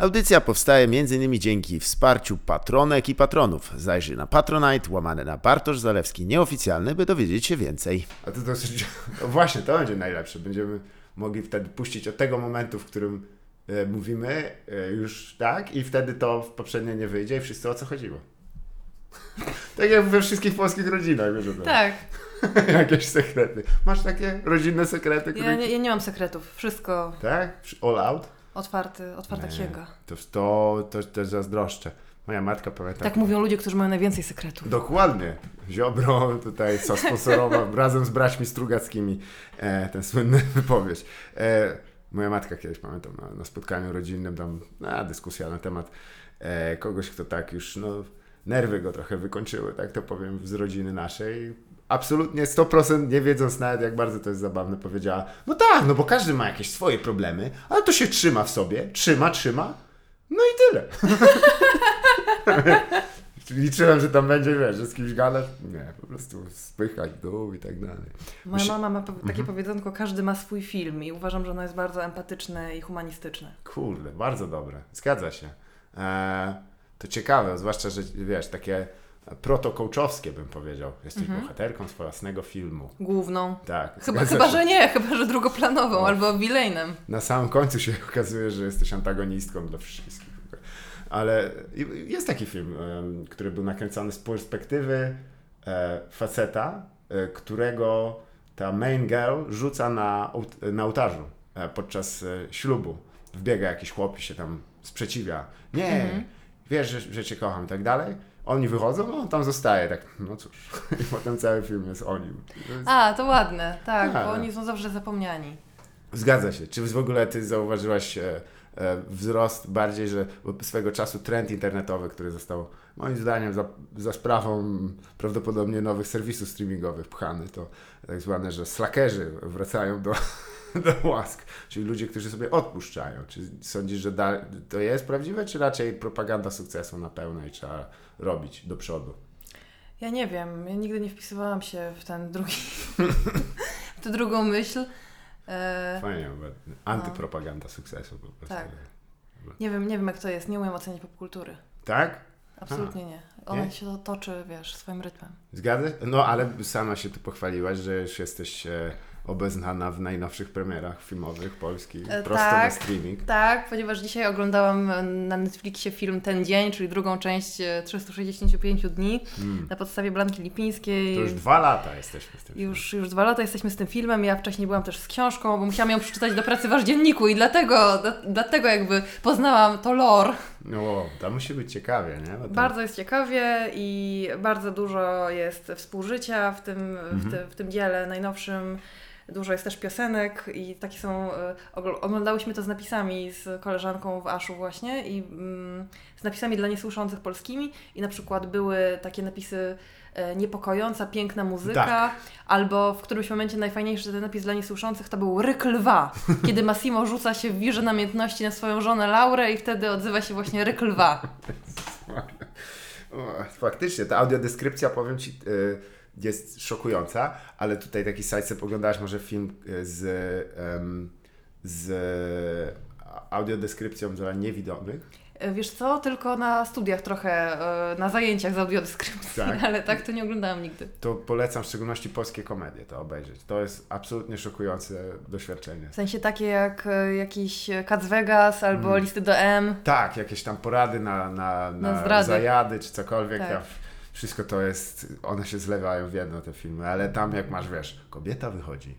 Audycja powstaje m.in. dzięki wsparciu patronek i patronów. Zajrzyj na Patronite, łamane na Bartosz Zalewski nieoficjalny, by dowiedzieć się więcej. A to dosyć... No właśnie, to będzie najlepsze. Będziemy mogli wtedy puścić od tego momentu, w którym e, mówimy e, już tak i wtedy to w poprzednie nie wyjdzie i wszyscy o co chodziło. tak jak we wszystkich polskich rodzinach, wiesz. Tak. Jakieś sekrety. Masz takie rodzinne sekrety? Ja nie, ja nie mam sekretów. Wszystko Tak? All out? Otwarty, otwarta Nie. księga. To, to, to też zazdroszczę. Moja matka pamięta. Tak mówią ludzie, którzy mają najwięcej sekretów. Dokładnie. Ziobro tutaj zasponsorował razem z braćmi Strugackimi e, ten słynny wypowiedź. E, moja matka kiedyś, pamiętam, na, na spotkaniu rodzinnym, tam na dyskusja na temat e, kogoś, kto tak już, no, nerwy go trochę wykończyły, tak to powiem, z rodziny naszej. Absolutnie 100% nie wiedząc nawet, jak bardzo to jest zabawne, powiedziała, no tak, no bo każdy ma jakieś swoje problemy, ale to się trzyma w sobie, trzyma, trzyma, no i tyle. Liczyłem, że tam będzie, wiesz, że z kimś gadasz. Nie, po prostu spychać dół i tak dalej. Moja mama ma takie powiedzonko, każdy ma swój film i uważam, że ono jest bardzo empatyczne i humanistyczne. Kurde, bardzo dobre. Zgadza się. Eee, to ciekawe, zwłaszcza, że wiesz, takie protokołczowskie bym powiedział. Jesteś bohaterką swojego własnego filmu. Główną. Tak. Chyba, zgadza chyba że nie, chyba, że drugoplanową No. albo villainem. Na samym końcu się okazuje, że jesteś antagonistką dla wszystkich. Ale jest taki film, który był nakręcony z perspektywy e, faceta, e, którego ta main girl rzuca na, na ołtarzu e, podczas ślubu. Wbiega jakiś chłop i się tam sprzeciwia. Nie, Mhm. wiesz, że, że cię kocham i tak dalej. Oni wychodzą, no on tam zostaje, tak, no cóż. I potem cały film jest o nim. To jest- A, to ładne, tak, A. bo oni są zawsze zapomniani. Zgadza się. Czy w ogóle ty zauważyłaś e, e, wzrost bardziej, że swego czasu trend internetowy, który został moim zdaniem za, za sprawą prawdopodobnie nowych serwisów streamingowych pchany, to tak zwane, że slackerzy wracają do, do łask, czyli ludzie, którzy sobie odpuszczają. Czy sądzisz, że da, to jest prawdziwe, czy raczej propaganda sukcesu na pełno i trzeba robić do przodu? Ja nie wiem, ja nigdy nie wpisywałam się w ten drugi, w tę drugą myśl. E, Fajnie, bo antypropaganda sukcesu po prostu. Tak. nie wiem, nie wiem jak to jest, nie umiem oceniać popkultury. Tak? Absolutnie nie. Ona Nie? się to toczy, wiesz, swoim rytmem. Zgadza? No, ale sama się tu pochwaliłaś, że już jesteś e, obeznana w najnowszych premierach filmowych polskich, E, prosto na tak. streaming. Tak, ponieważ dzisiaj oglądałam e, na Netflixie film Ten Dzień, czyli drugą część e, 365 dni Mm. na podstawie Blanki Lipińskiej. To już dwa lata jesteśmy z tym. Już, już dwa lata jesteśmy z tym filmem. Ja wcześniej byłam też z książką, bo musiałam ją przeczytać do pracy w dzienniku i dlatego, dla, dlatego jakby poznałam to lore. filmem. No, to musi być ciekawie, nie? To- Bardzo jest ciekawie i bardzo dużo jest współżycia w tym, w, ty, w tym dziele najnowszym. Dużo jest też piosenek i takie są. e, ogl- Oglądałyśmy to z napisami z koleżanką w Aszu właśnie i mm, z napisami dla niesłyszących polskimi i na przykład były takie napisy e, niepokojąca, piękna muzyka, Tak. albo w którymś momencie najfajniejszy ten napis dla niesłyszących to był ryk lwa, kiedy Massimo rzuca się w wirze namiętności na swoją żonę Laurę i wtedy odzywa się właśnie ryk lwa. Faktycznie, ta audiodeskrypcja, powiem Ci, y, jest szokująca, ale tutaj taki sidestep oglądałaś może film y, z, z audiodeskrypcją dla niewidomych. E, Wiesz co, tylko na studiach trochę, e, na zajęciach z audiodeskrypcji, Tak. ale tak to nie oglądałam nigdy. To polecam w szczególności polskie komedie to obejrzeć. To jest absolutnie szokujące doświadczenie. W sensie takie jak e, jakiś Cats Vegas albo Mm. listy do M. Tak, jakieś tam porady na, na, na, Na zdrady. zajady czy cokolwiek. Tak. Wszystko to jest, one się zlewają w jedno te filmy, ale tam jak masz, wiesz, kobieta wychodzi,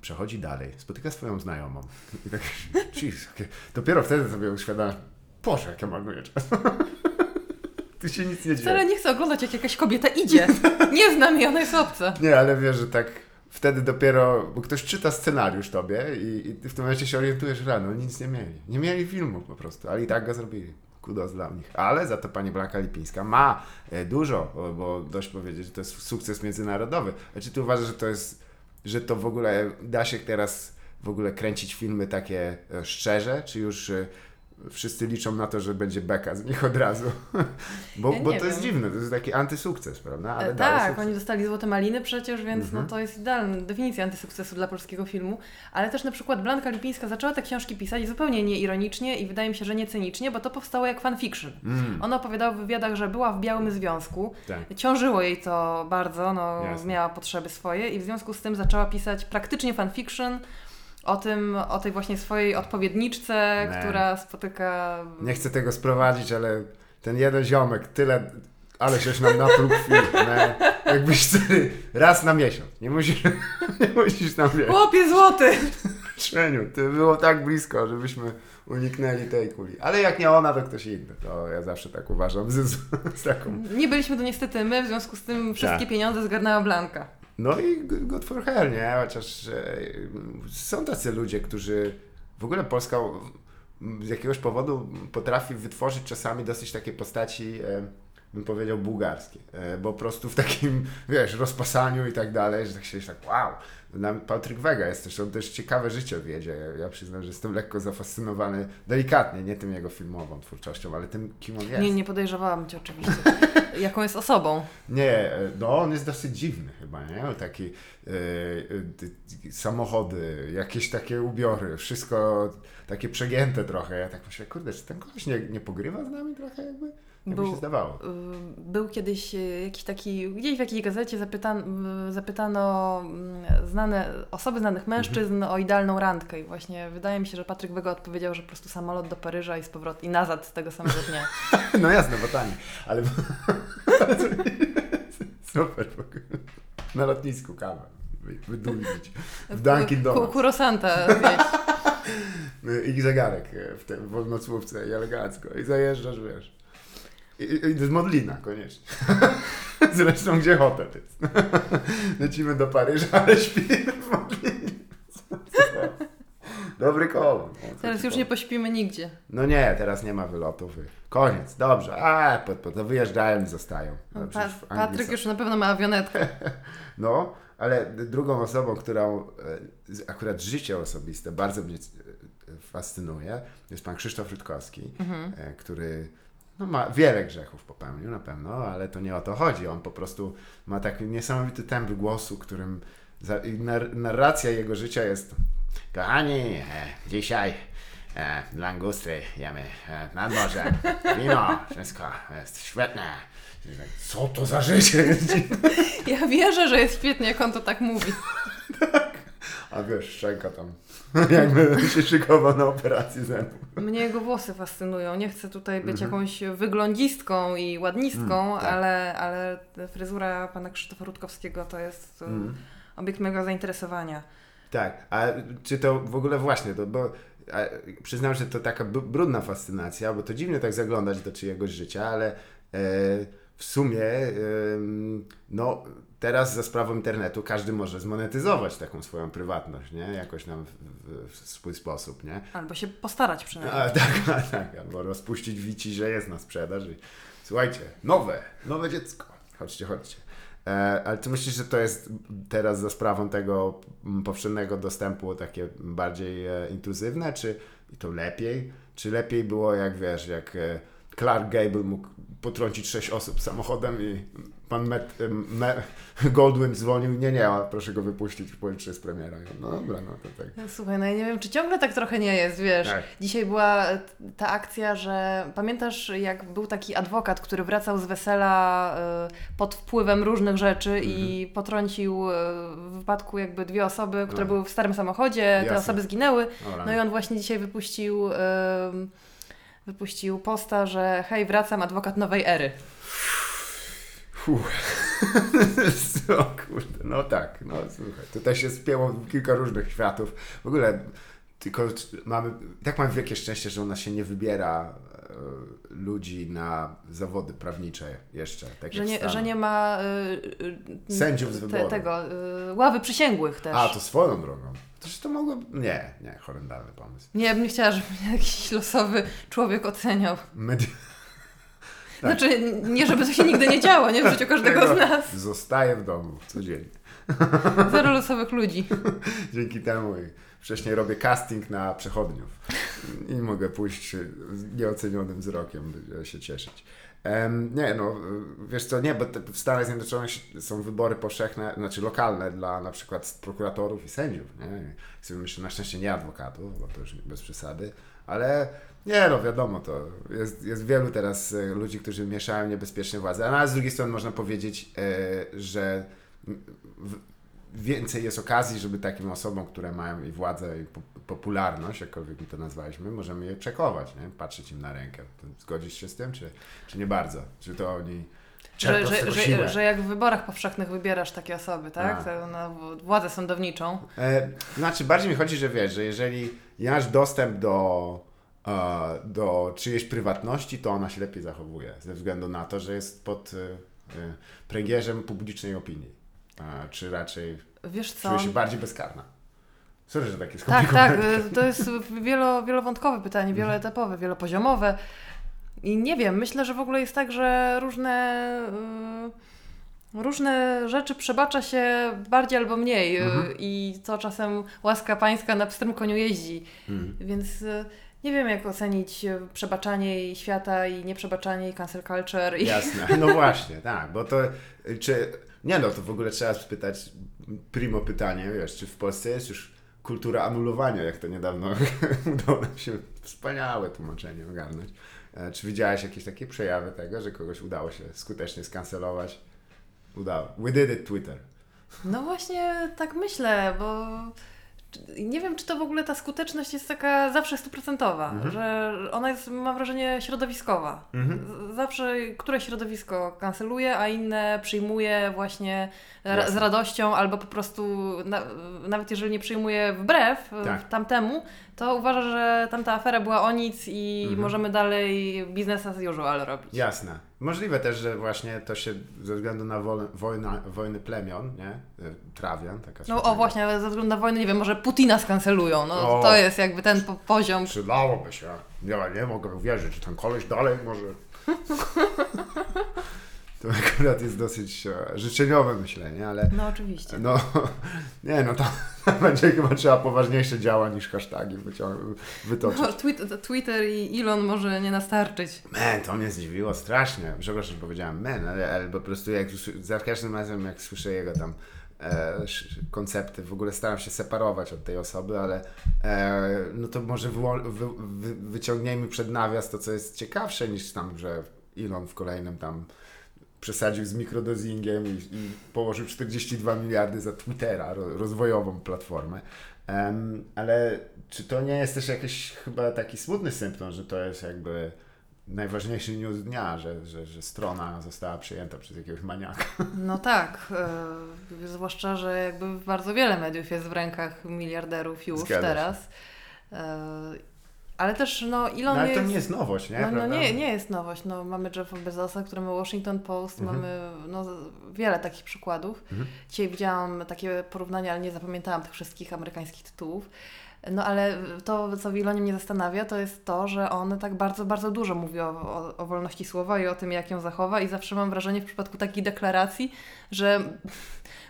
przechodzi dalej, spotyka swoją znajomą i tak, jeez, jakie- dopiero wtedy sobie uświadamiasz, Boże, jak ja marnuję czas. tu się nic nie dzieje. Wcale nie chcę oglądać jak jakaś kobieta idzie. Nie znam jej, ona jest obca. Nie, ale wiesz, że tak wtedy dopiero, bo ktoś czyta scenariusz tobie i, i ty w tym momencie się orientujesz, że no nic nie mieli. Nie mieli filmu po prostu, ale i tak go zrobili. Kudos dla nich. Ale za to pani Blanka Lipińska ma e, dużo, bo, dość powiedzieć, że to jest sukces międzynarodowy. A czy ty uważasz, że to jest, że to w ogóle da się teraz w ogóle kręcić filmy takie e, szczerze, czy już e, wszyscy liczą na to, że będzie beka z nich od razu. Bo, Ja bo to jest wiem. dziwne, to jest taki antysukces, prawda? Ale E, tak, sukces. oni dostali Złote Maliny przecież, więc Mhm. no, to jest idealna definicja antysukcesu dla polskiego filmu. Ale też na przykład Blanka Lipińska zaczęła te książki pisać zupełnie nieironicznie i wydaje mi się, że nie cynicznie, bo to powstało jak fanfiction. Mm, Ona opowiadała w wywiadach, że była w białym związku. tak. Ciążyło jej to bardzo, no, Jasne. miała potrzeby swoje i w związku z tym zaczęła pisać praktycznie fanfiction o tym, o tej właśnie swojej odpowiedniczce, Nie. która spotyka... Nie chcę tego sprowadzić, ale ten jeden ziomek, tyle, ale żeś nam napluł krwi, nie? Jakbyś sobie raz na miesiąc, nie musisz, nie musisz nam wiesz. Chłopie złoty! Trzeniu, ty było tak blisko, żebyśmy uniknęli tej kuli. Ale jak nie ona, to ktoś inny. To ja zawsze tak uważam z, z, z taką. Nie byliśmy to niestety my, w związku z tym wszystkie Tak. pieniądze zgarnęła Blanka. No i good for her, nie? Chociaż e, są tacy ludzie, którzy w ogóle Polska z jakiegoś powodu potrafi wytworzyć czasami dosyć takie postaci, e, bym powiedział, bułgarskie. E, bo po prostu w takim, wiesz, rozpasaniu i tak dalej, że tak się tak wow. Patryk Wega jest też, on też ciekawe życie wiedzie. Ja, ja przyznam, że jestem lekko zafascynowany, delikatnie, nie tym jego filmową twórczością, ale tym, kim on jest. Nie, nie podejrzewałam Cię oczywiście. Jaką jest osobą? Nie, no on jest dosyć dziwny chyba, nie? Taki e, d- samochody, jakieś takie ubiory, wszystko takie przegięte trochę. Ja tak myślę, kurde, czy ten koleś nie, nie pogrywa z nami trochę jakby? Jakby Był- się zdawało. Y, Był kiedyś y, jakiś taki, gdzieś w jakiejś gazecie zapytan, y, zapytano mm, znane, osoby znanych mężczyzn Mhm. o idealną randkę i właśnie wydaje mi się, że Patryk Wega odpowiedział, że po prostu samolot do Paryża i z powrotem i nazad tego samego dnia. No jasne, bo tanie, ale super. w. Na lotnisku kawę wy- wydłużyć. W Dunkin' Donuts. Kurosanta zjeść. I zegarek w tym wolnocłówce i elegancko. I zajeżdżasz, wiesz. I, z Modlina koniecznie. Zresztą gdzie hotel jest. Lecimy do Paryża, ale śpimy w Modlinie. Dobry kolor. Teraz już nie pośpimy nigdzie. No nie, teraz nie ma wylotów. Koniec, dobrze. A, po, po, to wyjeżdżają i zostają. No, Pa, Patryk są- już na pewno ma awionetkę. No, ale drugą osobą, którą e, akurat życie osobiste bardzo mnie e, fascynuje, jest pan Krzysztof Rutkowski, Mhm. e, który no, ma wiele grzechów popełnił na pewno, ale to nie o to chodzi. On po prostu ma taki niesamowity tembr głosu, którym narracja jego życia jest kochani, e, dzisiaj e, langustry jemy e, nad morzem, wino, wszystko jest świetne. Tak, Co to za życie? Ja wierzę, że jest świetnie, jak on to tak mówi. A wiesz, szczęka tam. Jakby się szykował na operację zębu. Mnie jego włosy fascynują. Nie chcę tutaj być Mhm. jakąś wyglądistką i ładnistką, Mm, tak. ale, ale fryzura pana Krzysztofa Rutkowskiego to jest mm. obiekt mojego zainteresowania. Tak, a czy to w ogóle właśnie, to, bo a, przyznam, że to taka brudna fascynacja, bo to dziwnie tak zaglądać do czyjegoś życia, ale e, w sumie no teraz za sprawą internetu każdy może zmonetyzować taką swoją prywatność, nie? Jakoś nam w, w, w swój sposób, nie? Albo się postarać przynajmniej. A, tak, a, tak, albo rozpuścić wici, że jest na sprzedaż i słuchajcie, nowe, nowe dziecko, chodźcie, chodźcie. E, ale ty myślisz, że to jest teraz za sprawą tego mm, powszechnego dostępu takie bardziej e, intruzywne, czy i to lepiej? Czy lepiej było, jak wiesz, jak e, Clark Gable mógł potrącić sześć osób samochodem i pan Met, Me, Goldwyn dzwonił, nie, nie, proszę go wypuścić, pojutrze jest premiera. No dobra, no to tak. Słuchaj, no ja nie wiem, czy ciągle tak trochę nie jest, wiesz. Tak. Dzisiaj była ta akcja, że pamiętasz, jak był taki adwokat, który wracał z wesela e, pod wpływem różnych rzeczy i Mhm. potrącił e, w wypadku jakby dwie osoby, które No. były w starym samochodzie, te Jasne. osoby zginęły. No i on właśnie dzisiaj wypuścił, em, wypuścił posta, że hej, wracam, adwokat nowej ery. O kurde, no tak, no słuchaj, tutaj się spięło kilka różnych światów. W ogóle tylko mamy, tak mamy wielkie szczęście, że u nas się nie wybiera ludzi na zawody prawnicze jeszcze. Tak Że nie, że nie ma y, Sędziów z wyboru. tego, y, ławy przysięgłych też. A, to swoją drogą. To to mogło... Nie, nie, horrendalny pomysł. Nie, ja bym nie chciała, żeby mnie jakiś losowy człowiek oceniał. Medi- Tak. Znaczy, nie żeby to się nigdy nie działo, nie w życiu każdego z nas. Zostaje w domu codziennie. Zero losowych ludzi. Dzięki temu wcześniej robię casting na przechodniów i mogę pójść nieocenionym wzrokiem, się cieszyć. Nie, no, wiesz co, nie, bo w Stanach Zjednoczonych są wybory powszechne, znaczy lokalne dla na przykład prokuratorów i sędziów, nie? Sobie myślę, na szczęście nie adwokatów, bo to już bez przesady, ale nie, no wiadomo to, jest, jest wielu teraz e, ludzi, którzy mieszają niebezpiecznie władzę, no, a z drugiej strony można powiedzieć, e, że w, więcej jest okazji, żeby takim osobom, które mają i władzę, i po, popularność, jakkolwiek mi to nazwaliśmy, możemy je przekować, nie? patrzeć im na rękę. Zgodzisz się z tym, czy, czy nie bardzo? Czy to oni że, że, że, że jak w wyborach powszechnych wybierasz takie osoby, tak? To na władzę sądowniczą. E, znaczy, bardziej mi chodzi, że wiesz, że jeżeli masz dostęp do, e, do czyjejś prywatności, to ona się lepiej zachowuje, ze względu na to, że jest pod e, e, pręgierzem publicznej opinii, czy raczej Wiesz co? czuje się bardziej bezkarna. Sorry, że takie Tak, tak. skomplikowane. y, To jest wielo, wielowątkowe pytanie, Mhm. wieloetapowe, wielopoziomowe. I nie wiem, myślę, że w ogóle jest tak, że różne, y, różne rzeczy przebacza się bardziej albo mniej. y, Mhm. I to czasem łaska pańska na pstrym koniu jeździ. Mhm. Więc nie wiem, jak ocenić przebaczanie i świata i nieprzebaczanie i cancel culture. I... Jasne, no właśnie, tak, bo to czy, nie no, to w ogóle trzeba spytać, primo pytanie, wiesz, czy w Polsce jest już kultura anulowania, jak to niedawno udało nam się wspaniałe tłumaczenie ogarnąć. E, Czy widziałeś jakieś takie przejawy tego, że kogoś udało się skutecznie skancelować? Udało. We did it, Twitter. No właśnie tak myślę, bo nie wiem, czy to w ogóle ta skuteczność jest taka zawsze stuprocentowa, Mhm. że ona jest, mam wrażenie, środowiskowa. Mhm. Zawsze które środowisko kanceluje, a inne przyjmuje właśnie ra- z Jasne. radością, albo po prostu, na, nawet jeżeli nie przyjmuje wbrew e, Tak. tamtemu, to uważa, że tamta afera była o nic i Mhm. możemy dalej biznes as usual robić. Jasne. Możliwe też, że właśnie to się ze względu na wolę, wojna, wojny plemion, nie? E, Trawian, taka No o właśnie, ale ze względu na wojnę, nie wiem, może Putina skancelują. No O. to jest jakby ten po poziom. Przydałoby się. Ja nie mogę uwierzyć, że ten koleś dalej może. To akurat jest dosyć e, życzeniowe myślenie, ale No oczywiście. no, nie no, to będzie chyba trzeba poważniejsze działa niż hashtagi wycią- wytoczyć. No, Twitter, Twitter i Elon może nie nastarczyć. Men, to mnie zdziwiło strasznie. Przepraszam, że powiedziałem men, ale, ale po prostu jak za każdym razem jak słyszę jego tam e, koncepty, w ogóle staram się separować od tej osoby, ale e, no to może wyło- wy, wy, wyciągnijmy przed nawias to, co jest ciekawsze niż tam, że Elon w kolejnym tam przesadził z mikrodozingiem i, i położył 42 miliardy za Twittera, ro, rozwojową platformę. Em, ale czy to nie jest też jakiś chyba taki smutny symptom, że to jest jakby najważniejszy news dnia, że, że, że strona została przejęta przez jakiegoś maniaka. No tak, e, zwłaszcza, że jakby bardzo wiele mediów jest w rękach miliarderów już Zgadza teraz. E, ale też no Elon No, ale to jest... nie jest nowość, nie? No, no nie, nie jest nowość. No, mamy Jeffa Bezosa, który ma Washington Post, Mhm. mamy no, wiele takich przykładów. Mhm. Dzisiaj widziałam takie porównania, ale nie zapamiętałam tych wszystkich amerykańskich tytułów. No ale to, co w Ilonie mnie zastanawia, to jest to, że on tak bardzo, bardzo dużo mówi o, o, o wolności słowa i o tym, jak ją zachowa i zawsze mam wrażenie w przypadku takiej deklaracji, że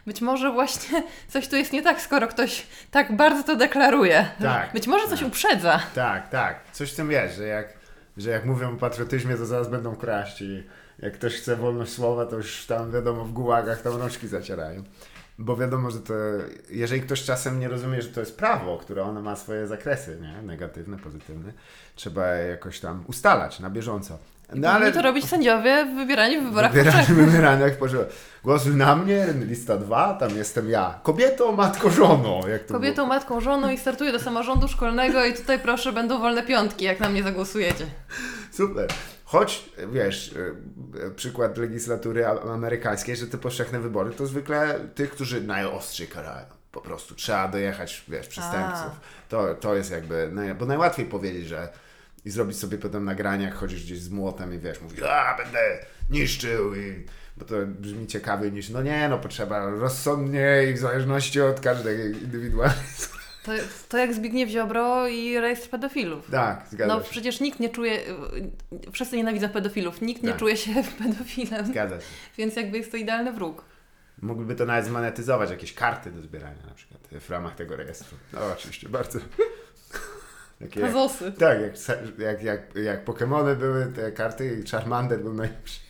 być może właśnie coś tu jest nie tak, skoro ktoś tak bardzo to deklaruje. Tak, Być może coś tak. uprzedza. Tak, tak. Coś w tym wiesz, że jak, że jak mówią o patriotyzmie, to zaraz będą kraść i jak ktoś chce wolność słowa, to już tam wiadomo w gułagach tam rączki zacierają. Bo wiadomo, że to, jeżeli ktoś czasem nie rozumie, że to jest prawo, które ono ma swoje zakresy, nie? negatywne, pozytywne, trzeba je jakoś tam ustalać na bieżąco. No Powinni to robić sędziowie wybierani w wyborach jak pożywa. Głosuj na mnie, lista dwa, tam jestem ja. Kobietą, matko, żoną. Jak to Kobietą, było. matką, żoną i startuję do samorządu szkolnego i tutaj proszę będą wolne piątki, jak na mnie zagłosujecie. Super. Choć, wiesz, y, y, przykład legislatury amerykańskiej, że te powszechne wybory to zwykle tych, którzy najostrzej karają. Po prostu trzeba dojechać, wiesz, przestępców. To, to jest jakby, bo najłatwiej powiedzieć, że i zrobić sobie potem nagranie, jak chodzisz gdzieś z młotem i wiesz, mówisz, a będę niszczył i bo to brzmi ciekawiej niż, no nie, no potrzeba rozsądnie i w zależności od każdej indywidualizmu. To, to jak Zbigniew Ziobro i rejestr pedofilów. Tak, zgadza No się. przecież nikt nie czuje, wszyscy nienawidzą pedofilów, nikt nie Tak. czuje się pedofilem, Zgadza się. więc jakby jest to idealny wróg. Mogliby to nawet zmonetyzować, jakieś karty do zbierania na przykład w ramach tego rejestru. No oczywiście, bardzo. Takie jak, tak, jak, jak, jak, jak Pokemony były te karty i Charmander był najlepszy.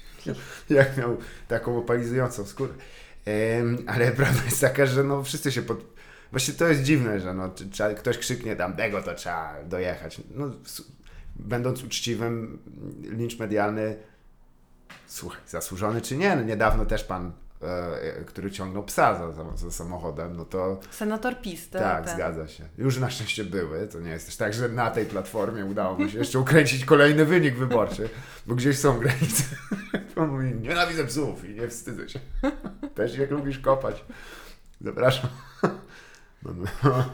Jak miał taką opalizującą skórę. Em, ale prawda jest taka, że no wszyscy się pod... Właśnie to jest dziwne, że no, czy- ktoś krzyknie tam, tego to trzeba dojechać. No, będąc uczciwym, lincz medialny, słuchaj, zasłużony czy nie, no, niedawno też pan, który ciągnął psa za, za, samochodem, no to Senator PiS, tak, ten. zgadza się. Już na szczęście były. To nie jest też tak, że na tej platformie udało mi się jeszcze ukręcić kolejny wynik wyborczy, bo gdzieś są granice. On mówi, nienawidzę psów i nie wstydzę się. Też jak lubisz kopać. Zapraszam. No, no,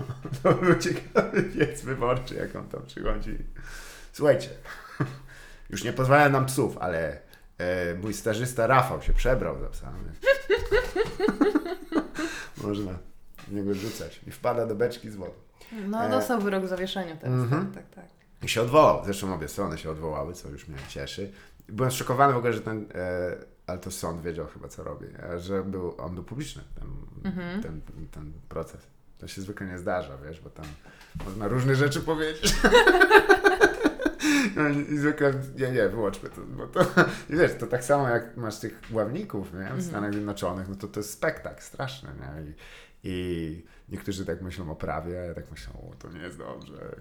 to był ciekawy wiec wyborczy, jak on tam przychodzi. Słuchajcie, już nie pozwalają nam psów, ale e, mój stażysta Rafał się przebrał za psa. Można w niego rzucać. I wpada do beczki z wodą. No, E, dostał wyrok w zawieszeniu teraz. Mhm. Tak, tak, tak. I się odwołał. Zresztą obie strony się odwołały, co już mnie cieszy. Byłem zszokowany w ogóle, że ten, e, ale to sąd wiedział chyba, co robi, e, że był, on był publiczny, ten, Mhm. ten, ten proces. To się zwykle nie zdarza, wiesz, bo tam można różne rzeczy powiedzieć. No I zwykle, nie, nie, wyłączmy to, bo to, i wiesz, to tak samo jak masz tych ławników, nie, w Stanach Zjednoczonych, no to to jest spektakl straszny, nie, I, i niektórzy tak myślą o prawie, a ja tak myślę, o, to nie jest dobrze,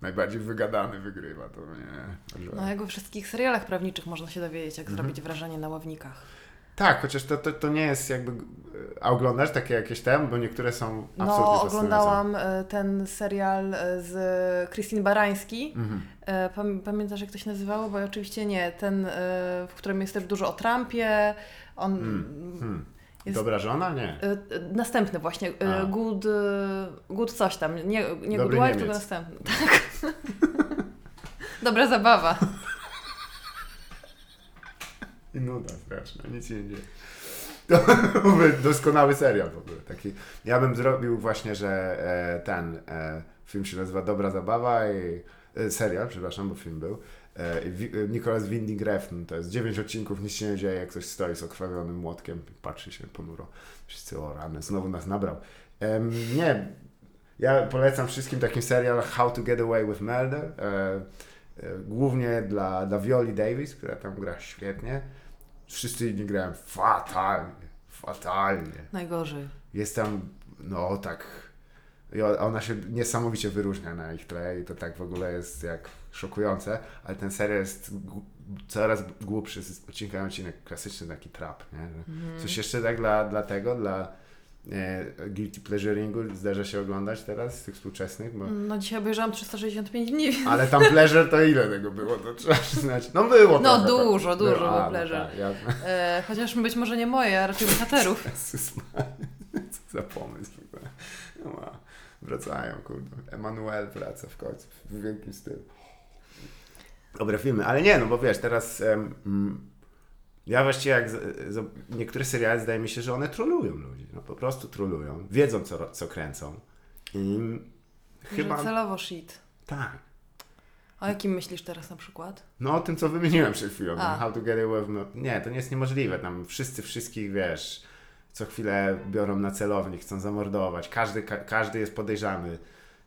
najbardziej wygadany wygrywa, to nie. Także... No jak we wszystkich serialach prawniczych można się dowiedzieć, jak Mhm. zrobić wrażenie na ławnikach. Tak, chociaż to, to, to nie jest jakby, a oglądasz takie jakieś tam, bo niektóre są absolutnie No, oglądałam e, ten serial e, z Christine Barański. Mhm. Pamiętasz, jak to się nazywało? Bo oczywiście nie. Ten, e, w którym jest też dużo o Trumpie. On. Hmm. Jest- Dobra żona? Nie. e, e, Następny właśnie. e, A. Good, e, good coś tam. Nie, nie Good Wife, tylko następny. Tak. Dobra zabawa. I nuda straszna, nic nie dzieje. To doskonały serial w ogóle. Taki. Ja bym zrobił właśnie, że e, ten e, film się nazywa Dobra Zabawa i e, serial, przepraszam, bo film był. E, e, Nicholas Winding Refn, to jest dziewięć odcinków, nic się nie dzieje, jak ktoś stoi z okrwawionym młotkiem, patrzy się ponuro. Wszyscy, o rany, znowu nas nabrał. Em, nie, ja polecam wszystkim takim serial How to Get Away with Murder. E, e, głównie dla, dla Violi Davis, która tam gra świetnie. Wszyscy inni grają fatalnie, fatalnie. Najgorzej. Jest tam, no tak, i ona się niesamowicie wyróżnia na ich tle i to tak w ogóle jest jak szokujące, ale ten serial jest coraz głupszy z odcinka na odcinek, klasyczny taki trap, nie? Że Coś jeszcze tak dla, dla tego, dla e, guilty pleasuringu zdarza się oglądać teraz z tych współczesnych, bo... No dzisiaj obejrzałam 365 dni. Ale tam pleasure to ile tego było, to trzeba przyznać. No było No trochę, dużo, tak. dużo a, było no pleasure. tak, ja... E, chociaż być może nie moje, a raczej bohaterów. Jezus Co za pomysł. No, wracają, kurde. Emanuel wraca w końcu w wielkim stylu. Dobre filmy, ale nie, no bo wiesz, teraz em, mm, ja właściwie jak z, z, niektóre seriale zdaje mi się, że one trolują ludzi. No po prostu trolują. Wiedzą, co, co kręcą. I chyba Że celowo shit. tak. O jakim myślisz teraz na przykład? No o tym, co wymieniłem przed chwilą. A. How to get away with... no, Nie, to nie jest niemożliwe. Tam wszyscy wszystkich, wiesz, co chwilę biorą na celownik, chcą zamordować. Każdy, ka każdy jest podejrzany.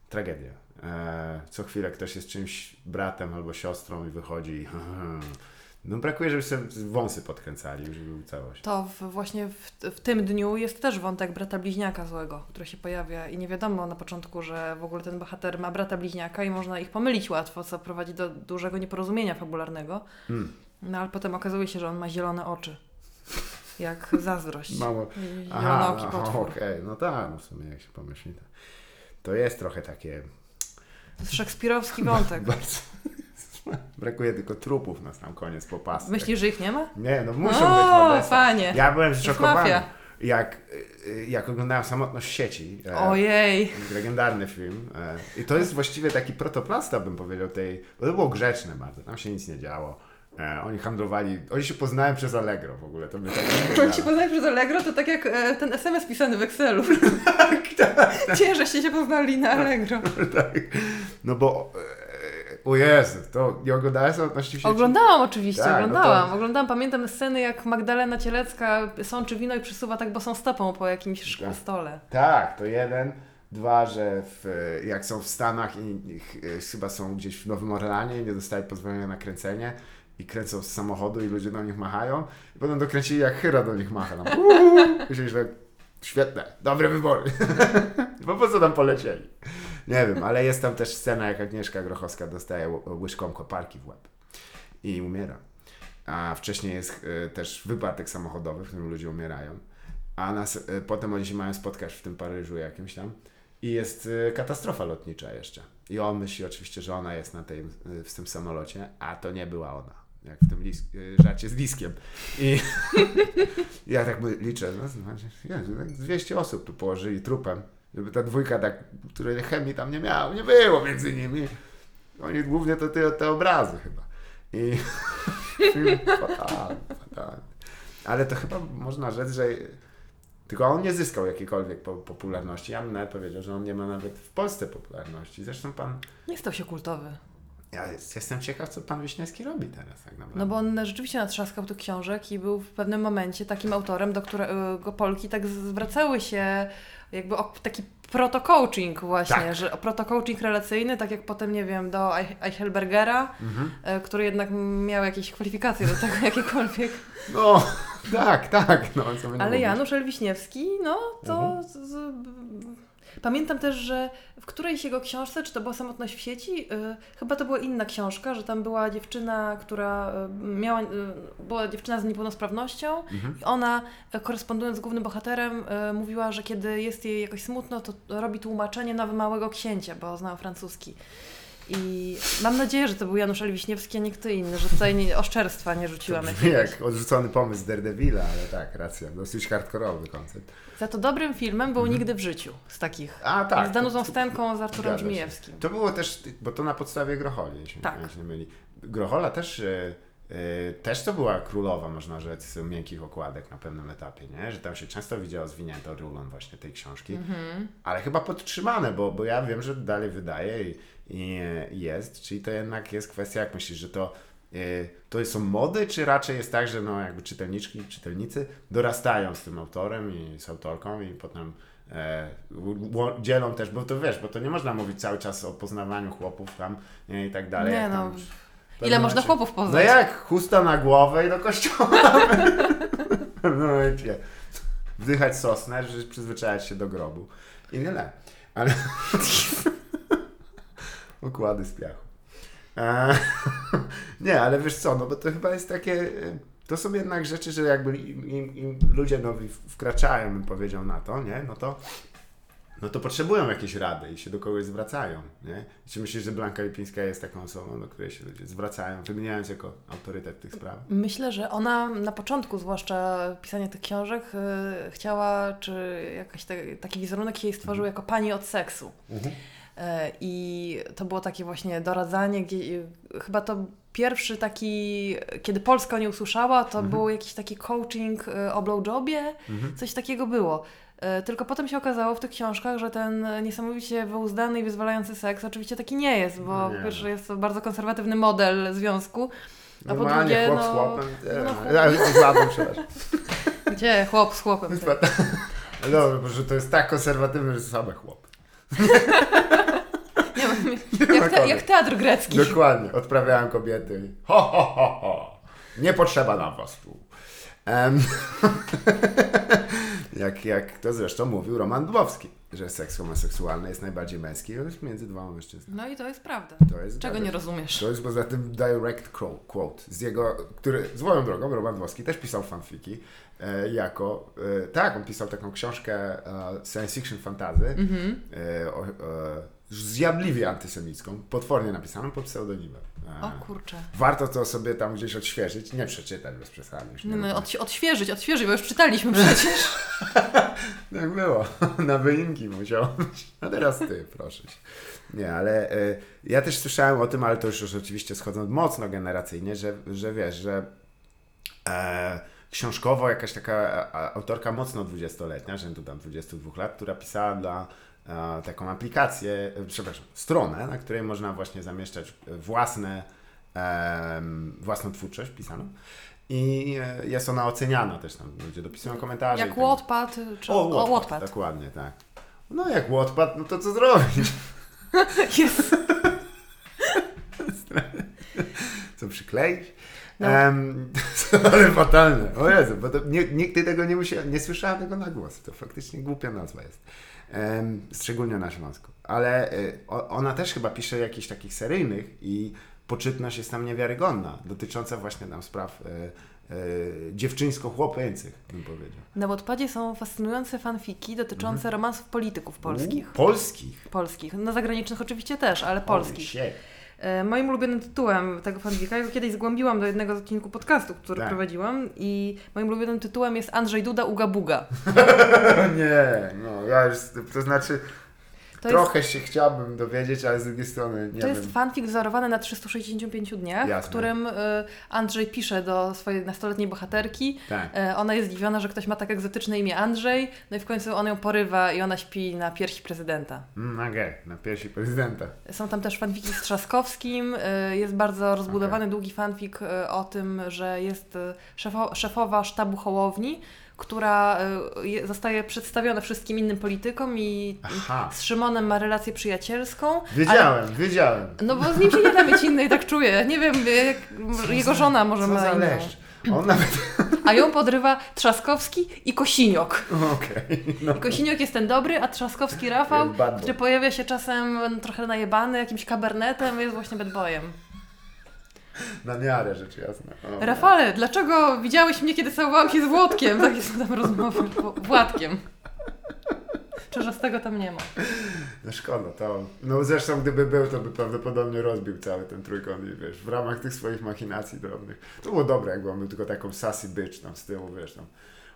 Tragedia. E, co chwilę ktoś jest czymś bratem albo siostrą i wychodzi. No brakuje, żeby sobie wąsy podkręcali, już był całość. To w, właśnie w, w tym dniu jest też wątek brata bliźniaka złego, który się pojawia i nie wiadomo na początku, że w ogóle ten bohater ma brata bliźniaka i można ich pomylić łatwo, co prowadzi do dużego nieporozumienia fabularnego. Hmm. No ale potem okazuje się, że on ma zielone oczy. Jak zazdrość. Mało... Aha, potwór. okej, no tak, no w sumie jak się pomyśli, to, to jest trochę takie... To jest szekspirowski wątek. Bardzo... Brakuje tylko trupów na sam koniec popasek. Myślisz, że ich nie ma? Nie, no muszą być O, morderstwa. panie. Ja byłem zszokowany, jak, y, jak oglądałem Samotność sieci. e, Ojej. Legendarny film. e, I to jest właściwie taki protoplasta, bym powiedział, tej... Bo to było grzeczne bardzo, tam się nic nie działo. E, oni handlowali, oni się poznałem przez Allegro w ogóle, to by tak Jak się poznali przez Allegro, to tak jak e, ten SMS pisany w Excelu. tak, tak, Cieszę się, się poznali na Allegro. tak. No bo e, O Jezu, to nie oglądałeś samotności w sieci? Oglądałam oczywiście, Tak, no oglądałam. to- Oglądałam, pamiętam sceny jak Magdalena Cielecka sączy wino i przysuwa tak bosą stopą po jakimś Tak. stole. Tak, to jeden. Dwa, że w, jak są w Stanach i, i ch- chyba są gdzieś w Nowym Orlanie i nie dostali pozwolenia na kręcenie i kręcą z samochodu i ludzie do nich machają i potem dokręcili jak Hyra do nich macha. Tam, uuu, myśleli, że świetne, dobre wybory. Bo po co tam polecieli? Nie wiem, ale jest tam też scena jak Agnieszka Grochowska dostaje łyżką koparki w łeb i umiera. A wcześniej jest e, też wypadek samochodowy, w którym ludzie umierają. A nas, e, potem oni się mają spotkać w tym Paryżu jakimś tam. I jest e, katastrofa lotnicza jeszcze. I on myśli oczywiście, że ona jest na tej, w tym samolocie, a to nie była ona. Jak w tym lis, e, żarcie z liskiem. I ja tak liczę, no, znaczy, Jezu, tak 200 osób tu położyli trupem, żeby ta dwójka, tak, której chemii tam nie miało, nie było między nimi. Oni głównie to te, te obrazy chyba. I fatalny, fatalny. Ale to chyba można rzec, że tylko on nie zyskał jakiejkolwiek po, popularności. Ja bym nawet powiedział, że on nie ma nawet w Polsce popularności. Zresztą pan, Nie stał się kultowy. Ja jest, jestem ciekaw, co pan Wiśniewski robi teraz tak naprawdę. No bo on rzeczywiście natrzaskał tych książek i był w pewnym momencie takim autorem, do którego Polki tak zwracały się jakby o taki proto-coaching właśnie, Tak. że proto-coaching relacyjny, tak jak potem, nie wiem, do Eich- Eichelbergera, Mhm. e, który jednak miał jakieś kwalifikacje do tego jakiekolwiek. No, tak, tak. No, Ale. Janusz Elwiśniewski, no to... Mhm. Z, z, Pamiętam też, że w którejś jego książce, czy to była Samotność w sieci, y, chyba to była inna książka, że tam była dziewczyna, która y, miała, y, była dziewczyna z niepełnosprawnością Mhm. i ona, y, korespondując z głównym bohaterem, y, mówiła, że kiedy jest jej jakoś smutno, to robi tłumaczenie na Małego Księcia, bo znała francuski. I mam nadzieję, że to był Janusz Elwiśniewski, a nie kto inny, że tutaj nie, oszczerstwa nie rzuciłam. jak odrzucony pomysł Daredevila, ale tak, racja. Dosyć hardkorowy koncept. Za to dobrym filmem był Nigdy w życiu z takich. A Mhm. tak. z Danutą Stenką, z Arturem. Żmijewskim. To było też, bo to na podstawie Grocholi, jeśli Tak. się nie myli. Grochola też, e, też to była królowa, można rzec, miękkich okładek na pewnym etapie, nie? Że tam się często widziało zwinięto rulon właśnie tej książki. Mhm. Ale chyba podtrzymane, bo, bo ja wiem, że dalej wydaje i, i jest. Czyli to jednak jest kwestia, jak myślisz, że to, e, to są mody, czy raczej jest tak, że no jakby czytelniczki, czytelnicy dorastają z tym autorem i z autorką i potem e, dzielą też, bo to wiesz, bo to nie można mówić cały czas o poznawaniu chłopów tam nie, i tak dalej. Nie no, tam, ile można chłopów No poznać? jak? Chusta na głowę i do kościoła. w pewnym momencie. Wdychać sosnę, że przyzwyczajać się do grobu. I tyle. Ale... Układy z piachu. E, nie, ale wiesz co, no bo to chyba jest takie... e, To są jednak rzeczy, że jakby im, im, im ludzie nowi wkraczają, bym powiedział, na to, nie? No to no to potrzebują jakiejś rady i się do kogoś zwracają, nie? Czy myślisz, że Blanka Lipińska jest taką osobą, do której się ludzie zwracają, wymieniając jako autorytet tych sprawach? Myślę, że ona na początku, zwłaszcza pisania tych książek, y, chciała, czy jakiś te, taki wizerunek jej stworzył jako pani od seksu. E, I to było takie właśnie doradzanie, gdzie, y, chyba to pierwszy taki, kiedy Polska nie usłyszała, to był jakiś taki coaching y, o blowjobie, coś takiego było. E, Tylko potem się okazało w tych książkach, że ten niesamowicie wyuzdany i wyzwalający seks oczywiście taki nie jest, bo Nie, po pierwsze no. jest to bardzo konserwatywny model związku, a po Normalnie drugie, chłop no, z chłopem. no, no, z babą, przepraszam. gdzie chłop z chłopem. Dobra, bo że to jest tak konserwatywne, że same chłop. Nie, jak, te, jak teatr grecki. Dokładnie, odprawiałem kobiety. Ho, ho, ho, ho. Nie potrzeba nam was tu. Em, jak, jak to zresztą mówił Roman Dmowski, że seks homoseksualny jest najbardziej męski jest między dwoma mężczyznami. No i to jest prawda. To jest Czego nie rozumiesz? To jest poza tym direct quo- quote z jego, który swoją drogą, Roman Dmowski też pisał fanfiki e, jako, e, tak, on pisał taką książkę e, science fiction fantazy, Mhm. e, o, e, zjadliwie antysemicką, potwornie napisaną pod pseudonimem. E, O kurczę. Warto to sobie tam gdzieś odświeżyć, nie przeczytać bez przesady. No, no, odś- odświeżyć, odświeżyć, bo już czytaliśmy przecież. Tak było. Na wyimki musiał być. A teraz ty, proszę cię. Nie, ale e, ja też słyszałem o tym, ale to już, oczywiście schodząc mocno generacyjnie, że, że wiesz, że e, książkowo jakaś taka autorka mocno dwudziestoletnia, rzędu tam 22 lat, która pisała dla taką aplikację, e, przepraszam, stronę, na której można właśnie zamieszczać własne, własną twórczość pisaną. I e, jest ona oceniana też tam, ludzie dopisują komentarze. Jak tak- Wattpad, czy... O, o, Wattpad, dokładnie, tak. No jak Wattpad, no to co zrobić? Jest. Co przykleić? No. Em, ale fatalne. O Jezu, bo to nie, nigdy tego nie musiałem, nie słyszałem tego na głos. To faktycznie głupia nazwa jest. Szczególnie na Śląsku. Ale o, ona też chyba pisze jakichś takich seryjnych i poczytność jest tam niewiarygodna, dotycząca właśnie tam spraw y, y, dziewczyńsko-chłopięcych, bym powiedział. Na Wattpadzie są fascynujące fanfiki dotyczące Mhm. romansów polityków polskich. U, polskich. Polskich. No zagranicznych oczywiście też, ale Holy polskich. shit. E, Moim ulubionym tytułem tego fanfika, ja go kiedyś zgłębiłam do jednego z odcinków podcastu, który Tak. prowadziłam i moim ulubionym tytułem jest Andrzej Duda Uga Buga. Nie, no ja już, to znaczy To trochę się chciałbym dowiedzieć, ale z drugiej strony nie To wiem. jest fanfic wzorowany na 365 dniach, Jasne. w którym y, Andrzej pisze do swojej nastoletniej bohaterki. Tak. E, Ona jest zdziwiona, że ktoś ma tak egzotyczne imię Andrzej, no i w końcu on ją porywa i ona śpi na piersi prezydenta. Mm, okej, na piersi prezydenta. Są tam też fanfiki z Trzaskowskim, y, jest bardzo rozbudowany, długi fanfik y, o tym, że jest y, szefo, szefowa sztabu Hołowni, która je- zostaje przedstawiona wszystkim innym politykom i Aha. z Szymonem ma relację przyjacielską. ale- Wiedziałem, wiedziałem. No bo z nim się nie da mieć innej, tak czuję. Nie wiem, jak jego żona może Co ma za. On nawet... A ją podrywa Trzaskowski i Kosiniok. Okej, no. I Kosiniok jest ten dobry, a Trzaskowski Rafał, który pojawia się czasem trochę najebany, jakimś kabernetem, jest właśnie bad boyem. Na miarę, rzecz jasna. O, Rafale, dlaczego widziałeś mnie, kiedy całowałam się z Włodkiem? Takie są tam rozmowy. Wł- Władkiem. Tego tam nie ma. No szkoda, to... No zresztą gdyby był, to by prawdopodobnie rozbił cały ten trójkąt i wiesz, w ramach tych swoich machinacji drobnych. To było dobre, jakby on był tylko taką sassy bitch tam z tyłu, wiesz, tam...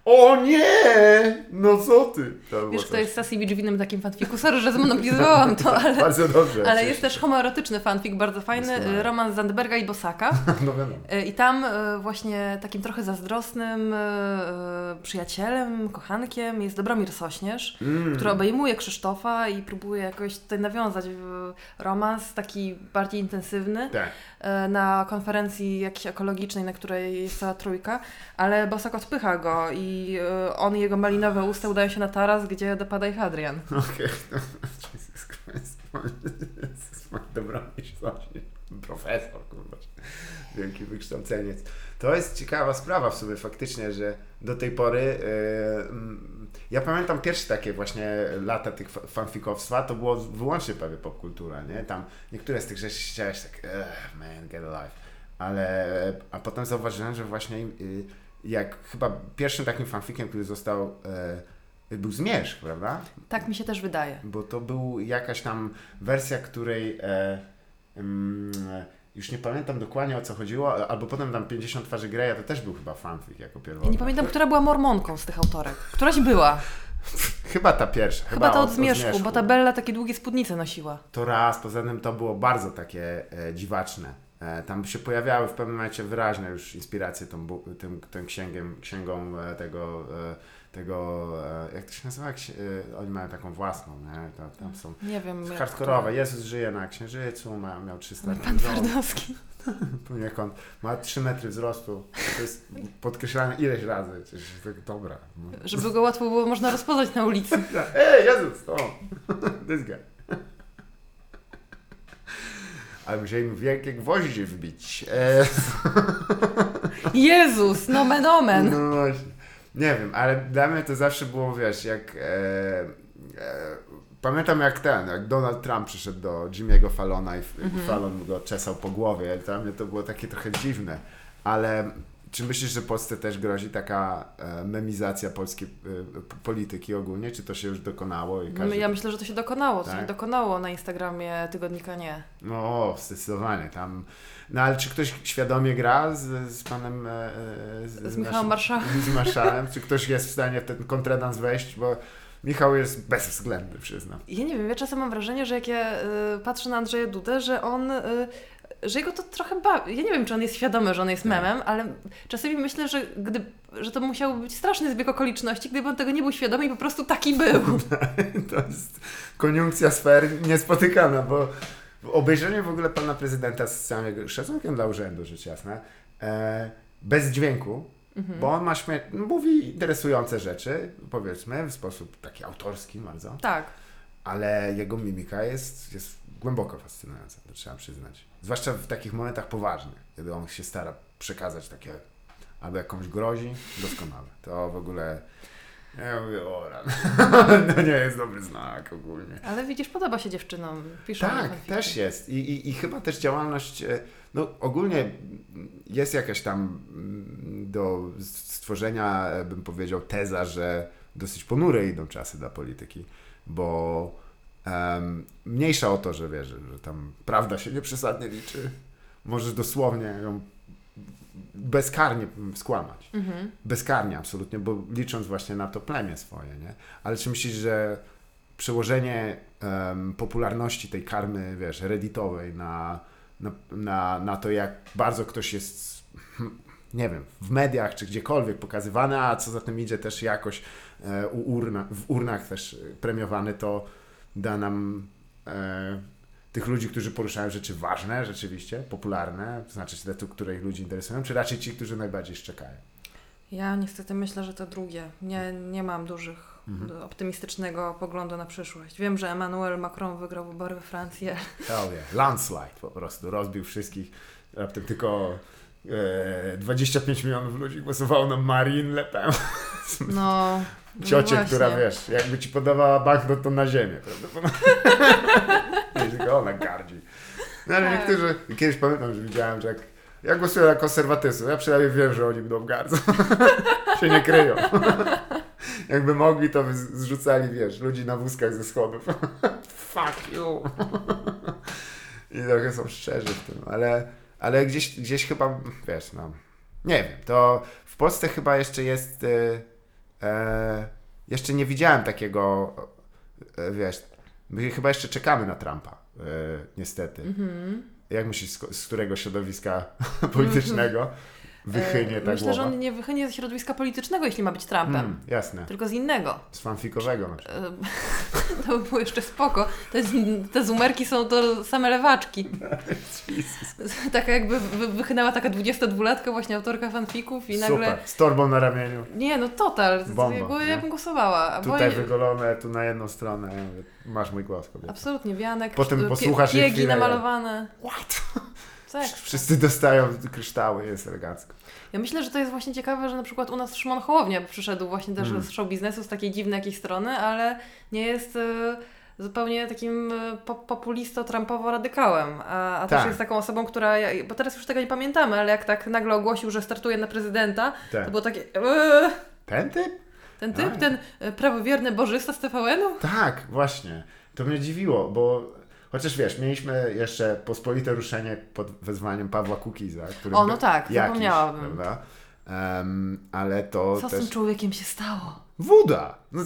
O nie! No co ty? Wiesz, kto jest Sassy Beach w innym takim fanfiku? Sorry, że zmonopolizowałam to, ale... Bardzo dobrze. Ale jest też homoerotyczny fanfic, bardzo fajny, Doskonale. romans Zandberga i Bosaka. No wiadomo. E, I tam e, właśnie takim trochę zazdrosnym e, e, przyjacielem, kochankiem jest Dobromir Sośnierz, Mm. który obejmuje Krzysztofa i próbuje jakoś tutaj nawiązać w romans taki bardziej intensywny Tak. e, na konferencji jakiejś ekologicznej, na której jest cała trójka, ale Bosak odpycha go i e, on i jego malinowe usta udają się na taras, gdzie dopada ich Adrian. Okej. Jesus Christ. Jezus, Sośnierz. Profesor, kurwa. Wielki wykształceniec. To jest ciekawa sprawa w sumie faktycznie, że do tej pory yy, ja pamiętam pierwsze takie właśnie lata tych fa- fanfikowstwa, to było wyłącznie prawie popkultura, nie? Tam niektóre z tych rzeczy chciałeś tak, "Ugh, man, get alive. Ale, a potem zauważyłem, że właśnie yy, jak chyba pierwszym takim fanfikiem, który został, yy, był Zmierzch, prawda? Tak mi się też wydaje. bo to był jakaś tam wersja, której e, mm, już nie pamiętam dokładnie o co chodziło, albo potem tam 50 twarzy Greya to też był chyba fanfic jako Ja pierwotny. nie pamiętam, która była mormonką z tych autorek. Któraś była. Chyba ta pierwsza. Chyba ta o- od o Zmierzchu, bo ta Bella takie długie spódnice nosiła. To raz, poza tym to było bardzo takie e, dziwaczne. E, tam się pojawiały w pewnym momencie wyraźne już inspiracje tą, tym, tym księgiem, księgą e, tego, e, tego jak to się nazywa? Oni mają taką własną, nie? To, tam są Nie wiem. hardkorowe. Jezus żyje na księżycu, ma, miał 300 to- Pan żon. Twardowski. poniekąd. Ma 3 metry wzrostu. To jest podkreślane ileś razy. To dobra. Żeby go łatwo było można rozpoznać na ulicy. Ej, Jezus! O! This guy. Ale musieli mu wielkie gwoździe wbić. E, Jezus, nomen omen. no właśnie. Nie wiem, ale dla mnie to zawsze było, wiesz, jak... E, e, pamiętam jak ten, jak Donald Trump przyszedł do Jimmy'ego Fallona i, i Fallon go czesał po głowie. Dla mnie to było takie trochę dziwne. Ale czy myślisz, że Polsce też grozi taka e, memizacja polskiej e, polityki ogólnie? Czy to się już dokonało? I każdy... Ja myślę, że to się dokonało. To Tak? się dokonało na Instagramie tygodnika nie. No, zdecydowanie tam. No ale czy ktoś świadomie gra z, z panem. E, e, Z Michałem Marszałem? Z marszałem? czy ktoś jest w stanie w ten kontredans wejść? Bo Michał jest bezwzględny, przyznam. Ja nie wiem, ja czasem mam wrażenie, że jak ja y, patrzę na Andrzeja Dudę, że on y, że jego to trochę bawi. Ja nie wiem, czy on jest świadomy, że on jest Tak. memem, ale czasami myślę, że, gdy, że to musiał być straszny zbieg okoliczności, gdyby on tego nie był świadomy i po prostu taki był. To jest koniunkcja sfer niespotykana, bo obejrzenie w ogóle pana prezydenta z całym jego szacunkiem dla urzędu, rzecz jasna, e, bez dźwięku, Mhm. bo on ma śmie- mówi interesujące rzeczy, powiedzmy, w sposób taki autorski bardzo, Tak. ale jego mimika jest, jest głęboko fascynująca, to trzeba przyznać. Zwłaszcza w takich momentach poważnych, kiedy on się stara przekazać takie, albo jakąś grozi, doskonale. To w ogóle, ja mówię, o rany. to nie jest dobry znak ogólnie. Ale widzisz, podoba się dziewczynom. Piszą Tak, też jest. I, i, I chyba też działalność, e, no ogólnie jest jakaś tam mm, do stworzenia, e, bym powiedział, teza, że dosyć ponure idą czasy dla polityki, bo em, mniejsza o to, że wiesz, że tam prawda się nieprzesadnie liczy, możesz dosłownie ją bezkarnie skłamać Mhm. bezkarnie absolutnie, bo licząc właśnie na to plemię swoje, nie? Ale czy myślisz, że przełożenie em, popularności tej karmy, wiesz, redditowej na, na, na, na to, jak bardzo ktoś jest, hm, nie wiem, w mediach czy gdziekolwiek pokazywany, a co za tym idzie też jakoś e, u urna, w urnach też premiowany, to da nam e, tych ludzi, którzy poruszają rzeczy ważne, rzeczywiście, popularne, to znaczy te, które ich ludzi interesują, czy raczej ci, którzy najbardziej szczekają? Ja niestety myślę, że to drugie. Nie, nie mam dużych, Mhm. optymistycznego poglądu na przyszłość. Wiem, że Emmanuel Macron wygrał wybory we Francji. Hell yeah. Landslide po prostu. Rozbił wszystkich. Raptem tylko e, 25 milionów ludzi głosowało na Marine Le Pen. No, no Ciocię, właśnie. która wiesz, jakby ci podawała banknot, to na ziemię. Wiesz, tylko ona gardzi. No ale Tak. niektórzy, kiedyś pamiętam, że widziałem, że jak ja głosuję na konserwatystów, ja przynajmniej wiem, że oni będą gardzą. się nie kryją. Jakby mogli, to by zrzucali, wiesz, ludzi na wózkach ze schodów. Fuck you. I trochę są szczerzy w tym, ale, ale gdzieś, gdzieś chyba, wiesz, no, nie wiem, to w Polsce chyba jeszcze jest, e, e, jeszcze nie widziałem takiego, e, wiesz, my chyba jeszcze czekamy na Trumpa, e, niestety. Mhm. Jak myślisz, z, z którego środowiska politycznego wychynie E, ta Myślę, głowa? że on nie wychynie ze środowiska politycznego, jeśli ma być Trumpem. Mm, jasne, Tylko z innego. z fanfikowego na przykład. E, To by było jeszcze spoko. Te, te zumerki są to same lewaczki. Taka jakby wy- wychynęła taka 22-latka właśnie autorka fanfików i nagle... Super, z torbą na ramieniu. Nie, no total. Bomba, Jakby ja bym głosowała. Tutaj bo- wygolone, tu na jedną stronę. Masz mój głos, kobieta. Absolutnie, wianek, Potem pie- posłuchasz jej piegi namalowane. What? Tak. Wszyscy dostają kryształy, jest elegancko. Ja myślę, że to jest właśnie ciekawe, że na przykład u nas Szymon Hołownia przyszedł właśnie też Mm. z show biznesu, z takiej dziwnej jakiejś strony, ale nie jest e, zupełnie takim e, po, populisto-trumpowo-radykałem, a, a też Tak. jest taką osobą, która, bo teraz już tego nie pamiętamy, ale jak tak nagle ogłosił, że startuje na prezydenta, Tak. to było takie eee, Ten typ? ten typ, ten e, prawowierny bożysta z TVN-u? Tak, właśnie. To mnie dziwiło, bo chociaż wiesz, mieliśmy jeszcze pospolite ruszenie pod wezwaniem Pawła Kukiza, który O, no tak, jakiś, zapomniałabym. prawda? Em, ale to Co z też... tym człowiekiem się stało? Woda! No,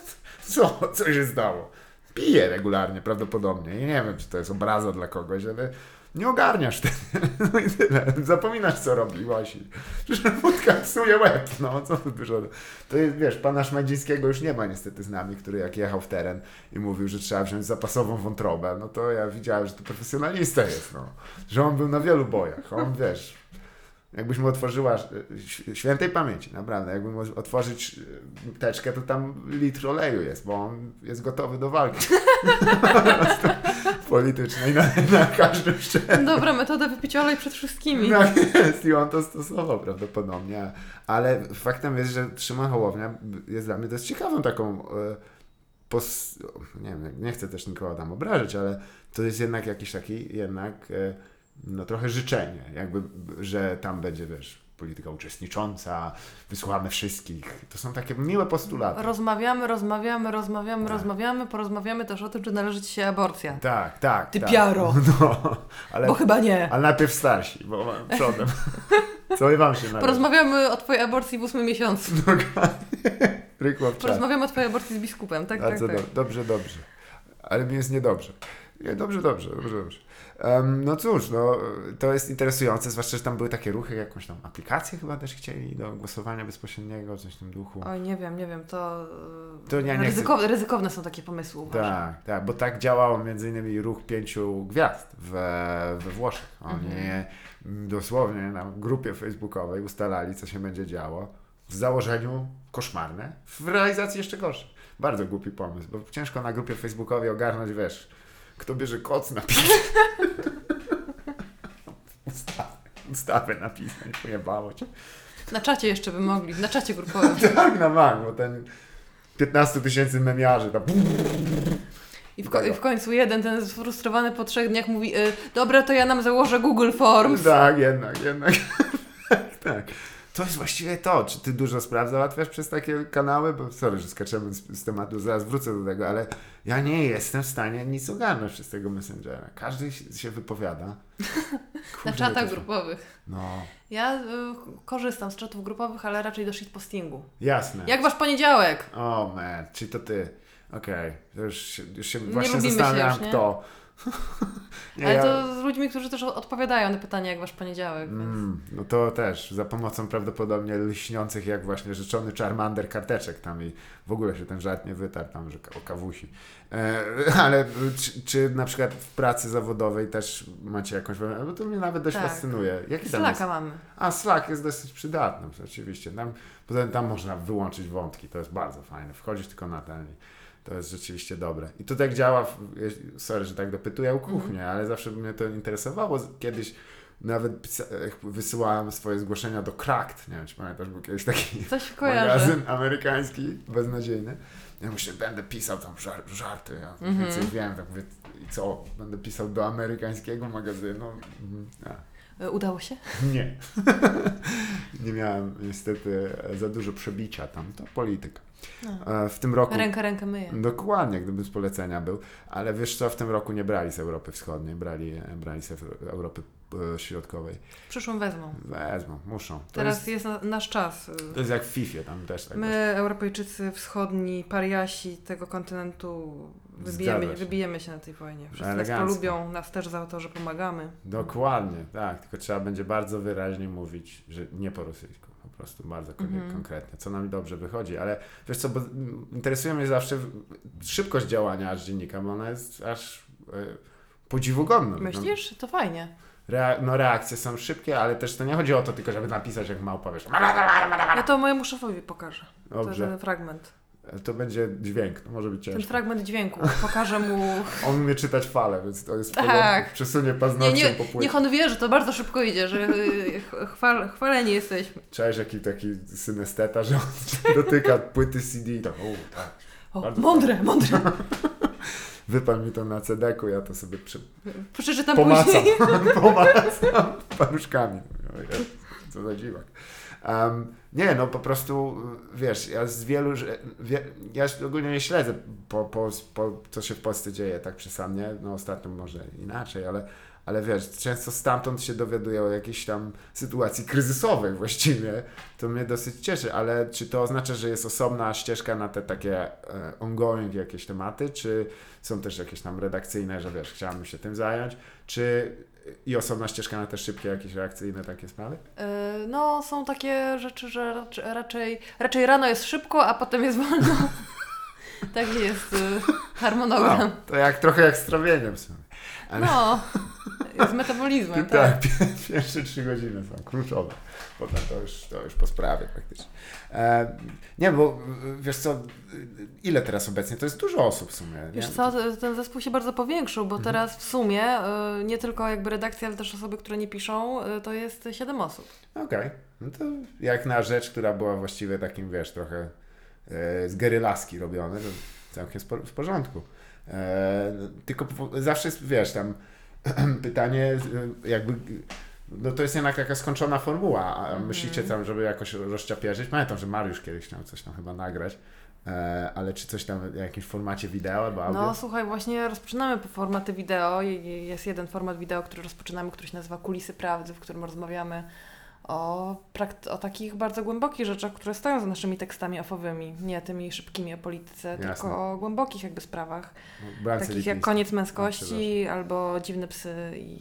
co, co się stało? Pije regularnie prawdopodobnie. I nie wiem, czy to jest obraza dla kogoś, ale nie ogarniasz tego. No i tyle. Zapominasz, co robi właśnie. Że wódka psuje łeb. No, co tu dużo. To jest, wiesz, pana Szmajdzińskiego już nie ma niestety z nami, który jak jechał w teren i mówił, że trzeba wziąć zapasową wątrobę, no to ja widziałem, że to profesjonalista jest, no. Że on był na wielu bojach. On, wiesz, Jakbyś mu otworzyła, e, świętej pamięci, naprawdę, jakby mu otworzyć e, teczkę, to tam litr oleju jest, bo on jest gotowy do walki politycznej na, na każdym szczeblu. Dobra metoda wypić olej przed wszystkimi. Tak jest i on to stosował prawdopodobnie. Ale faktem jest, że Szymon Hołownia jest dla mnie dość ciekawą taką e, pos... nie wiem, nie chcę też nikogo tam obrażać, ale to jest jednak jakiś taki jednak no trochę życzenie, jakby, że tam będzie, wiesz, polityka uczestnicząca, wysłuchamy wszystkich. To są takie miłe postulaty. Rozmawiamy, rozmawiamy, rozmawiamy, Tak. rozmawiamy, porozmawiamy też o tym, czy należy Ci się aborcja. Tak, tak. Ty tak. piaro. No, ale, Bo chyba nie. ale najpierw starsi, bo przodem. Co i wam się należy? Porozmawiamy o Twojej aborcji w ósmym miesiącu. W czas. Porozmawiamy o Twojej aborcji z biskupem, tak, tak, Bardzo tak. do, dobrze, dobrze. Ale mi jest niedobrze. Nie, dobrze, dobrze, dobrze, dobrze. Em, no cóż, no, to jest interesujące, zwłaszcza, że tam były takie ruchy, jakąś tam aplikację chyba też chcieli do głosowania bezpośredniego, coś w tym duchu. Oj, nie wiem, nie wiem, to, To ja nie chcę- ryzykow, ryzykowne są takie pomysły. Tak, tak, bo tak działał między innymi ruch pięciu gwiazd we, we Włoszech. Oni Mhm. dosłownie na grupie facebookowej ustalali, co się będzie działo. W założeniu koszmarne, w realizacji jeszcze gorsze. Bardzo głupi pomysł, bo ciężko na grupie facebookowej ogarnąć, wiesz, kto bierze koc napisać. Ustawę, ustawę napisać, pojebało cię. Na czacie jeszcze by mogli, na czacie grupowym. Tak, na bank, bo ten 15 tysięcy memiarzy tam I w, ko- I w końcu jeden, ten sfrustrowany po trzech dniach mówi, y, dobra, to ja nam założę Google Forms. Tak, jednak, jednak. tak, tak. To jest właściwie to. Czy ty dużo spraw załatwiasz przez takie kanały? Bo sorry, że skaczemy z, z tematu, zaraz wrócę do tego, ale ja nie jestem w stanie nic ogarnąć przez tego Messengera. Każdy się, wypowiada. Na Kurde, czatach to- grupowych. No, Ja y, korzystam z czatów grupowych, ale raczej do shitpostingu. jasne. Jak wasz poniedziałek? O, man, czyli to ty. Okej, to już, się- już się Nie właśnie lubimy się zastanawiam, już, nie? kto. Nie, ale ja- to z ludźmi, którzy też odpowiadają na pytania, jak wasz poniedziałek. Więc... Mm, no to też, za pomocą prawdopodobnie lśniących jak właśnie rzeczony Charmander karteczek tam i w ogóle się ten żart nie wytarł tam, że o kawusi. E, ale czy, czy na przykład w pracy zawodowej też macie jakąś, bo to mnie nawet dość Tak. fascynuje. Jaki tam jest? Slacka mamy. A Slack jest dosyć przydatny, oczywiście. Tam, poza tym tam można wyłączyć wątki, to jest bardzo fajne. Wchodzisz tylko na ten to jest rzeczywiście dobre. I to tak działa, w, sorry, że tak dopytuję o kuchnię, ale zawsze mnie to interesowało. Kiedyś nawet pisa- wysyłałem swoje zgłoszenia do Cracked, nie wiem czy pamiętasz, był kiedyś taki magazyn amerykański, beznadziejny. Ja myślę, będę pisał tam żar- żarty, ja Mhm. więcej wiem, tak mówię, i co, będę pisał do amerykańskiego magazynu? Mhm, Udało się? Nie. nie miałem niestety za dużo przebicia tam. To polityka. No. E, W tym roku. Ręka rękę myje. Dokładnie, gdyby z polecenia był. Ale wiesz co, w tym roku nie brali z Europy Wschodniej, brali, brali z Europy e, Środkowej. W przyszłym wezmą. Wezmą, muszą. To Teraz jest, jest na, nasz czas. to jest jak w FIFA, tam też tak. My, Europejczycy wschodni, pariasi tego kontynentu, wybijemy, wybijemy się na tej wojnie. Wszyscy nas Elegancko. polubią, nas też za to, że pomagamy. Dokładnie, tak. Tylko trzeba będzie bardzo wyraźnie mówić, że nie po rosyjsku. Po prostu bardzo Mhm. konkretnie, co nam dobrze wychodzi. Ale wiesz co, bo mm, interesuje mnie zawsze szybkość działania aż dziennika, bo ona jest aż e, podziwogodna. Myślisz? To fajnie. No, rea- no reakcje są szybkie, ale też to nie chodzi o to tylko, żeby napisać jak małpa, wiesz. Ja to mojemu szefowi pokażę. To Dobrze, ten fragment. To będzie dźwięk, to może być Ten ciężko. fragment dźwięku. Pokażę mu. On umie czytać fale, więc to jest Tak. Przesunie Nie, paznokciem nie, po płycie. niech on wie, że to bardzo szybko idzie, że y, ch- chwal, chwaleni jesteśmy. Cześć, jaki taki synesteta, że on dotyka płyty CD i tak, o, tak. O, mądre, mądre. Wypal mi to na CD-ku, ja to sobie przy... Przeczytam pomacam. później. pomacam paluszkami. Co za dziwak. Um, nie, no po prostu, wiesz, ja z wielu, wie, ja ogólnie nie śledzę po, po, po, co się w Polsce dzieje tak przesadnie, no ostatnio może inaczej, ale, ale wiesz, często stamtąd się dowiaduję o jakiejś tam sytuacji kryzysowej właściwie, to mnie dosyć cieszy, ale czy to oznacza, że jest osobna ścieżka na te takie e, ongoing jakieś tematy, czy są też jakieś tam redakcyjne, że wiesz, chciałabym się tym zająć, czy i osobna ścieżka na te szybkie jakieś reakcyjne takie sprawy? Y, No, są takie rzeczy, że raczej, raczej, rano jest szybko, a potem jest wolno. Taki jest y, harmonogram. No, to jak trochę jak z trawieniem w sumie. Ale No, z metabolizmem, tak. tak, pi- pierwsze trzy godziny są kluczowe. Potem to już, to już po sprawie praktycznie. E, nie, bo wiesz co, ile teraz obecnie? To jest dużo osób w sumie. Nie? Wiesz co, ten zespół się bardzo powiększył, bo teraz w sumie y, nie tylko jakby redakcja, ale też osoby, które nie piszą, y, to jest 7 osób. Okej, no to jak na rzecz, która była właściwie takim, wiesz, trochę e, z gerylaski robione, to całkiem w porządku. E, tylko zawsze jest, wiesz, tam pytanie jakby, no to jest jednak jakaś skończona formuła, a Mhm. myślicie tam, żeby jakoś rozczapierzyć? Pamiętam, że Mariusz kiedyś chciał coś tam chyba nagrać, e, ale czy coś tam w jakimś formacie wideo albo audio? No słuchaj, właśnie rozpoczynamy po formaty wideo. Jest jeden format wideo, który rozpoczynamy, który się nazywa Kulisy Prawdy, w którym rozmawiamy o, o takich bardzo głębokich rzeczach, które stoją za naszymi tekstami ofowymi, nie tymi szybkimi o polityce, Jasne. tylko o głębokich jakby sprawach, Brance takich jak. Koniec Męskości albo Dziwne Psy i...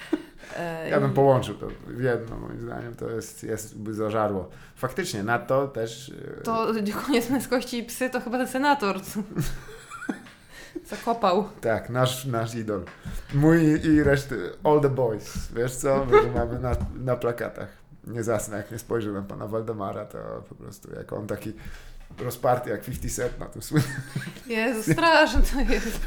e, Ja bym i- połączył to w jedno, moim zdaniem, to jest, jest by zażarło. Faktycznie, na to też... e, To Koniec Męskości i Psy to chyba ten senator, co, co kopał. Tak, nasz, nasz idol. Mój i reszty, all the boys. Wiesz co, my tu mamy na, na plakatach. Nie zasnę, jak nie spojrzę na pana Waldemara, to po prostu jak on taki rozparty jak 50 Cent na tym słynnym. Jezu, straszne to jest.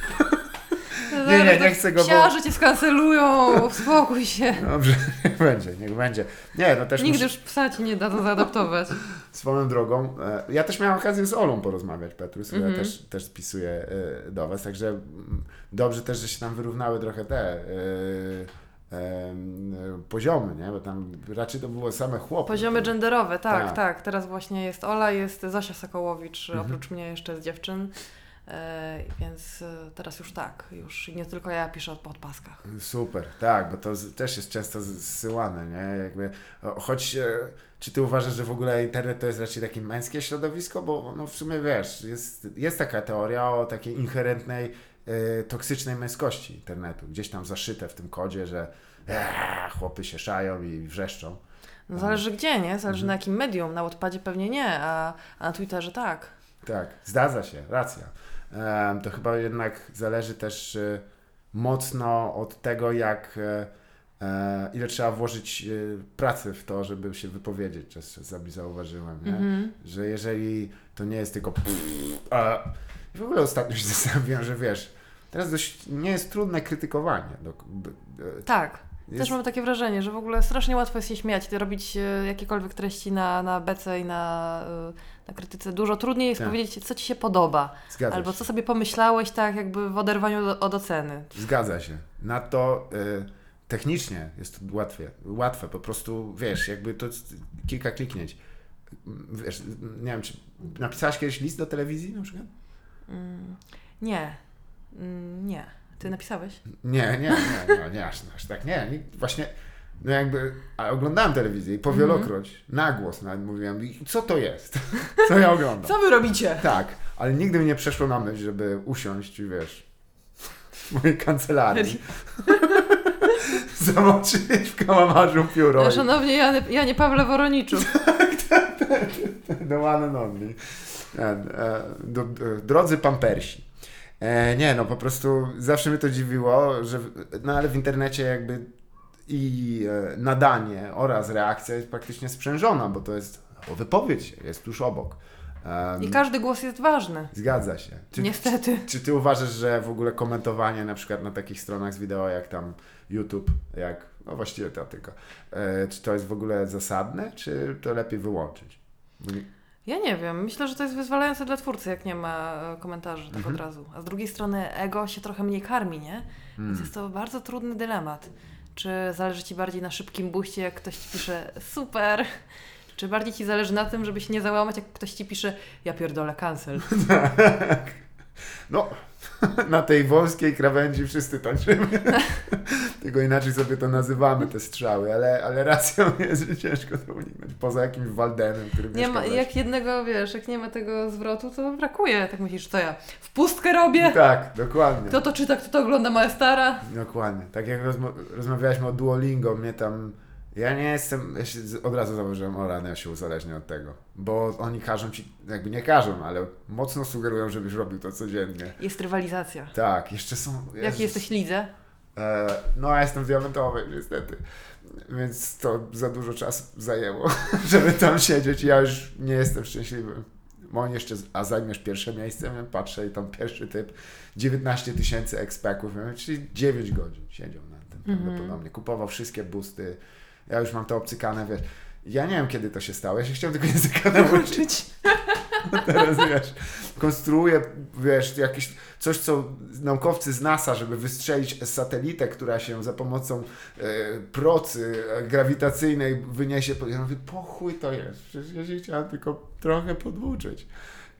Nie, nie, nie chcę go, bo- Psiarze cię skancelują, uspokój się. Dobrze, niech będzie, niech będzie. Nie, no też Nigdy już psa ci nie dadzą zaadoptować. swoją drogą. e, Ja też miałem okazję z Olą porozmawiać, Petrus, która Mhm. też, też spisuje e, do Was, także mm, dobrze też, że się tam wyrównały trochę te e, poziomy, nie? Bo tam raczej to było same chłopy. Poziomy genderowe, tak, Tak. tak, Teraz właśnie jest Ola, jest Zosia Sokołowicz, Mhm. oprócz mnie jeszcze z dziewczyn. E, więc e, teraz już tak, już nie tylko ja piszę o podpaskach. Super, tak, bo to też jest często zsyłane, nie? Jakby, choć e, czy ty uważasz, że w ogóle internet to jest raczej takie męskie środowisko? Bo no w sumie wiesz, jest, jest taka teoria o takiej inherentnej, toksycznej męskości internetu, gdzieś tam zaszyte w tym kodzie, że e, chłopy się szają i wrzeszczą. No zależy gdzie, nie? Zależy Mhm. na jakim medium. Na Wattpadzie pewnie nie, a, a na Twitterze tak. Tak, zdarza się, racja. Em, to chyba jednak zależy też e, mocno od tego, jak e, e, ile trzeba włożyć e, pracy w to, żeby się wypowiedzieć, czas- czasami zauważyłem? Mhm. że jeżeli to nie jest tylko a w ogóle ostatnio się zastanawiam, że wiesz, teraz dość nie jest trudne krytykowanie. B- e, Tak. jest, Też mam takie wrażenie, że w ogóle strasznie łatwo jest się śmiać, robić e, jakiekolwiek treści na, na bece i na, e, na krytyce. Dużo trudniej jest Tak. powiedzieć, co Ci się podoba. zgadza Albo się. co sobie pomyślałeś, tak jakby w oderwaniu od, od oceny. Zgadza się. Na to y, technicznie jest to łatwe, łatwe, po prostu wiesz, jakby to kilka kliknięć. Wiesz, nie wiem, czy napisałaś kiedyś list do telewizji na przykład? Mm, nie. Mm, nie. Ty napisałeś? Nie, nie, nie, nie, nie aż, aż tak, nie, nie, właśnie, no jakby, a oglądałem telewizję i powielokroć, na głos nawet mówiłem, co to jest? Co ja oglądam? Co wy robicie? Tak, ale nigdy mi nie przeszło na myśl, żeby usiąść wiesz, w mojej kancelarii, zamoczyć w kałamarzu pióro No, i szanownie Jany, Janie Pawle Woroniczu. The one and only. E, e, e, drodzy pampersi. E, nie, no po prostu zawsze mnie to dziwiło, że no ale w internecie jakby i e, nadanie oraz reakcja jest praktycznie sprzężona, bo to jest o, wypowiedź jest tuż obok. Em, I każdy głos jest ważny. Zgadza się. Czy, Niestety. czy ty uważasz, że w ogóle komentowanie na przykład na takich stronach z wideo jak tam YouTube, jak, no właściwie to tylko, e, czy to jest w ogóle zasadne, czy to lepiej wyłączyć? Ja nie wiem. Myślę, że to jest wyzwalające dla twórcy, jak nie ma e, komentarzy tak Mhm. od razu. A z drugiej strony ego się trochę mniej karmi, nie? Więc Hmm. jest to bardzo trudny dylemat. Czy zależy Ci bardziej na szybkim buście, jak ktoś Ci pisze super, czy bardziej Ci zależy na tym, żeby się nie załamać, jak ktoś Ci pisze ja pierdolę cancel. Tak. No, na tej wąskiej krawędzi wszyscy tańczymy. Tylko inaczej sobie to nazywamy, te strzały, ale, ale racją jest, że ciężko to uniknąć. Poza jakimś Waldemem, który Nie ma, jak jednego, wiesz, jak nie ma tego zwrotu, to brakuje. Tak myślisz, co ja w pustkę robię? Tak, dokładnie. Kto to czyta, kto to ogląda, moja stara? Dokładnie. Tak jak rozma- rozmawialiśmy o Duolingo, mnie tam... Ja nie jestem... Ja się od razu zauważyłem, o rany, ja się uzależnię od tego. Bo oni każą ci... Jakby nie każą, ale mocno sugerują, żebyś robił to codziennie. Jest rywalizacja. Tak, jeszcze są... Jezus. jesteś lidze? E, No, ja jestem w diamentowej, niestety. Więc to za dużo czasu zajęło, żeby tam siedzieć. Ja już nie jestem szczęśliwy. On jeszcze, a zajmiesz pierwsze miejsce? Ja patrzę i tam pierwszy typ, 19 tysięcy ekspeków, czyli 9 godzin siedział na tym Mhm. prawdopodobnie. Kupował wszystkie busty. Ja już mam to obcykane, wiesz. Ja nie wiem, kiedy to się stało. Ja się chciałem tego języka nauczyć. Teraz wiesz, konstruuję, wiesz, jakieś coś, co naukowcy z NASA, żeby wystrzelić satelitę, która się za pomocą e, procy e, grawitacyjnej wyniesie. Ja mówię, po chuj to jest, przecież ja się chciałem tylko trochę podwuczyć.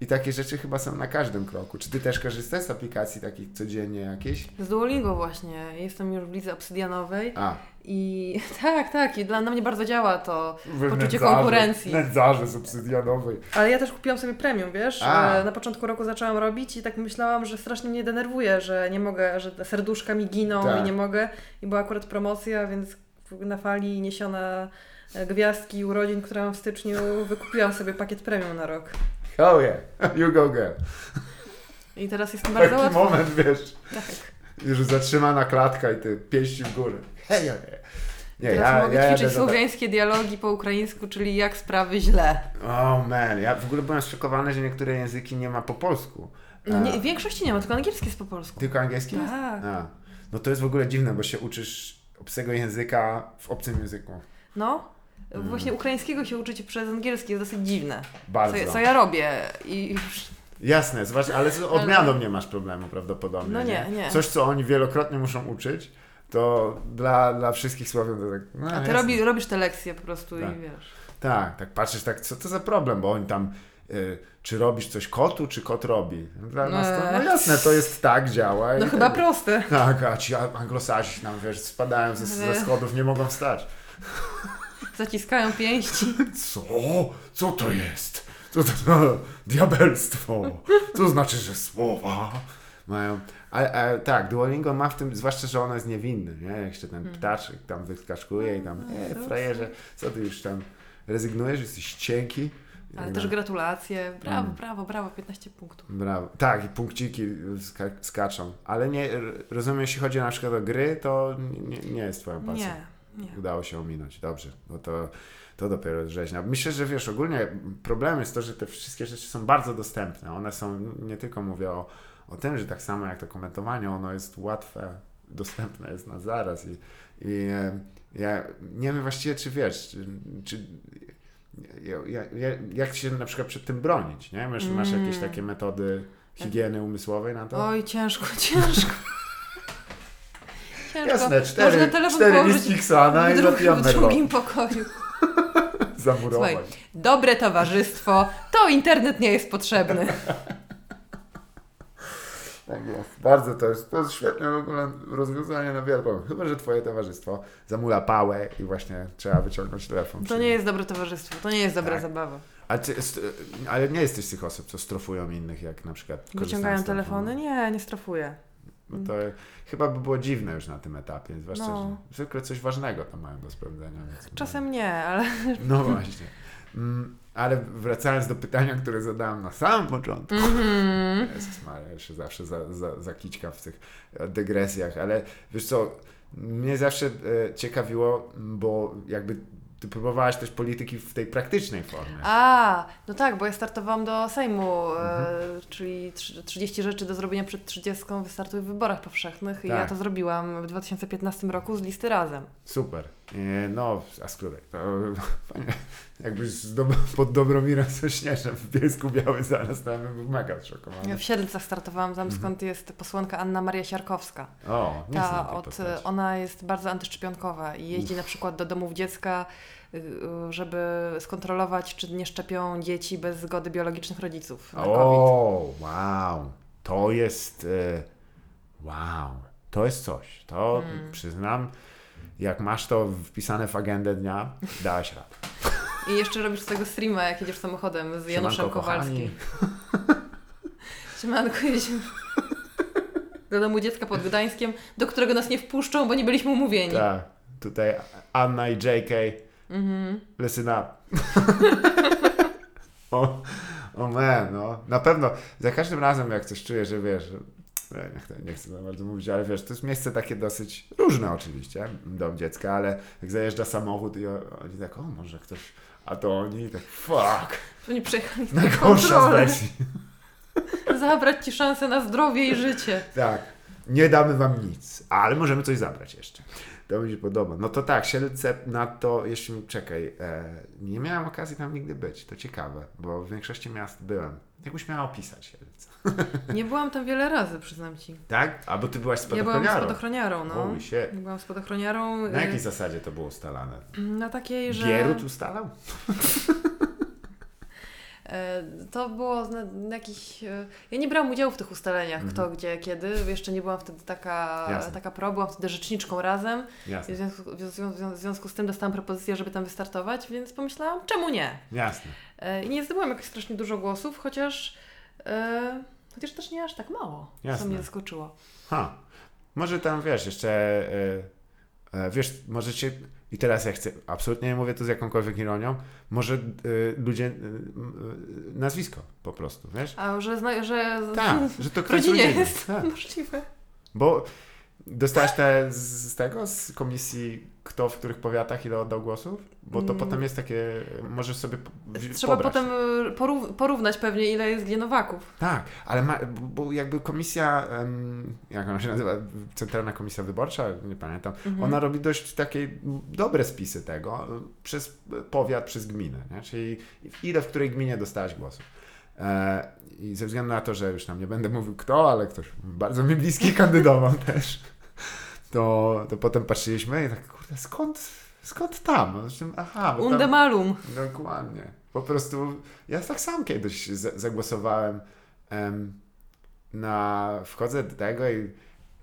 I takie rzeczy chyba są na każdym kroku. Czy ty też korzystasz z aplikacji takich codziennie jakieś? Z Duolingo właśnie. Jestem już w lidze obsydianowej A, i tak, tak. I dla na mnie bardzo działa to wy poczucie nędzarze- konkurencji. Nędzarze z obsydianowej. Ale ja też kupiłam sobie premium, wiesz? A. E, Na początku roku zaczęłam robić i tak myślałam, że strasznie mnie denerwuje, że nie mogę, że serduszka mi giną Tak. i nie mogę. I była akurat promocja, więc na fali niesiona e, gwiazdki urodzin, które mam w styczniu, wykupiłam sobie pakiet premium na rok. Oh yeah, you go girl. I teraz jestem bardzo Taki łatwo. moment, wiesz, Tak. już zatrzymana klatka i ty pięści w górę. Hej, hej. Nie, Teraz mogę ćwiczyć jadę do- słowiańskie dialogi po ukraińsku, czyli jak sprawy źle. Oh man, ja w ogóle byłem zszokowany, że niektóre języki nie ma po polsku. No nie, w większości nie ma, tylko angielski jest po polsku. Tylko angielski? jest? Tak. A. No to jest w ogóle dziwne, bo się uczysz obcego języka w obcym języku. No. Mm. Właśnie ukraińskiego się uczyć przez angielski jest dosyć dziwne. Bardzo. Co, co ja robię i już Jasne, zwłaszcza, ale z odmianą nie masz problemu prawdopodobnie. No nie, nie. Coś, co oni wielokrotnie muszą uczyć, to dla, dla wszystkich Słowian to tak... No, A ty robi, robisz te lekcje po prostu Tak. i wiesz. Tak, tak patrzysz, tak, co to za problem, bo oni tam, y, czy robisz coś kotu, czy kot robi. Dla nas to, no jasne, to jest tak, działa. No chyba tak, proste. Tak, a ci anglosazi tam, wiesz, spadają ze, ze schodów, nie mogą wstać. Zaciskają pięści. Co? Co to jest? Co to za diabelstwo? Co znaczy, że słowa mają... A, a, tak, Duolingo ma w tym, zwłaszcza, że ono jest niewinny, nie? Jeszcze ten ptaczek tam wyskakuje i tam, e, frajerze, co ty już tam rezygnujesz, jesteś cienki. Ale też no, gratulacje. Brawo, Mm. brawo, brawo, 15 punktów. Brawo. Tak, i punkciki ska skaczą. Ale nie, rozumiem, jeśli chodzi na przykład o gry, to nie, nie jest twoją pasją. Nie, nie. Udało się ominąć, dobrze. No to, to dopiero rzeźnia. Myślę, że wiesz, ogólnie problem jest to, że te wszystkie rzeczy są bardzo dostępne. One są, nie tylko mówię o, o tym, że tak samo jak to komentowanie, ono jest łatwe, dostępne jest na zaraz i, i e, ja nie wiem właściwie, czy wiesz, czy, czy ja, ja, ja, jak się na przykład przed tym bronić, nie? Masz, masz Mm. jakieś takie metody higieny umysłowej na to? Oj, ciężko, ciężko. ciężko. Jasne, Można cztery, telefon cztery listki Xana i zapijam w drugim pokoju. Zamurować. Słuchaj, dobre towarzystwo, to internet nie jest potrzebny. Tak jest. Bardzo to jest, to jest świetne w ogóle rozwiązanie na wiele problemów. Chyba, że twoje towarzystwo zamula pałę i właśnie trzeba wyciągnąć telefon. To nie jest dobre towarzyństwo, to nie jest dobra Tak. zabawa. Ty, ale nie jesteś z tych osób, co strofują innych, jak na przykład Wyciągają telefony? Nie, nie strofuję. No to chyba by było dziwne już na tym etapie, zwłaszcza, No. że zwykle coś ważnego tam mają do sprawdzenia. Czasem nie, ale No właśnie. Mm, ale wracając do pytania, które zadałem na samym początku. Mhm. Jezus Maria, ja się zawsze za, za, zakićkam w tych dygresjach, ale wiesz co, mnie zawsze e, ciekawiło, bo jakby ty próbowałaś też polityki w tej praktycznej formie. A, no tak, bo ja startowałam do Sejmu, Mhm. e, czyli trzy- 30 rzeczy do zrobienia przed 30 wystartuj w wyborach powszechnych i ja Tak. to zrobiłam w 2015 roku z listy razem. Super. No, a skrótek, to fajnie, jakbyś pod Dobromirem Sośnierzem w Bielsku Biały zaraz, to ja bym mega zszokowany. W Siedlcach startowałam tam, Mhm. skąd jest posłanka Anna Maria Siarkowska. O, nie Ta od, ona jest bardzo antyszczepionkowa i jeździ na przykład do domów dziecka, y, y, żeby skontrolować, czy nie szczepią dzieci bez zgody biologicznych rodziców na COVID. O, wow. To jest. E, wow. To jest coś. To Mm. przyznam, jak masz to wpisane w agendę dnia, dałaś radę. I jeszcze robisz z tego streama, jak jedziesz samochodem z Januszem Siemanko, Kowalskim. kochani. Siemanko, jedziemy do domu dziecka pod Gdańskiem, do którego nas nie wpuszczą, bo nie byliśmy umówieni. Tak. Tutaj Anna i JK. Mhm. Listen up. o, o man, no. Na pewno za każdym razem, jak coś czuję, że wiesz, nie, chcę, nie chcę za bardzo mówić, ale wiesz, to jest miejsce takie dosyć różne oczywiście, dom dziecka, ale jak zajeżdża samochód i oni tak, o może ktoś, a to oni tak, fuck, Oni przyjechali na kontrolę, zabrać Ci szansę na zdrowie i życie. Tak, nie damy wam nic, ale możemy coś zabrać jeszcze. To mi się podoba. No to tak, Siedlce na to, jeśli mi czekaj, e, nie miałem okazji tam nigdy być. To ciekawe, bo w większości miast byłem. Jakbyś miała opisać Siedlce? Nie byłam tam wiele razy, przyznam Ci. Tak? A bo ty byłaś Ja byłam spadochroniarą. spadochroniarą, no. Holy shit. Byłam spadochroniarą. Na y, jakiej zasadzie to było ustalane? Na takiej, że... Bierut ustalał? E, To było na, na jakiś. e, Ja nie brałam udziału w tych ustaleniach, kto, gdzie, kiedy. Jeszcze nie byłam wtedy taka, Jasne. taka pro, byłam wtedy rzeczniczką razem. W związku, w związku, z tym dostałam propozycję, żeby tam wystartować, więc pomyślałam, czemu nie? jasne. E, I nie zdobyłam jakoś strasznie dużo głosów, chociaż. E, chociaż też nie aż tak mało, Jasne. co mnie zaskoczyło. Ha. Może tam, wiesz, jeszcze, e, e, wiesz, możecie, i teraz ja chcę, absolutnie nie mówię to z jakąkolwiek ironią, może e, ludzie, nazwisko po prostu, wiesz? A że, zna, że Tak, że to ktoś rodzinie jest Tak. możliwe. Bo dostałaś te z, z tego, z komisji, kto w których powiatach ile oddał głosów? Bo to Mm. potem jest takie, możesz sobie Trzeba pobrać. potem e, porów, porównać pewnie, ile jest gdzie Nowaków. Tak, ale ma, bo jakby komisja, jak ona się nazywa, Centralna Komisja Wyborcza, nie pamiętam, Mhm. ona robi dość takie dobre spisy tego y, przez powiat, przez gminę, nie? czyli ile w której gminie dostałaś głosów. E, I ze względu na to, że już nam nie będę mówił kto, ale ktoś bardzo mi bliski kandydował też, to, to potem patrzyliśmy i tak, kurde, skąd, skąd tam? Zresztą, aha, bo tam, Undemalum. Dokładnie. Po prostu ja tak sam kiedyś za- zagłosowałem em, na. Wchodzę do tego i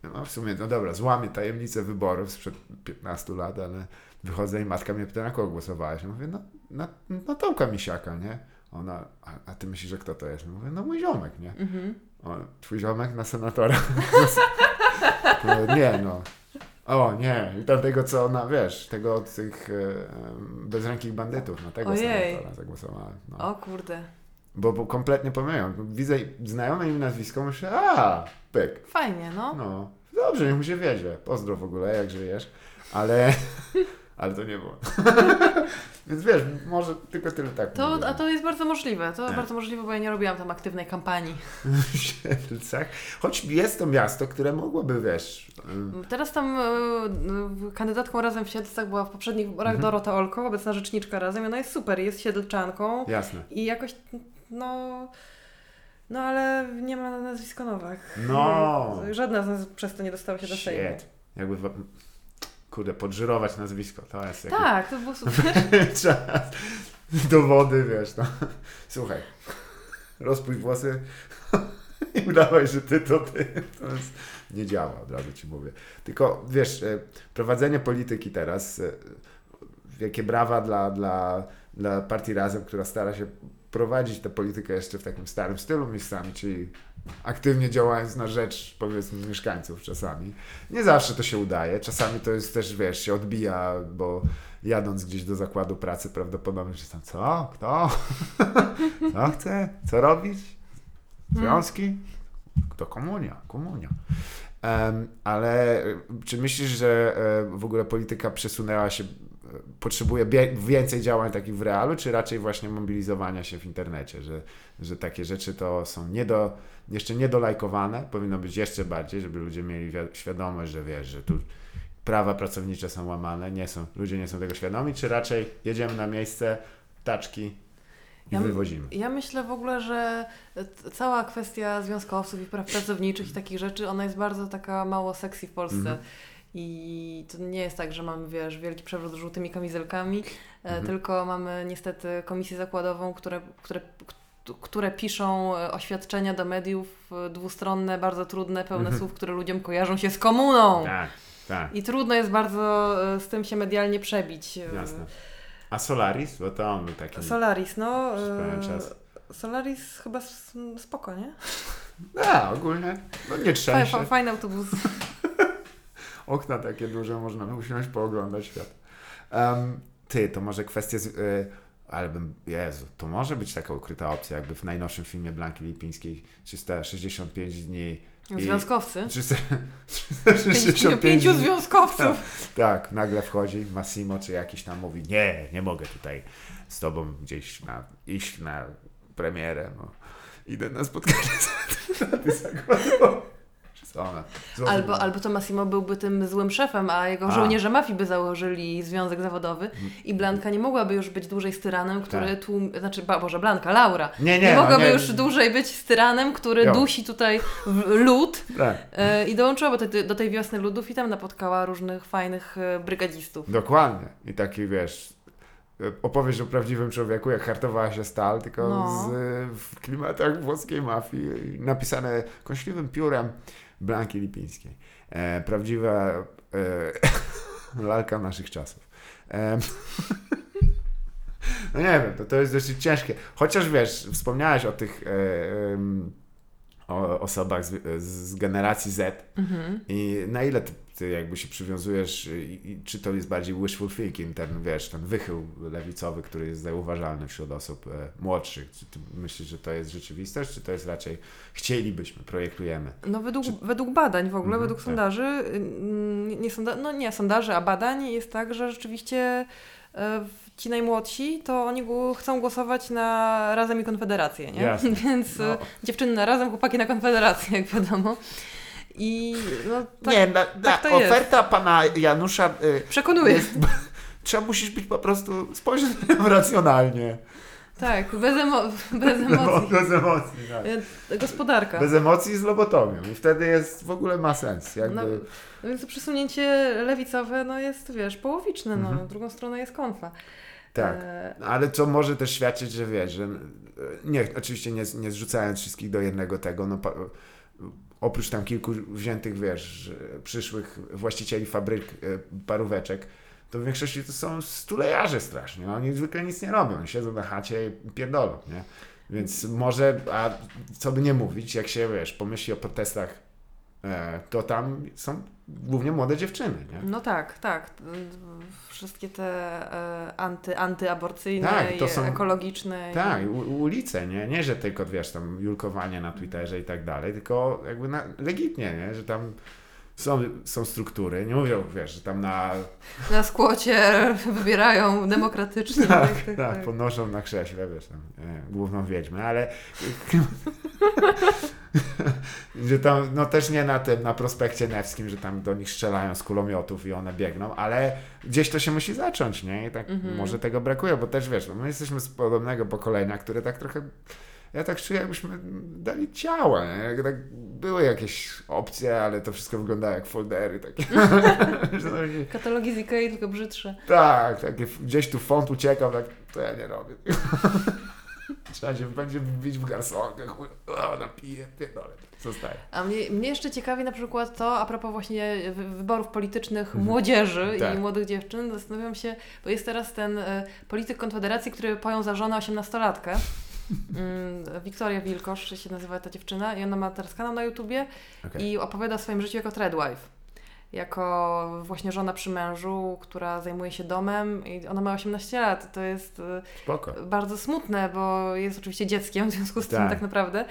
no w sumie, no dobra, złamię tajemnicę wyborów sprzed 15 lat, ale wychodzę i matka mnie pyta, na kogo głosowałeś? Ja mówię, no na, na Tomka Misiaka, nie? Ona, a, a ty myślisz, że kto to jest? Mówię, no mój ziomek, nie? Mhm. O, twój ziomek na senatora. Nie, no. O, nie. I tamtego, co ona, wiesz, tego od tych e, bezrękich bandytów, na tego Ojej. senatora zagłosowałem. No. O kurde. Bo, bo kompletnie pomyliłem. Widzę znajome im nazwisko, myślę, a, pyk. Fajnie, no. No, dobrze, niech mu się wiedzie. Pozdro w ogóle, jak żyjesz. Ale, ale to nie było. Więc wiesz, może tylko tyle tak. To, mówię. a to jest bardzo możliwe. To Tak. bardzo możliwe, bo ja nie robiłam tam aktywnej kampanii. w Siedlcach. Choć jest to miasto, które mogłoby, wiesz... em, Teraz tam e, e, kandydatką razem w Siedlcach była w poprzednich wyborach Mhm. Dorota Olko, obecna rzeczniczka razem. I ona jest super, jest siedlczanką Jasne. i jakoś, no... No ale nie ma nazwiska Nowak. No. Żadna z nas przez to nie dostała się do Sejmu. Shit. Jakby, wa- kurde, podżyrować nazwisko, to jest jakiś Tak, to było super. czas. Dowody, wiesz, no. Słuchaj, rozpuść włosy i udawaj, że ty to ty. To jest, nie działa, od razu ci mówię. Tylko, wiesz, e, prowadzenie polityki teraz, e, wielkie brawa dla, dla, dla partii Razem, która stara się prowadzić tę politykę jeszcze w takim starym stylu miejscami, czyli aktywnie działając na rzecz, powiedzmy, mieszkańców czasami. Nie zawsze to się udaje, czasami to jest też, wiesz, się odbija, bo jadąc gdzieś do zakładu pracy prawdopodobnie, że tam co? Kto? Co chce? Co robić? Związki? To komunia, komunia. Em, ale czy myślisz, że e, w ogóle polityka przesunęła się, potrzebuje więcej działań takich w realu, czy raczej właśnie mobilizowania się w internecie, że, że takie rzeczy to są nie do, jeszcze niedolajkowane, powinno być jeszcze bardziej, żeby ludzie mieli wi- świadomość, że wiesz, że tu prawa pracownicze są łamane, nie są, ludzie nie są tego świadomi, czy raczej jedziemy na miejsce, taczki i Ja. Ja myślę w ogóle, że cała kwestia związkowców i praw pracowniczych i takich rzeczy, ona jest bardzo taka mało sexy w Polsce. Mhm. I to nie jest tak, że mamy, wiesz, wielki przewrót z żółtymi kamizelkami, e, Mhm. tylko mamy niestety komisję zakładową, które, które, które piszą e, oświadczenia do mediów e, dwustronne, bardzo trudne, pełne Mhm. słów, które ludziom kojarzą się z komuną. Tak, tak, I trudno jest bardzo z tym się medialnie przebić. Jasne. A Solaris? Bo to on był taki... Solaris, no. Czas. Solaris chyba spoko, nie? A, ogólnie, no nie fa, fajny autobus. Okna takie duże, można usiąść, pooglądać świat. Em, ty, to może kwestia z... Y, ale bym, Jezu, to może być taka ukryta opcja, jakby w najnowszym filmie Blanki Lipińskiej 365 dni. Związkowcy. 300, 365 Pięciu dni. związkowców. Tak, nagle wchodzi Massimo czy jakiś tam mówi, nie, nie mogę tutaj z tobą gdzieś na, iść na premierę, no. Idę na spotkanie z Albo, albo to Massimo byłby tym złym szefem, a jego A. żołnierze mafii by założyli związek zawodowy i Blanka nie mogłaby już być dłużej z tyranem, który Tak. tłum... Znaczy, ba, Boże, Blanka, Laura. Nie, nie, Nie, no, mogłaby nie. już dłużej być z tyranem, który Jo. dusi tutaj lud Tak, e, i dołączyła do tej, do tej wiosny ludów i tam napotkała różnych fajnych e, brygadzistów. dokładnie. I taki, wiesz, opowieść o prawdziwym człowieku, jak hartowała się stal, tylko No. z, w klimatach włoskiej mafii, napisane kąśliwym piórem Blanki Lipińskiej. E, prawdziwa e, lalka naszych czasów. E, no nie wiem, to, to jest dosyć ciężkie. Chociaż wiesz, wspomniałeś o tych e, o osobach z, z generacji Z Mhm. i na ile ty, ty jakby się przywiązujesz, i, i, czy to jest bardziej wishful thinking, ten wiesz, ten wychył lewicowy, który jest zauważalny wśród osób e, młodszych. Czy ty myślisz, że to jest rzeczywistość, czy to jest raczej chcielibyśmy, projektujemy? No według, według badań w ogóle, Mhm, według tak. sondaży, mm, nie, sonda, no nie sondaży, a badań jest tak, że rzeczywiście e, ci najmłodsi, to oni chcą głosować na Razem i Konfederację, nie? Jasne. Więc No. e, dziewczyny na Razem, chłopaki na Konfederację, jak wiadomo. I no tak, nie, na, na, to jest. oferta pana Janusza y, przekonuje. jest... Trzeba musisz być po prostu spojrzeć racjonalnie. Tak, bez, emo- bez emocji. Bez emocji, tak. Gospodarka. Bez emocji z lobotomią. I wtedy jest w ogóle ma sens. Jakby... No, no więc to przesunięcie lewicowe no jest, wiesz, połowiczne, no. Mhm. W drugą stronę jest konfa. tak. E, Ale co może też świadczyć, że wiesz, że e, nie, oczywiście nie, nie zrzucając wszystkich do jednego tego, no oprócz tam kilku wziętych, wiesz, przyszłych właścicieli fabryk e, paróweczek, to w większości to są stulejarze strasznie. No, oni zwykle nic nie robią, oni siedzą na chacie i pierdolą, nie? Więc może, a co by nie mówić, jak się, wiesz, pomyśli o protestach, e, to tam są głównie młode dziewczyny, nie? No tak, tak. Wszystkie te e, anty, antyaborcyjne Tak, to i są- ekologiczne. i- Tak, u, ulice, nie? Nie, że tylko, wiesz, tam julkowanie na Twitterze i tak dalej, tylko jakby na, legitnie, nie? Że tam są, są struktury, nie mówią, wiesz, że tam na... Na skłocie wybierają demokratycznie. Tak, tak, podnoszą na krześle, wiesz, tam, e, główną wiedźmę, ale... że tam, no też nie na tym, na prospekcie Nevskim, że tam do nich strzelają z kulomiotów i one biegną, ale gdzieś to się musi zacząć, nie? I tak Mhm. może tego brakuje, bo też, wiesz, no my jesteśmy z podobnego pokolenia, które tak trochę ja tak czuję, jakbyśmy dali ciała, nie? Jak tak były jakieś opcje, ale to wszystko wyglądało jak foldery takie. Katalogi z Ikei, tylko brzydsze. tak, gdzieś tu font uciekał, tak to ja nie robię. Trzeba się będzie bić w garsonkę, chuj, o, napiję, pierdolę, zostaje. A mnie, mnie jeszcze ciekawi na przykład to, a propos właśnie wy- wyborów politycznych Mhm. młodzieży Tak. i młodych dziewczyn, zastanawiam się, bo jest teraz ten e, polityk Konfederacji, który pojął za żonę 18-latkę. Mm, Wiktoria Wilkosz się nazywa ta dziewczyna i ona ma teraz kanał na YouTubie Okej. i opowiada o swoim życiu jako threadwife. Jako właśnie żona przy mężu, która zajmuje się domem i ona ma 18 lat. To jest e, Spoko. bardzo smutne, bo jest oczywiście dzieckiem w związku z tym Tak. tak naprawdę.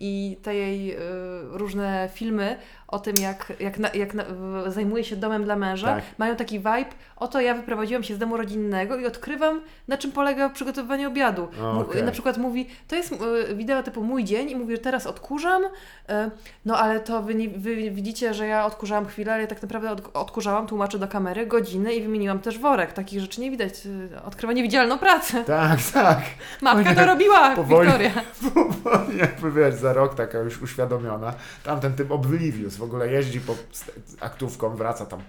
I te jej y, różne filmy o tym, jak, jak, na, jak na, zajmuje się domem dla męża, Tak. mają taki vibe, oto ja wyprowadziłam się z domu rodzinnego i odkrywam, na czym polega przygotowywanie obiadu. O, Mu- okej. Na przykład mówi, to jest y, wideo typu mój dzień i mówi, że teraz odkurzam, y, no ale to wy, nie, wy widzicie, że ja odkurzałam chwilę, ale tak naprawdę od, odkurzałam, tłumaczę do kamery, godziny i wymieniłam też worek. Takich rzeczy nie widać. y, Odkrywa niewidzialną pracę. Tak, tak. Matka to robiła, powoli. Wiktoria. Powoli, jakby wiesz, za rok taka już uświadomiona. Tamten typ Oblivious w ogóle jeździ po aktówką, wraca tam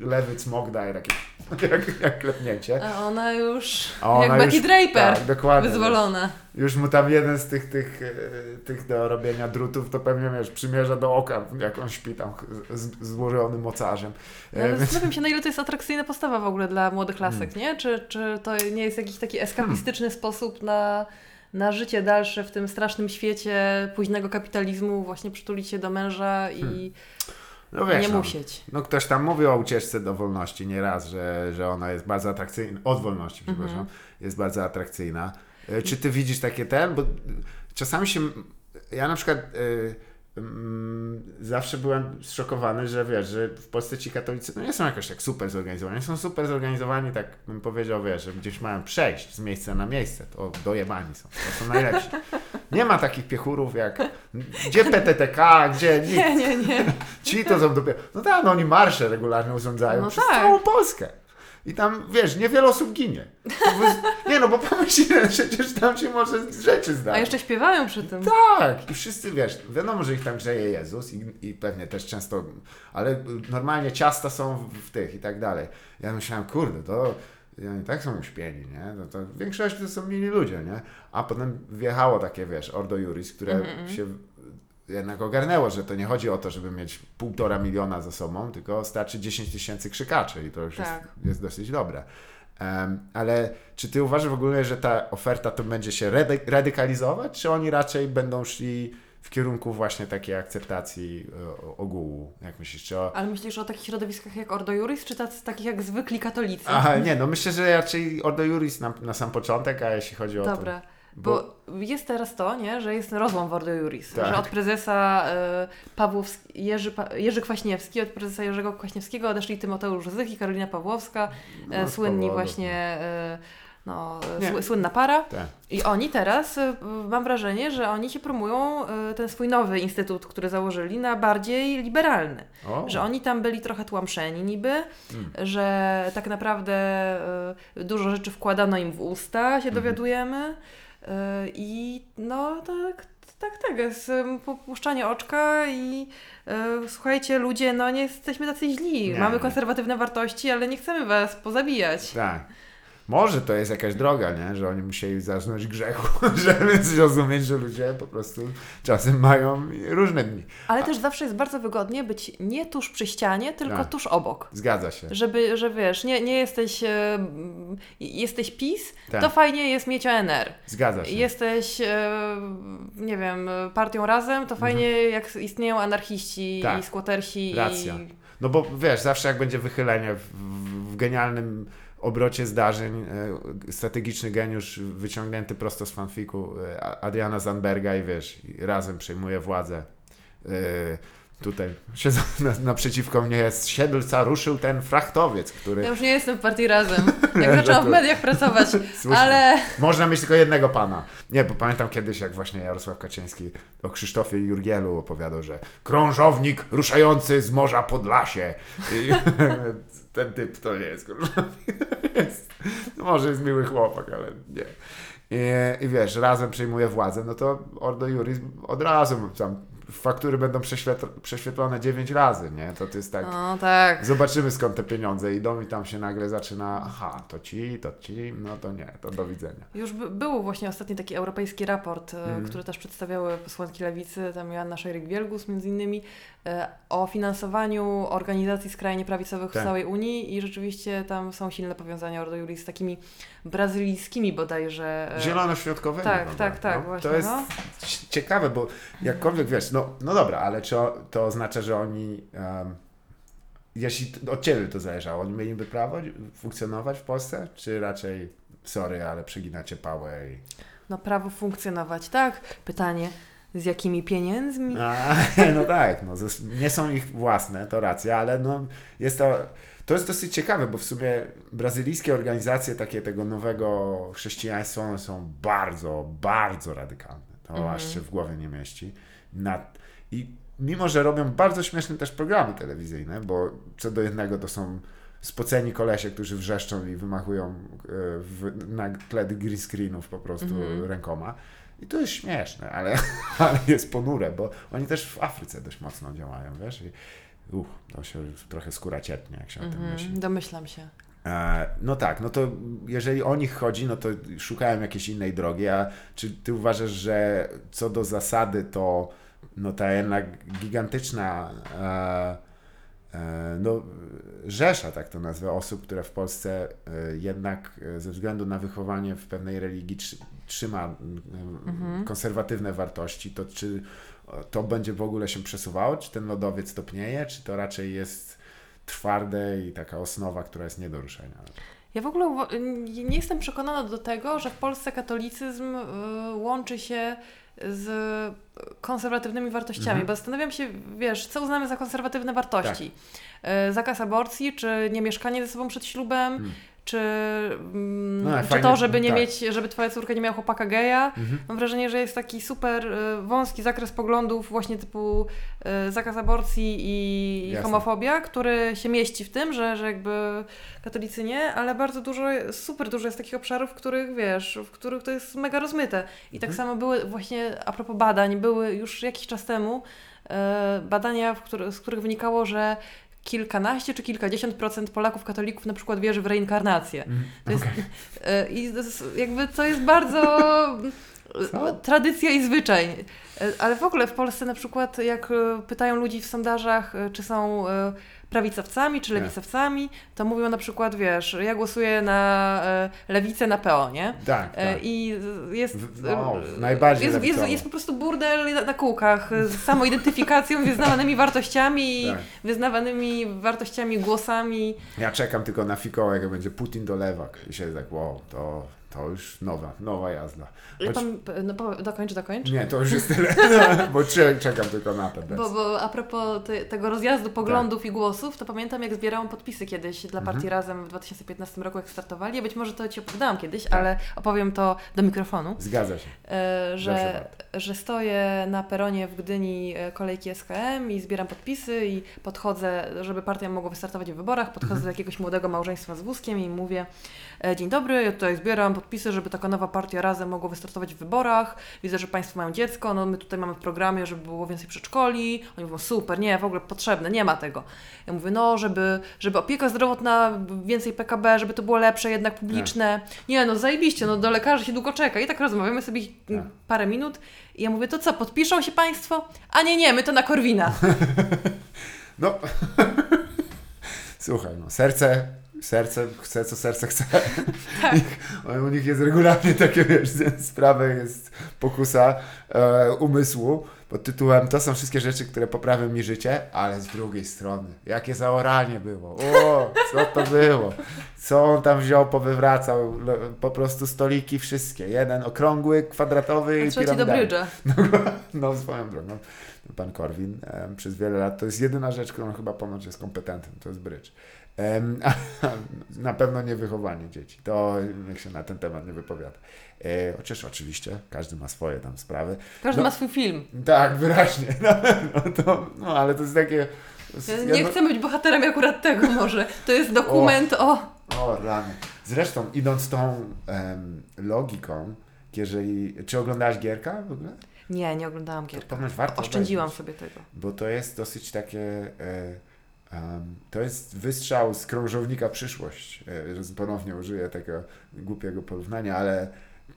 lewy cmok daje takie jak, jak klepnięcie. A ona już, A ona jak Betty już- Draper, Tak, dokładnie. wyzwolona. Już mu tam jeden z tych, tych, e, tych do robienia drutów, to pewnie wiesz, przymierza do oka, jak on śpi tam z, złożonym mocarzem. No, ale E, więc- zastanawiam się, na ile to jest atrakcyjna postawa w ogóle dla młodych lasek, Hmm. nie? Czy, czy to nie jest jakiś taki eskapistyczny sposób na, na życie dalsze w tym strasznym świecie późnego kapitalizmu, właśnie przytulić się do męża i no wiesz, nie no, musieć. No ktoś tam mówi o ucieczce do wolności nieraz, że, że ona jest bardzo atrakcyjna, od wolności, Mhm. przepraszam, jest bardzo atrakcyjna. E, Czy ty widzisz takie ten? Bo czasami się, ja na przykład mm, zawsze byłem zszokowany, że wiesz, że w Polsce ci katolicy no nie są jakoś tak super zorganizowani, są super zorganizowani, tak bym powiedział, wiesz, że gdzieś mają przejść z miejsca na miejsce, to dojebani są, to są najlepsi. Nie ma takich piechurów jak, gdzie PTTK, gdzie nikt, Nie, nie, nie. Ci to są dopiero. No tak, no oni marsze regularnie urządzają No przez tak. całą Polskę. I tam, wiesz, niewiele osób ginie. Nie no, bo pomyśl, że przecież tam się może rzeczy A zdarzyć. jeszcze śpiewają przy tym. Tak, i wszyscy, wiesz, wiadomo, że ich tam grzeje Jezus i, i pewnie też często, ale normalnie ciasta są w, w tych i tak dalej. Ja myślałem, kurde, to I oni tak są uśpieni, nie? No to w większości to są mili ludzie, nie? A potem wjechało takie, wiesz, Ordo Juris, które Mhm, się jednak ogarnęło, że to nie chodzi o to, żeby mieć półtora miliona za sobą, tylko starczy 10 tysięcy krzykaczy i to już Tak. jest, jest dosyć dobre. Em, ale czy ty uważasz w ogóle, że ta oferta to będzie się rady- radykalizować, czy oni raczej będą szli w kierunku właśnie takiej akceptacji e, ogółu? Jak myślisz, czy o... Ale myślisz o takich środowiskach jak Ordo Juris, czy tacy, takich jak zwykli katolicy? Aha, nie, no myślę, że raczej Ordo Juris na, na sam początek, a jeśli chodzi o to... Dobra. Bo, jest teraz to, nie, że jest rozłam w Ordo Juris, Tak. że od prezesa y, Pawłowski, Jerzy, pa, Jerzy Kwaśniewski, od prezesa Jerzego Kwaśniewskiego odeszli Tymoteusz Zych i Karolina Pawłowska, e, No, słynni właśnie, e, no, Nie. słynna para. Tak. I oni teraz, y, mam wrażenie, że oni się promują y, ten swój nowy instytut, który założyli, na bardziej liberalny. O. Że oni tam byli trochę tłamszeni niby, Mm. że tak naprawdę y, dużo rzeczy wkładano im w usta, się dowiadujemy. Y, I no tak, tak, tak, jest popuszczanie oczka i y, słuchajcie ludzie, no nie jesteśmy tacy źli. Nie. Mamy konserwatywne wartości, ale nie chcemy was pozabijać. Tak. Może to jest jakaś droga, nie? Że oni musieli zaznać grzechu, żeby zrozumieć, że ludzie po prostu czasem mają różne dni. Ale też zawsze jest bardzo wygodnie być nie tuż przy ścianie, tylko Tak. tuż obok. Zgadza się. Żeby, że wiesz, nie, nie jesteś, e, jesteś PiS, Tak. to fajnie jest mieć ONR. Zgadza się. Jesteś, e, nie wiem, partią razem, to fajnie jak istnieją anarchiści Mhm. Tak. i skłotersi. Racja. I... No bo wiesz, zawsze jak będzie wychylenie w, w, w genialnym obrocie zdarzeń, e, strategiczny geniusz wyciągnięty prosto z fanfiku e, Adriana Zandberga i wiesz, razem przejmuje władzę. E, tutaj siedzą na, naprzeciwko mnie jest siedlca, ruszył ten frachtowiec, który... Ja już nie jestem w partii razem. Jak zaczęłam w mediach pracować, Słusznie. ale Można mieć tylko jednego pana. Nie, bo pamiętam kiedyś, jak właśnie Jarosław Kaczyński o Krzysztofie Jurgielu opowiadał, że krążownik ruszający z Morza Podlasie. Ten typ to nie jest krążownik. Jest, może jest miły chłopak, ale nie. I, I wiesz, razem przejmuje władzę, no to Ordo Juris od razu tam faktury będą prześwietl- prześwietlone 9 razy, nie? To, to jest tak... no tak. Zobaczymy skąd te pieniądze idą i tam się nagle zaczyna, aha, to ci, to ci, no to nie, to do widzenia. Już by, był właśnie ostatni taki europejski raport, Mhm. który też przedstawiały posłanki lewicy, tam Joanna Szejryk-Wielgus między innymi, o finansowaniu organizacji skrajnie prawicowych Tak. w całej Unii i rzeczywiście tam są silne powiązania Ordo Juris z takimi brazylijskimi bodajże. e, Zielonoświątkowymi. tak, prawda? tak, tak, no, właśnie, To jest no. ciekawe, bo jakkolwiek wiesz, no, no dobra, ale czy to oznacza, że oni, um, jeśli od Ciebie to zależało, oni mieliby prawo funkcjonować w Polsce, czy raczej, sorry, ale przeginacie pałę i... No prawo funkcjonować, tak? Pytanie, z jakimi pieniędzmi? A, no tak, no, nie są ich własne, to racja, ale no, jest to, to jest dosyć ciekawe, bo w sumie brazylijskie organizacje takie tego nowego chrześcijaństwa, one są bardzo, bardzo radykalne. To Mhm. aż się w głowie nie mieści. Na, I mimo, że robią bardzo śmieszne też programy telewizyjne, bo co do jednego to są spoceni kolesie, którzy wrzeszczą i wymachują e, w, na tle green screenów po prostu Mhm. rękoma. I to jest śmieszne, ale, ale jest ponure, bo oni też w Afryce dość mocno działają, wiesz? I, uch, to się trochę skóra ciepnie, jak się o tym myśli. Mhm, domyślam się. E, No tak, no to jeżeli o nich chodzi, no to szukałem jakiejś innej drogi, a czy ty uważasz, że co do zasady to no ta jednak gigantyczna e, no, rzesza, tak to nazwę, osób, które w Polsce e, jednak e, ze względu na wychowanie w pewnej religii trzy, trzyma Mhm. konserwatywne wartości, to czy to będzie w ogóle się przesuwało? Czy ten lodowiec topnieje? Czy to raczej jest twarde i taka osnowa, która jest nie do ruszenia? Ja w ogóle nie jestem przekonana do tego, że w Polsce katolicyzm y, łączy się z konserwatywnymi wartościami, Mhm. bo zastanawiam się, wiesz, co uznamy za konserwatywne wartości? Y, Zakaz aborcji, czy nie mieszkanie ze sobą przed ślubem, Hmm. Czy, mm, No, czy fajnie, to, żeby nie tak. mieć, żeby twoja córka nie miała chłopaka geja. Mhm. Mam wrażenie, że jest taki super y, wąski zakres poglądów właśnie typu y, zakaz aborcji i Jasne. homofobia, który się mieści w tym, że, że jakby katolicy nie, ale bardzo dużo, super dużo jest takich obszarów, w których wiesz, w których to jest mega rozmyte. I tak Mhm. samo były właśnie, a propos badań, były już jakiś czas temu y, badania, z których wynikało, że kilkanaście czy kilkadziesiąt procent Polaków katolików na przykład wierzy w reinkarnację. To jest, e, I to jest, jakby to jest bardzo Co? tradycja i zwyczaj. E, Ale w ogóle w Polsce na przykład jak e, pytają ludzi w sondażach, czy są prawicowcami, czy lewicowcami, to mówią na przykład, wiesz, ja głosuję na e, lewicę na PO, nie? Tak, E, tak. I jest, no, e, najbardziej jest, jest, jest po prostu burdel na, na kółkach z samoidentyfikacją, wyznawanymi wartościami, Tak. wyznawanymi wartościami, głosami. Ja czekam tylko na fikołek, jak będzie Putin do lewak. I się tak, wow, to, to już nowa, nowa jazda. Ja Choć- tam, no, po- dokończ, dokończ. Nie, to już jest tyle, bo cze- czekam tylko na to. Bo, bo a propos te, tego rozjazdu poglądów i głosów, to pamiętam jak zbierałam podpisy kiedyś dla partii Mhm. Razem w 2015 roku, jak startowali. Być może to Ci opowiadałam kiedyś, Tak. ale opowiem to do mikrofonu. Zgadza się. E, że, że stoję na peronie w Gdyni e, kolejki SKM i zbieram podpisy i podchodzę, żeby partia mogła wystartować w wyborach, podchodzę Mhm. do jakiegoś młodego małżeństwa z wózkiem i mówię e, dzień dobry, ja tutaj zbieram podpisy, żeby taka nowa partia Razem mogła wystartować w wyborach, widzę, że Państwo mają dziecko, no my tutaj mamy w programie, żeby było więcej przedszkoli, oni mówią super, nie, w ogóle potrzebne, nie ma tego. Ja mówię, no żeby, żeby opieka zdrowotna, więcej PKB, żeby to było lepsze, jednak publiczne, nie no zajebiście, no do lekarzy się długo czeka i tak rozmawiamy sobie Tak. parę minut i ja mówię, to co, podpiszą się Państwo? A nie, nie, my to na Korwina. No, słuchaj, no, serce, serce chce, co serce chce. Tak. U nich jest regularnie takie, wiesz, sprawy, jest pokusa e, umysłu pod tytułem to są wszystkie rzeczy, które poprawią mi życie, ale z drugiej strony, jakie zaoranie było, o, co to było, co on tam wziął, powywracał, po prostu stoliki wszystkie, jeden okrągły, kwadratowy i piramidalny. brydża. No, swoją drogą. Pan Korwin em, przez wiele lat to jest jedyna rzecz, którą chyba ponoć jest kompetentny, to jest brydż. Na pewno nie wychowanie dzieci. To niech się na ten temat nie wypowiada. E, chociaż oczywiście każdy ma swoje tam sprawy. Każdy No. ma swój film. Tak, wyraźnie. No, to, no ale to jest takie. to jedno- nie chcę być bohaterem akurat tego może. To jest dokument o... O, rany. Zresztą idąc tą em, logiką, jeżeli. Czy oglądałaś Gierka w ogóle? Nie, nie oglądałam To Gierka. ponoć warto Oszczędziłam obejrzeć. sobie tego. bo to jest dosyć takie. E, to jest wystrzał z krążownika przyszłość. E, ponownie użyję tego głupiego porównania, ale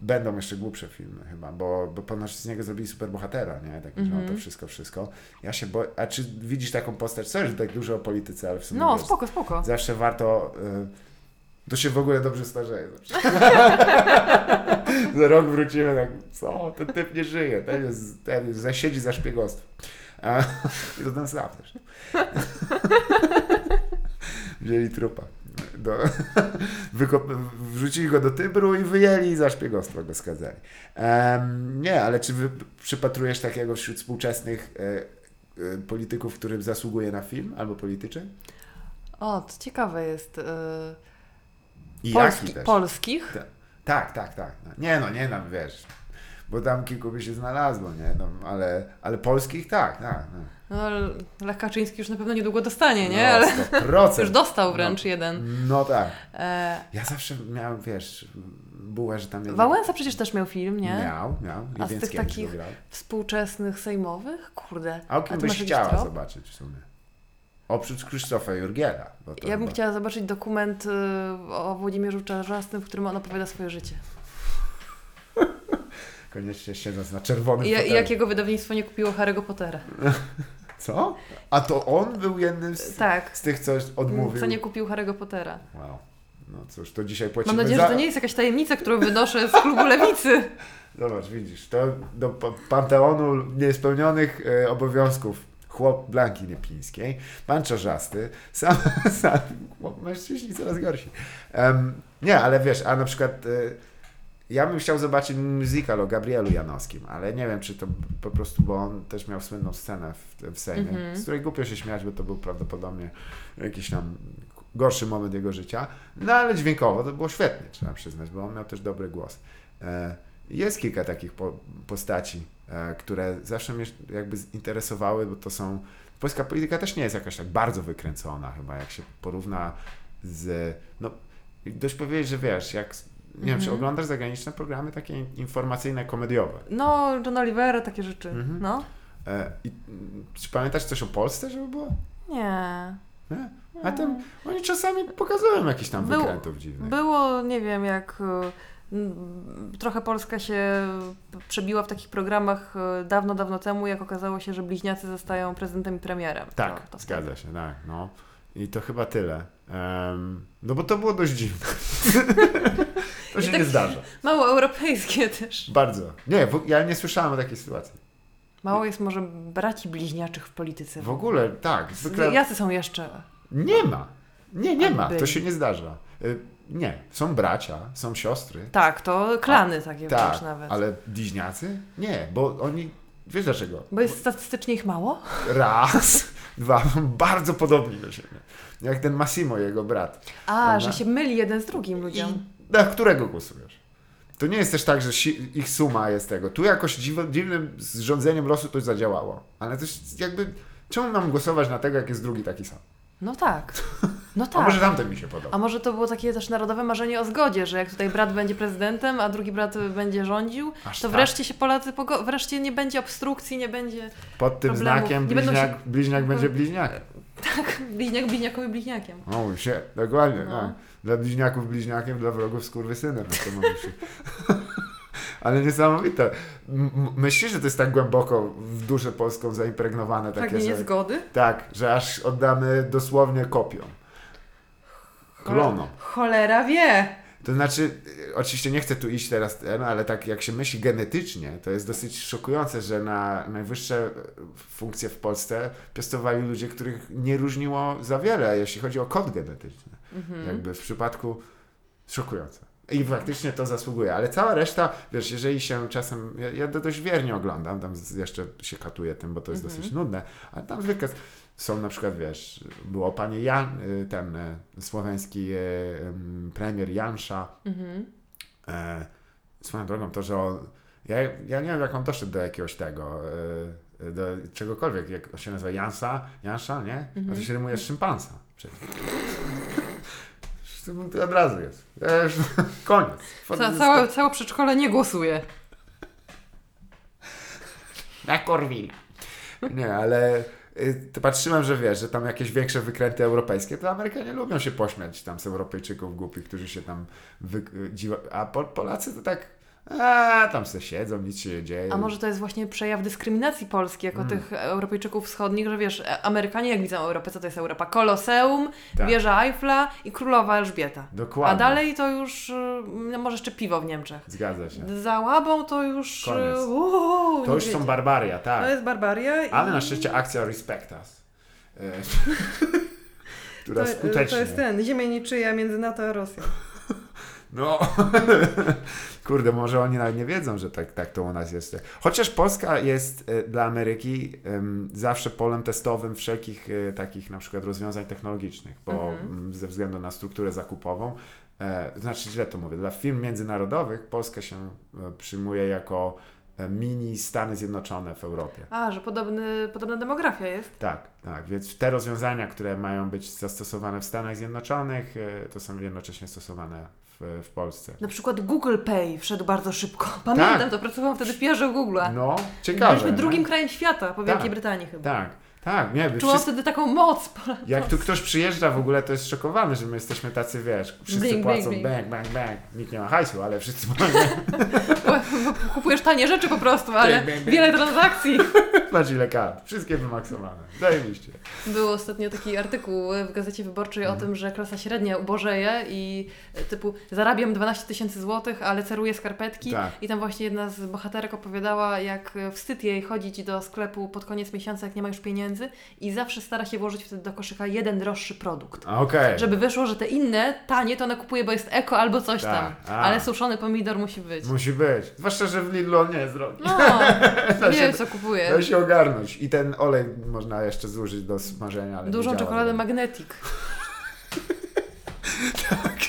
będą jeszcze głupsze filmy chyba, bo, bo ponoć z niego zrobili superbohatera, nie? Tak mm Mhm. to wszystko, wszystko. Ja się boję. A czy widzisz taką postać? Sorry, że tak dużo o polityce, ale w sumie No, wiesz, spoko, spoko. zawsze warto. Y, to się w ogóle dobrze starzeje. Za rok wrócimy tak, co, ten typ nie żyje, ten, jest, ten jest, zasiedzi za szpiegostwo. A, I to ten sam też. Wzięli trupa. Do, wykop, wrzucili go do Tybru i wyjęli i za szpiegostwo go skazali. Em, nie, ale czy wy przypatrujesz takiego wśród współczesnych e, e, polityków, który zasługuje na film albo polityczek? O, to ciekawe jest. y, I Polski, polskich? Tak, tak, tak. Nie no, nie nam, wiesz, bo tam kilku by się znalazło, nie? No, ale, ale polskich tak, tak. No, No, Lech Kaczyński już na pewno niedługo dostanie, nie? no, Ale 100%. już dostał wręcz jeden. No tak. E, Ja zawsze miałem, wiesz, bułę, że tam... Wałęsa przecież też miał film, nie? Miał, miał. A z tych takich grał. Współczesnych sejmowych? Kurde. A o kim ty byś chciała zobaczyć w sumie? Oprócz Krzysztofa Jurgiela. Ja bym chyba- chciała zobaczyć dokument y, o Włodzimierzu Czarzastym, w którym on opowiada swoje życie. Koniecznie siedząc na czerwonym I, fotelu. jakiego wydawnictwo nie kupiło Harry'ego Pottera. Co? A to on był jednym z, Tak. z tych, co odmówił? Co nie kupił Harry'ego Pottera. Wow. No cóż, to dzisiaj płacimy Mam nadzieję, za... że to nie jest jakaś tajemnica, którą wynoszę z klubu lewicy. Zobacz, widzisz, to do pa- panteonu niespełnionych e, obowiązków chłop Blanki Niepińskiej, pan Czarzasty, sam, sam chłop, mężczyźni coraz gorsi. Em, nie, ale wiesz, a na przykład e, ja bym chciał zobaczyć musical o Gabrielu Janowskim, ale nie wiem, czy to po prostu, bo on też miał słynną scenę w, w Sejmie, Mhm. z której głupio się śmiać, bo to był prawdopodobnie jakiś tam gorszy moment jego życia, no ale dźwiękowo to było świetnie, trzeba przyznać, bo on miał też dobry głos. E, jest kilka takich po, postaci, e, które zawsze mnie jakby interesowały, bo to są. Polska polityka też nie jest jakaś tak bardzo wykręcona, chyba jak się porówna z. No, dość powiedzieć, że wiesz, jak. Nie wiem, czy Mhm. oglądasz zagraniczne programy takie informacyjne, komediowe. No, John Olivera, takie rzeczy. Mhm. No. E, i, czy pamiętasz coś o Polsce, żeby było? Nie. Nie? A tam oni czasami pokazują jakiś tam Był- wykrętów dziwnych. Było, nie wiem, jak m, trochę Polska się przebiła w takich programach y, dawno, dawno temu, jak okazało się, że bliźniacy zostają prezydentem i premierem. Tak, to, to zgadza się, tak. No. I to chyba tyle. Em, no bo to było dość dziwne. to się tak- nie zdarza. Mało europejskie też. Bardzo. Nie, ja nie słyszałem o takiej sytuacji. Mało jest może braci bliźniaczych w polityce. W ogóle, tak. Zwykle Jacy są jeszcze? nie ma. Nie, nie ma. To się nie zdarza. Y, Nie. Są bracia, są siostry. Tak, to klany takie Tak, wręcz nawet. ale bliźniacy? Nie, bo oni... Wiesz dlaczego? Bo jest statystycznie ich mało? Raz, dwa, bardzo podobni do siebie. Jak ten Massimo, jego brat. A, Prawda? że się myli jeden z drugim ludziom. I na którego głosujesz? To nie jest też tak, że ich suma jest tego. Tu jakoś dziw- dziwnym zrządzeniem losu to zadziałało. Ale jest jakby... Czemu mam głosować na tego, jak jest drugi taki sam? No tak. No A tak. może tamten mi się podoba. A może to było takie też narodowe marzenie o zgodzie, że jak tutaj brat będzie prezydentem, a drugi brat będzie rządził, Aż to tak? wreszcie się Polacy pogo- wreszcie nie będzie obstrukcji, nie będzie Pod tym problemów. znakiem bliźniak, się- bliźniak będzie bliźniakiem. bliźniak bliźniakowi bliźniakiem. O, się, dokładnie. No. Tak. Dla bliźniaków bliźniakiem, dla wrogów skurwysynem. To mówi się. Ale niesamowite. Myślisz, że to jest tak głęboko w duszę polską zaimpregnowane takie, że... niezgody? Tak, że aż oddamy dosłownie kopią. Klonom. Cholera wie. To znaczy, y, oczywiście nie chcę tu iść teraz, no, ale tak jak się myśli genetycznie, to jest dosyć szokujące, że na najwyższe y, funkcje w Polsce piastowali ludzie, których nie różniło za wiele, jeśli chodzi o kod genetyczny. Mhm. Jakby w przypadku szokujące. I faktycznie to zasługuje, ale cała reszta, wiesz, jeżeli się czasem, ja, ja to dość wiernie oglądam, tam jeszcze się katuję tym, bo to jest Mhm. dosyć nudne, ale tam zwykle są na przykład, wiesz, było panie Jan, y, ten y, słoweński y, premier Jansza, Mhm. e, swoją drogą to, że on, ja, ja nie wiem jak on doszedł do jakiegoś tego, do czegokolwiek, jak się nazywa Jansa, Jansza, nie? No to się rymuje z szympansa. przecież. To od razu jest. Ja już, koniec. Ca- całe, całe przedszkole nie głosuje. Na Korwin. Nie, ale y, to patrzyłem, że wiesz, że tam jakieś większe wykręty europejskie, to Amerykanie lubią się pośmiać tam z Europejczyków głupich, którzy się tam wy, y, dziwa, a Pol, Polacy to tak a, tam se siedzą, nic się nie dzieje. A może to jest właśnie przejaw dyskryminacji Polski jako Mm. tych Europejczyków wschodnich, że wiesz, e, Amerykanie jak widzą Europę, co to jest Europa? Koloseum, Tak. wieża Eiffla i królowa Elżbieta. Dokładnie. A dalej to już, y, no może jeszcze piwo w Niemczech. Zgadza się. Za łabą to już... Koniec. y, uuu, To już są niedźwiedzie. barbaria, tak. To jest barbaria. i- Ale na szczęście akcja Respect Us. e, która to, skutecznie. to jest ten, ziemia niczyja między NATO a Rosją. No, kurde, może oni nawet nie wiedzą, że tak, tak to u nas jest. Chociaż Polska jest e, dla Ameryki zawsze polem testowym wszelkich e, takich na przykład rozwiązań technologicznych, bo Mhm. ze względu na strukturę zakupową, e, znaczy źle to mówię, dla firm międzynarodowych Polska się przyjmuje jako mini Stany Zjednoczone w Europie. A, że podobny, podobna demografia jest. Tak, tak. Więc te rozwiązania, które mają być zastosowane w Stanach Zjednoczonych, to są jednocześnie stosowane w, w Polsce. Na przykład Google Pay wszedł bardzo szybko. Pamiętam, to pracowałam wtedy w PR Google'a. No, ciekawe. Byliśmy drugim krajem świata, po Wielkiej Tak. Brytanii chyba. Tak, tak, nie, Czułam wszyscy, wtedy taką moc. jak tu ktoś przyjeżdża w ogóle, to jest szokowany, że my jesteśmy tacy, wiesz, wszyscy Bling, płacą bling, bang, bang, bang. Nikt nie ma hajsu, ale wszyscy mają. Kupujesz tanie rzeczy po prostu, ale Bang, bang, bang. wiele transakcji. Patrz ile wszystkie wymaksowane. Zajebiście. Był ostatnio taki artykuł w Gazecie Wyborczej Mhm. o tym, że klasa średnia ubożeje i e, typu zarabiam 12 tysięcy złotych, ale ceruję skarpetki. Tak. I tam właśnie jedna z bohaterek opowiadała, jak wstyd jej chodzić do sklepu pod koniec miesiąca, jak nie ma już pieniędzy i zawsze stara się włożyć wtedy do koszyka jeden droższy produkt. Okej. Żeby wyszło, że te inne, tanie, to ona kupuje, bo jest eko albo coś Tak, tam. a. Ale suszony pomidor musi być. Musi być. Zwłaszcza, że w Lidlu on nie jest drogi. No, się- wiem co kupuję. Da się ogarnąć. I ten olej można jeszcze zużyć do smażenia. Ale nie Dużą czekoladę za- Magnetic.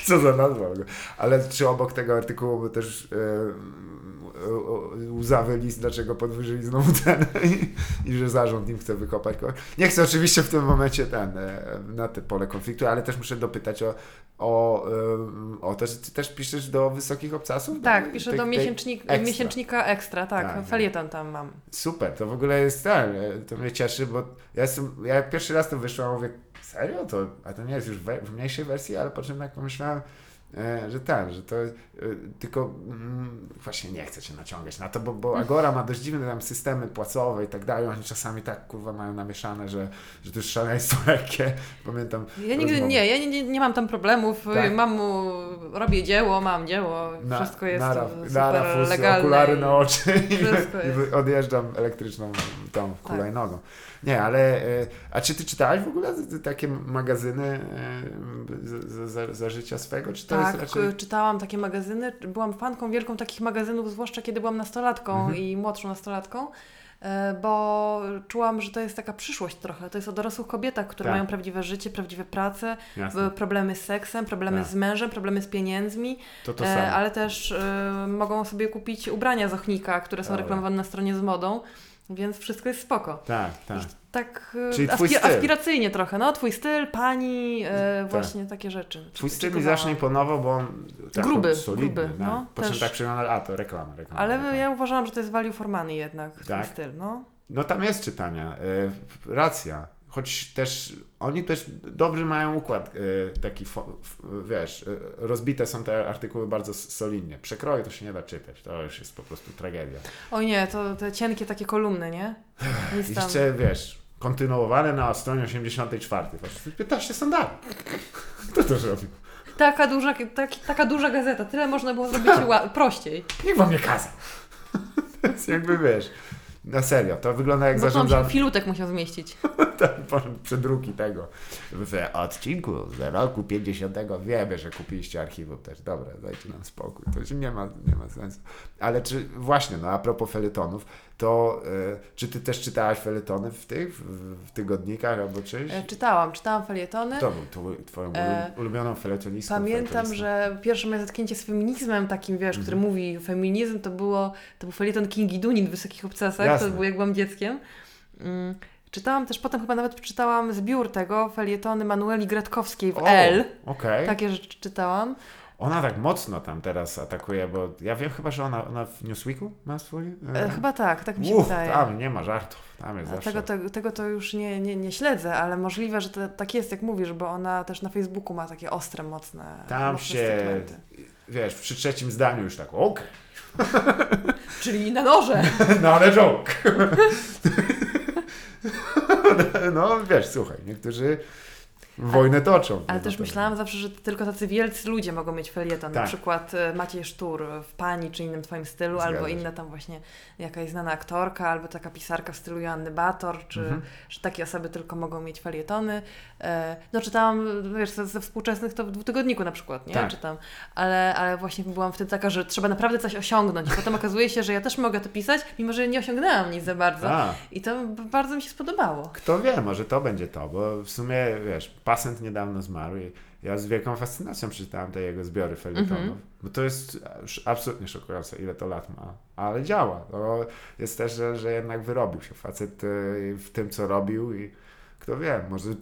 Co za nazwa. Ale czy obok tego artykułu był też e, łzawy list, dlaczego podwyżyli znowu cenę i, i że zarząd im chce wykopać kogoś. Nie chcę oczywiście w tym momencie ten, e, na te pole konfliktu, ale też muszę dopytać o, o, e, o to, że ty też piszesz do wysokich obcasów? Tak, piszę tej- do miesięcznik, ekstra. miesięcznika Ekstra, tak, Tak, felieton tam mam. Super, to w ogóle jest ten, e, to mnie cieszy, bo ja jestem, ja jak pierwszy raz to wyszłam, mówię, serio? To, a to nie jest już we, w mniejszej wersji, ale po czym tak pomyślałem, e, że ten, że to e, tylko mm, właśnie nie chcę cię naciągać na to, bo, bo Agora ma dość dziwne tam systemy płacowe i tak dalej, oni czasami tak kurwa mają namieszane, że, że to jest szaleństwo lekkie, pamiętam. Ja nigdy rozmowę. nie, ja nie, nie, nie mam tam problemów. Tak. Mam robię dzieło, mam dzieło, Na- wszystko jest nara, super nara fus, legalne. okulary na oczy i, i odjeżdżam elektryczną Tak. hulajnogą. Nie, ale e, a czy ty czytałeś w ogóle takie magazyny e, za, za, za życia swego, czy to Tak, jest raczej... czytałam takie magazyny. Byłam fanką wielką takich magazynów, zwłaszcza kiedy byłam nastolatką Mhm. i młodszą nastolatką, e, bo czułam, że to jest taka przyszłość trochę. To jest o dorosłych kobietach, które Tak. mają prawdziwe życie, prawdziwe prace, Jasne, problemy z seksem, problemy Tak. z mężem, problemy z pieniędzmi, to to ale też e, mogą sobie kupić ubrania z ochnika, które są Dobra. reklamowane na stronie z modą, więc wszystko jest spoko. Tak, tak. Tak e, Czyli twój styl. aspiracyjnie trochę, no twój styl, pani, e, właśnie takie rzeczy. Twój styl mi zacznie imponował, bo on tak Gruby, solidny, gruby, no. no, Po czym też. tak przyglądam, a to reklama, reklama. Ale reklama. ja uważałam, że to jest value for money jednak, Tak? ten styl, no. No tam jest czytania, e, racja. Choć też oni też dobry mają układ e, taki, wiesz, e, rozbite są te artykuły bardzo solidnie. Przekroje to się nie da czytać, to już jest po prostu tragedia. Oj nie, to te cienkie takie kolumny, nie? Nic tam. Jeszcze wiesz, kontynuowane na stronie 84. Patrz, 15 sandali. Kto to zrobił? Taka duża, taki, taka duża gazeta, tyle można było zrobić prościej. Nikt wam nie kazał. to jest jakby wiesz, na serio, to wygląda jak zarządzanie. filutek musiał zmieścić. Tak, przedruki tego. W odcinku z roku 50 wiemy, że kupiliście archiwum też. Dobra, dajcie nam spokój. To już nie ma, nie ma sensu. Ale czy właśnie, no a propos feletonów, to y, czy ty też czytałaś feletony w tych, w, tygodnikach albo czymś? E, czytałam, czytałam felietony. Kto był tu, twoją E, ulubioną feletonistką? Pamiętam, że pierwsze moje zetknięcie z feminizmem takim, wiesz, który Mhm. mówi feminizm, to było, to był felieton Kingi Dunin w Wysokich Obcasach, Jasne. to był jak byłam dzieckiem. Mm. Czytałam też, potem chyba nawet przeczytałam zbiór tego, felietony Manueli Gretkowskiej w O, L. Okej. Takie rzeczy czytałam. Ona tak mocno tam teraz atakuje, bo ja wiem chyba, że ona, ona w Newsweeku ma swój... E, chyba tak, tak mi się Uff, wydaje. tam nie ma żartów. Tam jest A zawsze... Tego, tego, tego to już nie, nie, nie śledzę, ale możliwe, że to, tak jest, jak mówisz, bo ona też na Facebooku ma takie ostre, mocne, Tam mocne się, stygmaty. wiesz, przy trzecim zdaniu już tak, okej, Czyli na noże. no ale joke. no wiesz, słuchaj, niektórzy wojnę toczą. Ale No też myślałam zawsze, że tylko tacy wielcy ludzie mogą mieć felieton. Na Tak. przykład e, Maciej Sztur w Pani czy innym Twoim stylu, Zgadza albo się. inna tam właśnie jakaś znana aktorka, albo taka pisarka w stylu Joanny Bator, czy Mhm. że takie osoby tylko mogą mieć felietony. E, No czytałam, wiesz, ze, ze współczesnych to w dwutygodniku na przykład, nie? Tak. Czytam. Ale, ale właśnie byłam wtedy taka, że trzeba naprawdę coś osiągnąć. I potem okazuje się, że ja też mogę to pisać, mimo że nie osiągnęłam nic za bardzo. A, I to bardzo mi się spodobało. kto wie, może to będzie to, bo w sumie, wiesz, Pasent niedawno zmarł i ja z wielką fascynacją przeczytałem te jego zbiory felietonów, Mhm. bo to jest absolutnie szokujące, ile to lat ma, ale działa. To jest też, że, że jednak wyrobił się facet y, w tym, co robił i kto wie, może...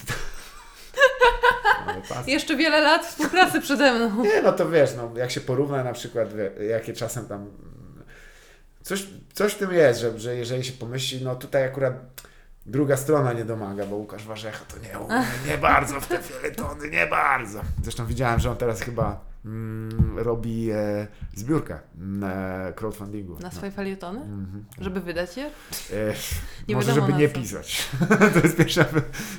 Jeszcze wiele lat współpracy przede mną. Nie, no to wiesz, no, jak się porówna na przykład, jakie czasem tam. Coś, coś w tym jest, że, że jeżeli się pomyśli, no tutaj akurat druga strona nie domaga, bo Łukasz Warzecha to nie, nie bardzo w te fieletony, nie bardzo. Zresztą widziałem, że on teraz chyba mm, robi e, zbiórkę na crowdfundingu. Na No. swoje felietony? Mhm. Żeby wydać je? E, Nie może, żeby nie pisać. to jest pierwsza,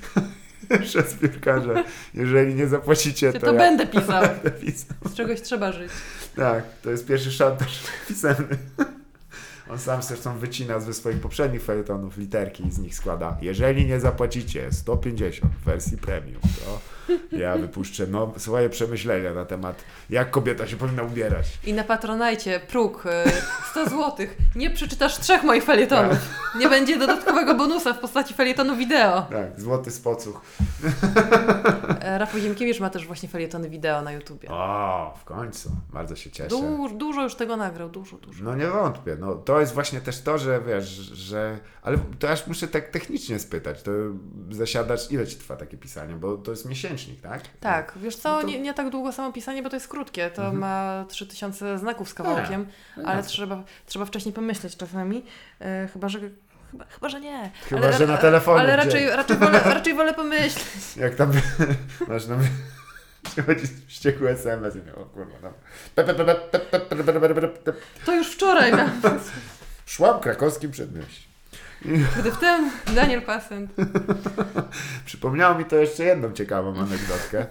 pierwsza zbiórka, że jeżeli nie zapłacicie, to, to ja będę pisał. będę pisał. Z czegoś trzeba żyć. Tak, to jest pierwszy szantaż pisemny. On sam zresztą wycina ze swoich poprzednich felietonów literki i z nich składa. Jeżeli nie zapłacicie 150 w wersji premium, to Ja wypuszczę no, swoje przemyślenia na temat, jak kobieta się powinna ubierać. I na Patronajcie próg y, 100 zł. Nie przeczytasz trzech moich felietonów. Nie będzie dodatkowego bonusa w postaci felietonu wideo. Tak, złoty spocuch. E, Rafał Ziemkiewicz ma też właśnie felietony wideo na YouTubie. O, w końcu. Bardzo się cieszę. Du dużo już tego nagrał, dużo, dużo. No nie wątpię. No, to jest właśnie też to, że wiesz, że... Ale to aż muszę tak technicznie spytać. To zasiadasz... Ile ci trwa takie pisanie? Bo to jest tak? Tak, wiesz co, no to... nie, nie, tak długo samo pisanie, bo to jest krótkie, to mhm. ma 3000 znaków z kawałkiem, no, ale trzeba, trzeba wcześniej pomyśleć czasami, e, chyba że Chyba, chyba, że nie. Chyba, ale, że na telefonie. Ale raczej, raczej, wolę, raczej wolę pomyśleć. Jak tam masz na przychodzi wściekły SMS i o kurwa. To już wczoraj. Szłam krakowskim przedmieściem. Gdy w tym Daniel Pasent. Przypomniało mi to jeszcze jedną ciekawą anegdotkę.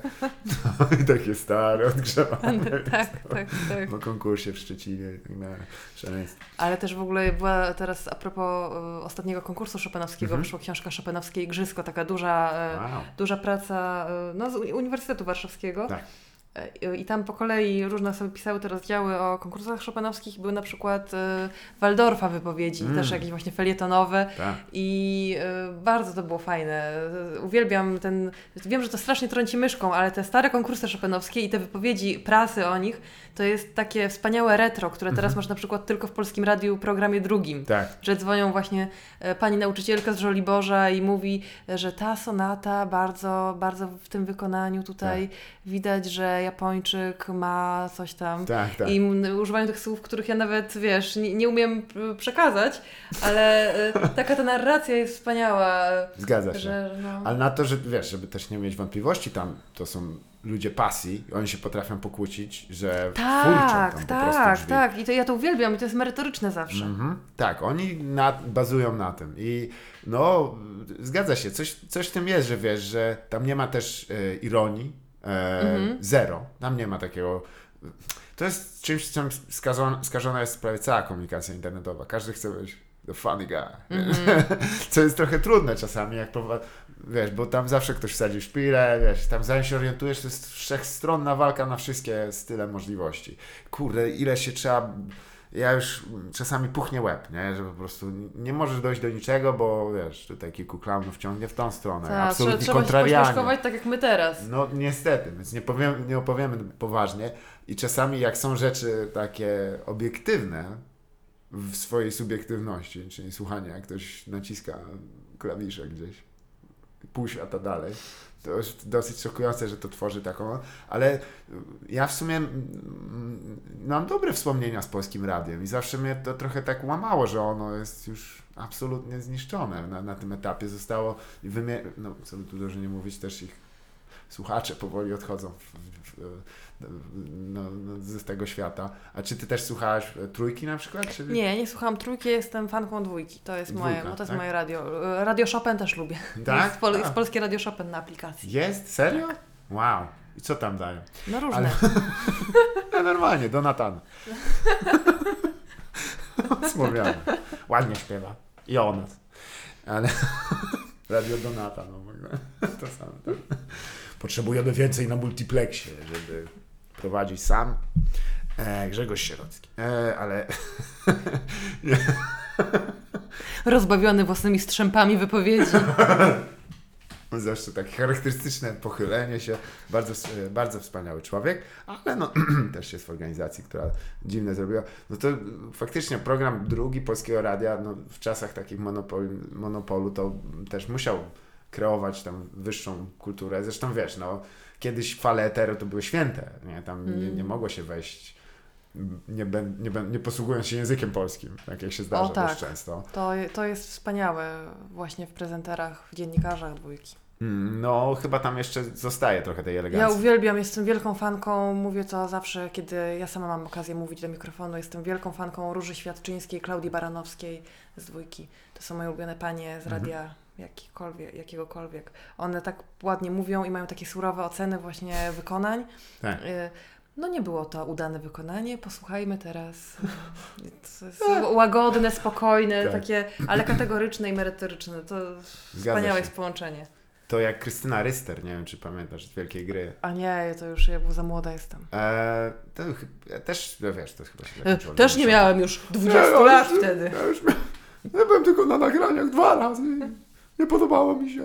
No, i takie stare, odgrzewane. Tak, tak, tak. Po konkursie w Szczecinie i tak dalej. Szaleństwo. Ale też w ogóle była teraz a propos e, ostatniego konkursu Chopinowskiego, Mhm. wyszła książka Chopinowskie Igrzysko, taka duża, e, Wow. duża praca e, no, z Uni- Uniwersytetu Warszawskiego. Tak. E, I tam po kolei różne osoby pisały te rozdziały o konkursach chopinowskich. Były na przykład e, Waldorfa wypowiedzi, Mm. też jakieś właśnie felietonowe. Tak. I e, bardzo to było fajne. Uwielbiam ten. Wiem, że to strasznie trąci myszką, ale te stare konkursy chopinowskie i te wypowiedzi prasy o nich to jest takie wspaniałe retro, które teraz masz na przykład tylko w polskim radiu programie drugim. Tak. Że dzwonią właśnie pani nauczycielka z Żoliborza i mówi, że ta sonata bardzo, bardzo w tym wykonaniu tutaj widać, że Japończyk ma coś tam. Tak, tak. I używają tych słów, których ja nawet, wiesz, nie, nie umiem y, przekazać, ale y, taka ta narracja jest wspaniała, Zgadza się. że no... Ale na to, że wiesz, żeby też nie mieć wątpliwości, tam to są ludzie pasji, oni się potrafią pokłócić, że Tak, tam po prostu tak, drzwi. tak. I to ja to uwielbiam i to jest merytoryczne zawsze. Mhm. Tak, oni na, bazują na tym i no, zgadza się, coś, coś w tym jest, że wiesz, że tam nie ma też e, ironii, e, Mhm. zero, tam nie ma takiego... To jest czymś, czym skażona, skażona jest prawie cała komunikacja internetowa. Każdy chce być the funny guy. Mhm. Co jest trochę trudne czasami, jak wiesz, bo tam zawsze ktoś wsadzi szpilę, wiesz, tam zanim się orientujesz, to jest wszechstronna walka na wszystkie style możliwości. Kurde, ile się trzeba... Ja już czasami puchnie łeb, nie? Że po prostu nie możesz dojść do niczego, bo wiesz, tutaj kilku klaunów ciągnie w tą stronę. Tak, Absolutnie trzeba, trzeba się tak jak my teraz. No niestety, więc nie, powiem, nie opowiemy poważnie i czasami jak są rzeczy takie obiektywne w swojej subiektywności, czyli słuchanie jak ktoś naciska klawisze gdzieś pół świata dalej, to jest dosyć szokujące, że to tworzy taką, ale ja w sumie mm, mam dobre wspomnienia z Polskim Radiem i zawsze mnie to trochę tak łamało, że ono jest już absolutnie zniszczone na, na tym etapie. Zostało, wymie- no co by tu dużo nie mówić, też ich słuchacze powoli odchodzą w, w, no, no, z tego świata. A czy ty też słuchałaś e, trójki na przykład? Czy... Nie, nie słucham trójki, jestem fanką dwójki. To jest moje, Dwójka, bo to jest tak? moje radio. Radio Chopin też lubię. Tak? Jest, pol, jest polskie Radio Chopin na aplikacji. Jest? Serio? Wow. I co tam dają? No różne. Ale- No, normalnie, Donatan. Słowiany. Ładnie śpiewa. I o nas. Ale Radio Donata, no w ogóle. To samo. Tak. Potrzebujemy więcej na multiplexie, żeby prowadzić sam. E, Grzegorz Sierocki. E, ale Rozbawiony własnymi strzępami wypowiedzi. Zawsze takie charakterystyczne pochylenie się. Bardzo, e, bardzo wspaniały człowiek, ale no, też jest w organizacji, która dziwne zrobiła. No to faktycznie program drugi Polskiego Radia no, w czasach takich monopolu to też musiał kreować tam wyższą kulturę. Zresztą wiesz, no, kiedyś fale eteru to były święte. Nie? Tam nie, Mm. nie mogło się wejść nie, bę- nie, bę- nie posługując się językiem polskim, tak jak się zdarza tak. dość często. To, to jest wspaniałe właśnie w prezenterach, w dziennikarzach dwójki. Mm, No, chyba tam jeszcze zostaje trochę tej Ja elegancji. uwielbiam, jestem wielką fanką, mówię to zawsze, kiedy ja sama mam okazję mówić do mikrofonu, jestem wielką fanką Róży Świadczyńskiej, Klaudii Baranowskiej z dwójki. To są moje ulubione panie z Mhm. Jakikolwiek, jakiegokolwiek. One tak ładnie mówią i mają takie surowe oceny właśnie wykonań. Tak. Y, No nie było to udane wykonanie, posłuchajmy teraz. Łagodne, spokojne, Tak. takie, ale kategoryczne i merytoryczne. To wspaniałe jest połączenie. to jak Krystyna Ryster, nie wiem czy pamiętasz z Wielkiej Gry. A nie, to już ja był za młoda jestem. E, to chy- też, no wiesz, to chyba się E, zakończyło. Też nie miałem już 20 Nie, no, lat już- wtedy. Ja już ja byłem tylko na nagraniach dwa razy. Nie podobało mi się.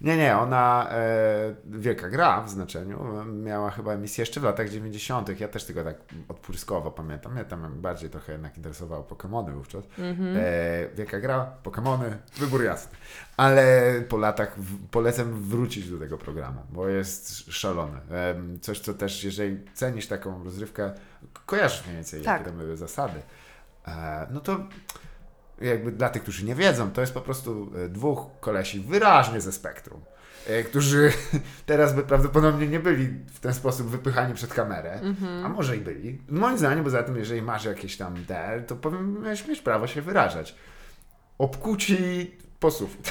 Nie, nie, ona, e, wielka gra w znaczeniu, miała chyba emisję jeszcze w latach 90. Ja też tylko tak odpłyskowo pamiętam. Mnie tam bardziej trochę jednak interesowały Pokémony wówczas. Mhm. E, wielka gra, Pokémony, wybór jasny. Ale po latach w, polecam wrócić do tego programu, bo jest szalony. Em, coś, co też, jeżeli cenisz taką rozrywkę, kojarzysz mniej więcej, Tak. jakie tam były zasady. E, no to jakby dla tych, którzy nie wiedzą, to jest po prostu e, dwóch kolesi wyraźnie ze spektrum, e, którzy teraz by prawdopodobnie nie byli w ten sposób wypychani przed kamerę, Mhm. a może i byli. Moim zdaniem, poza tym, jeżeli masz jakieś tam te, to powinieneś mieć prawo się wyrażać. Obkuci posłów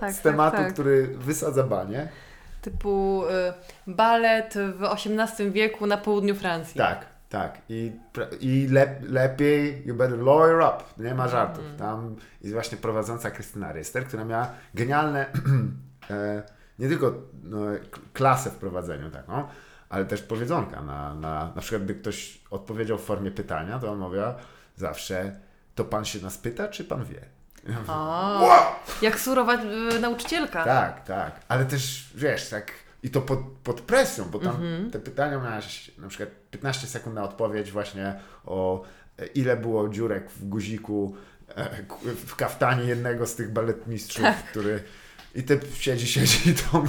Tak, z tak, tematu, tak. który wysadza banie. Typu y, balet w XVIII wieku na południu Francji. Tak, tak. I, i lep, lepiej, you better lawyer up. Nie ma żartów. Mhm. Tam jest właśnie prowadząca Krystyna Ryster, która miała genialne, e, nie tylko no, klasę w prowadzeniu taką, ale też powiedzonka. Na, na, na przykład, gdy ktoś odpowiedział w formie pytania, to on mówiła zawsze, to pan się nas pyta, czy pan wie? Wow! jak surowa y, nauczycielka. Tak, tak. Ale też, wiesz, tak i to pod, pod presją, bo tam Mhm. te pytania miałaś na przykład 15 sekund na odpowiedź właśnie o ile było dziurek w guziku e, w kaftanie jednego z tych baletmistrzów, Tak. który i ty siedzi, siedzi i to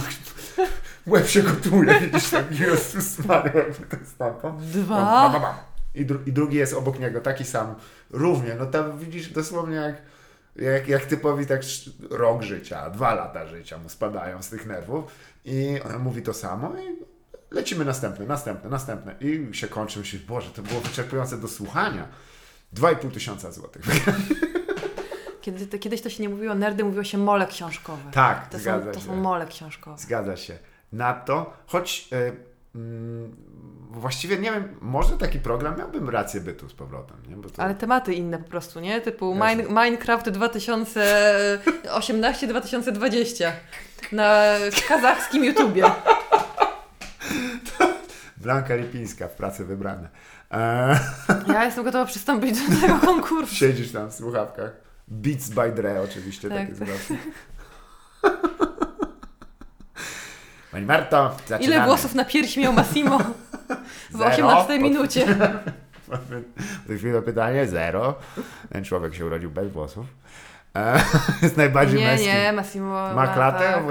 łeb się gotuje, widzisz tak, Jezus Maria, to jest tam. Dwa. bam, bam, bam. I, dru- I drugi jest obok niego, taki sam, równie. No tam widzisz dosłownie jak, jak, jak typowi tak rok życia, dwa lata życia mu spadają z tych nerwów. I ona mówi to samo i lecimy następne, następne, następne. I się kończy, myślisz, Boże, to było wyczerpujące do słuchania. 2,5 tysiąca złotych. Kiedy, to, kiedyś to się nie mówiło nerdy, mówiło się mole książkowe. tak, To, są, zgadza to się. są mole książkowe. Zgadza się. Na to, choć e, mm, właściwie nie wiem, może taki program miałbym rację bytu z powrotem, nie? To, Ale tematy inne po prostu, nie? Typu. Mine, Minecraft 2018-2020 na kazachskim YouTubie. Blanka Lipińska w pracy wybrane. E, Ja jestem gotowa przystąpić do tego konkursu. siedzisz tam w słuchawkach. Beats by Dre oczywiście, Tak, takie zwroty. Pani Marto, zaczynamy. Ile włosów na piersi miał Massimo w Zero. 18 Pod- minucie? To chwilę pytanie, zero. Ten człowiek się urodził bez włosów. E, jest najbardziej Nie, męski. nie, Massimo Ma klatę tak?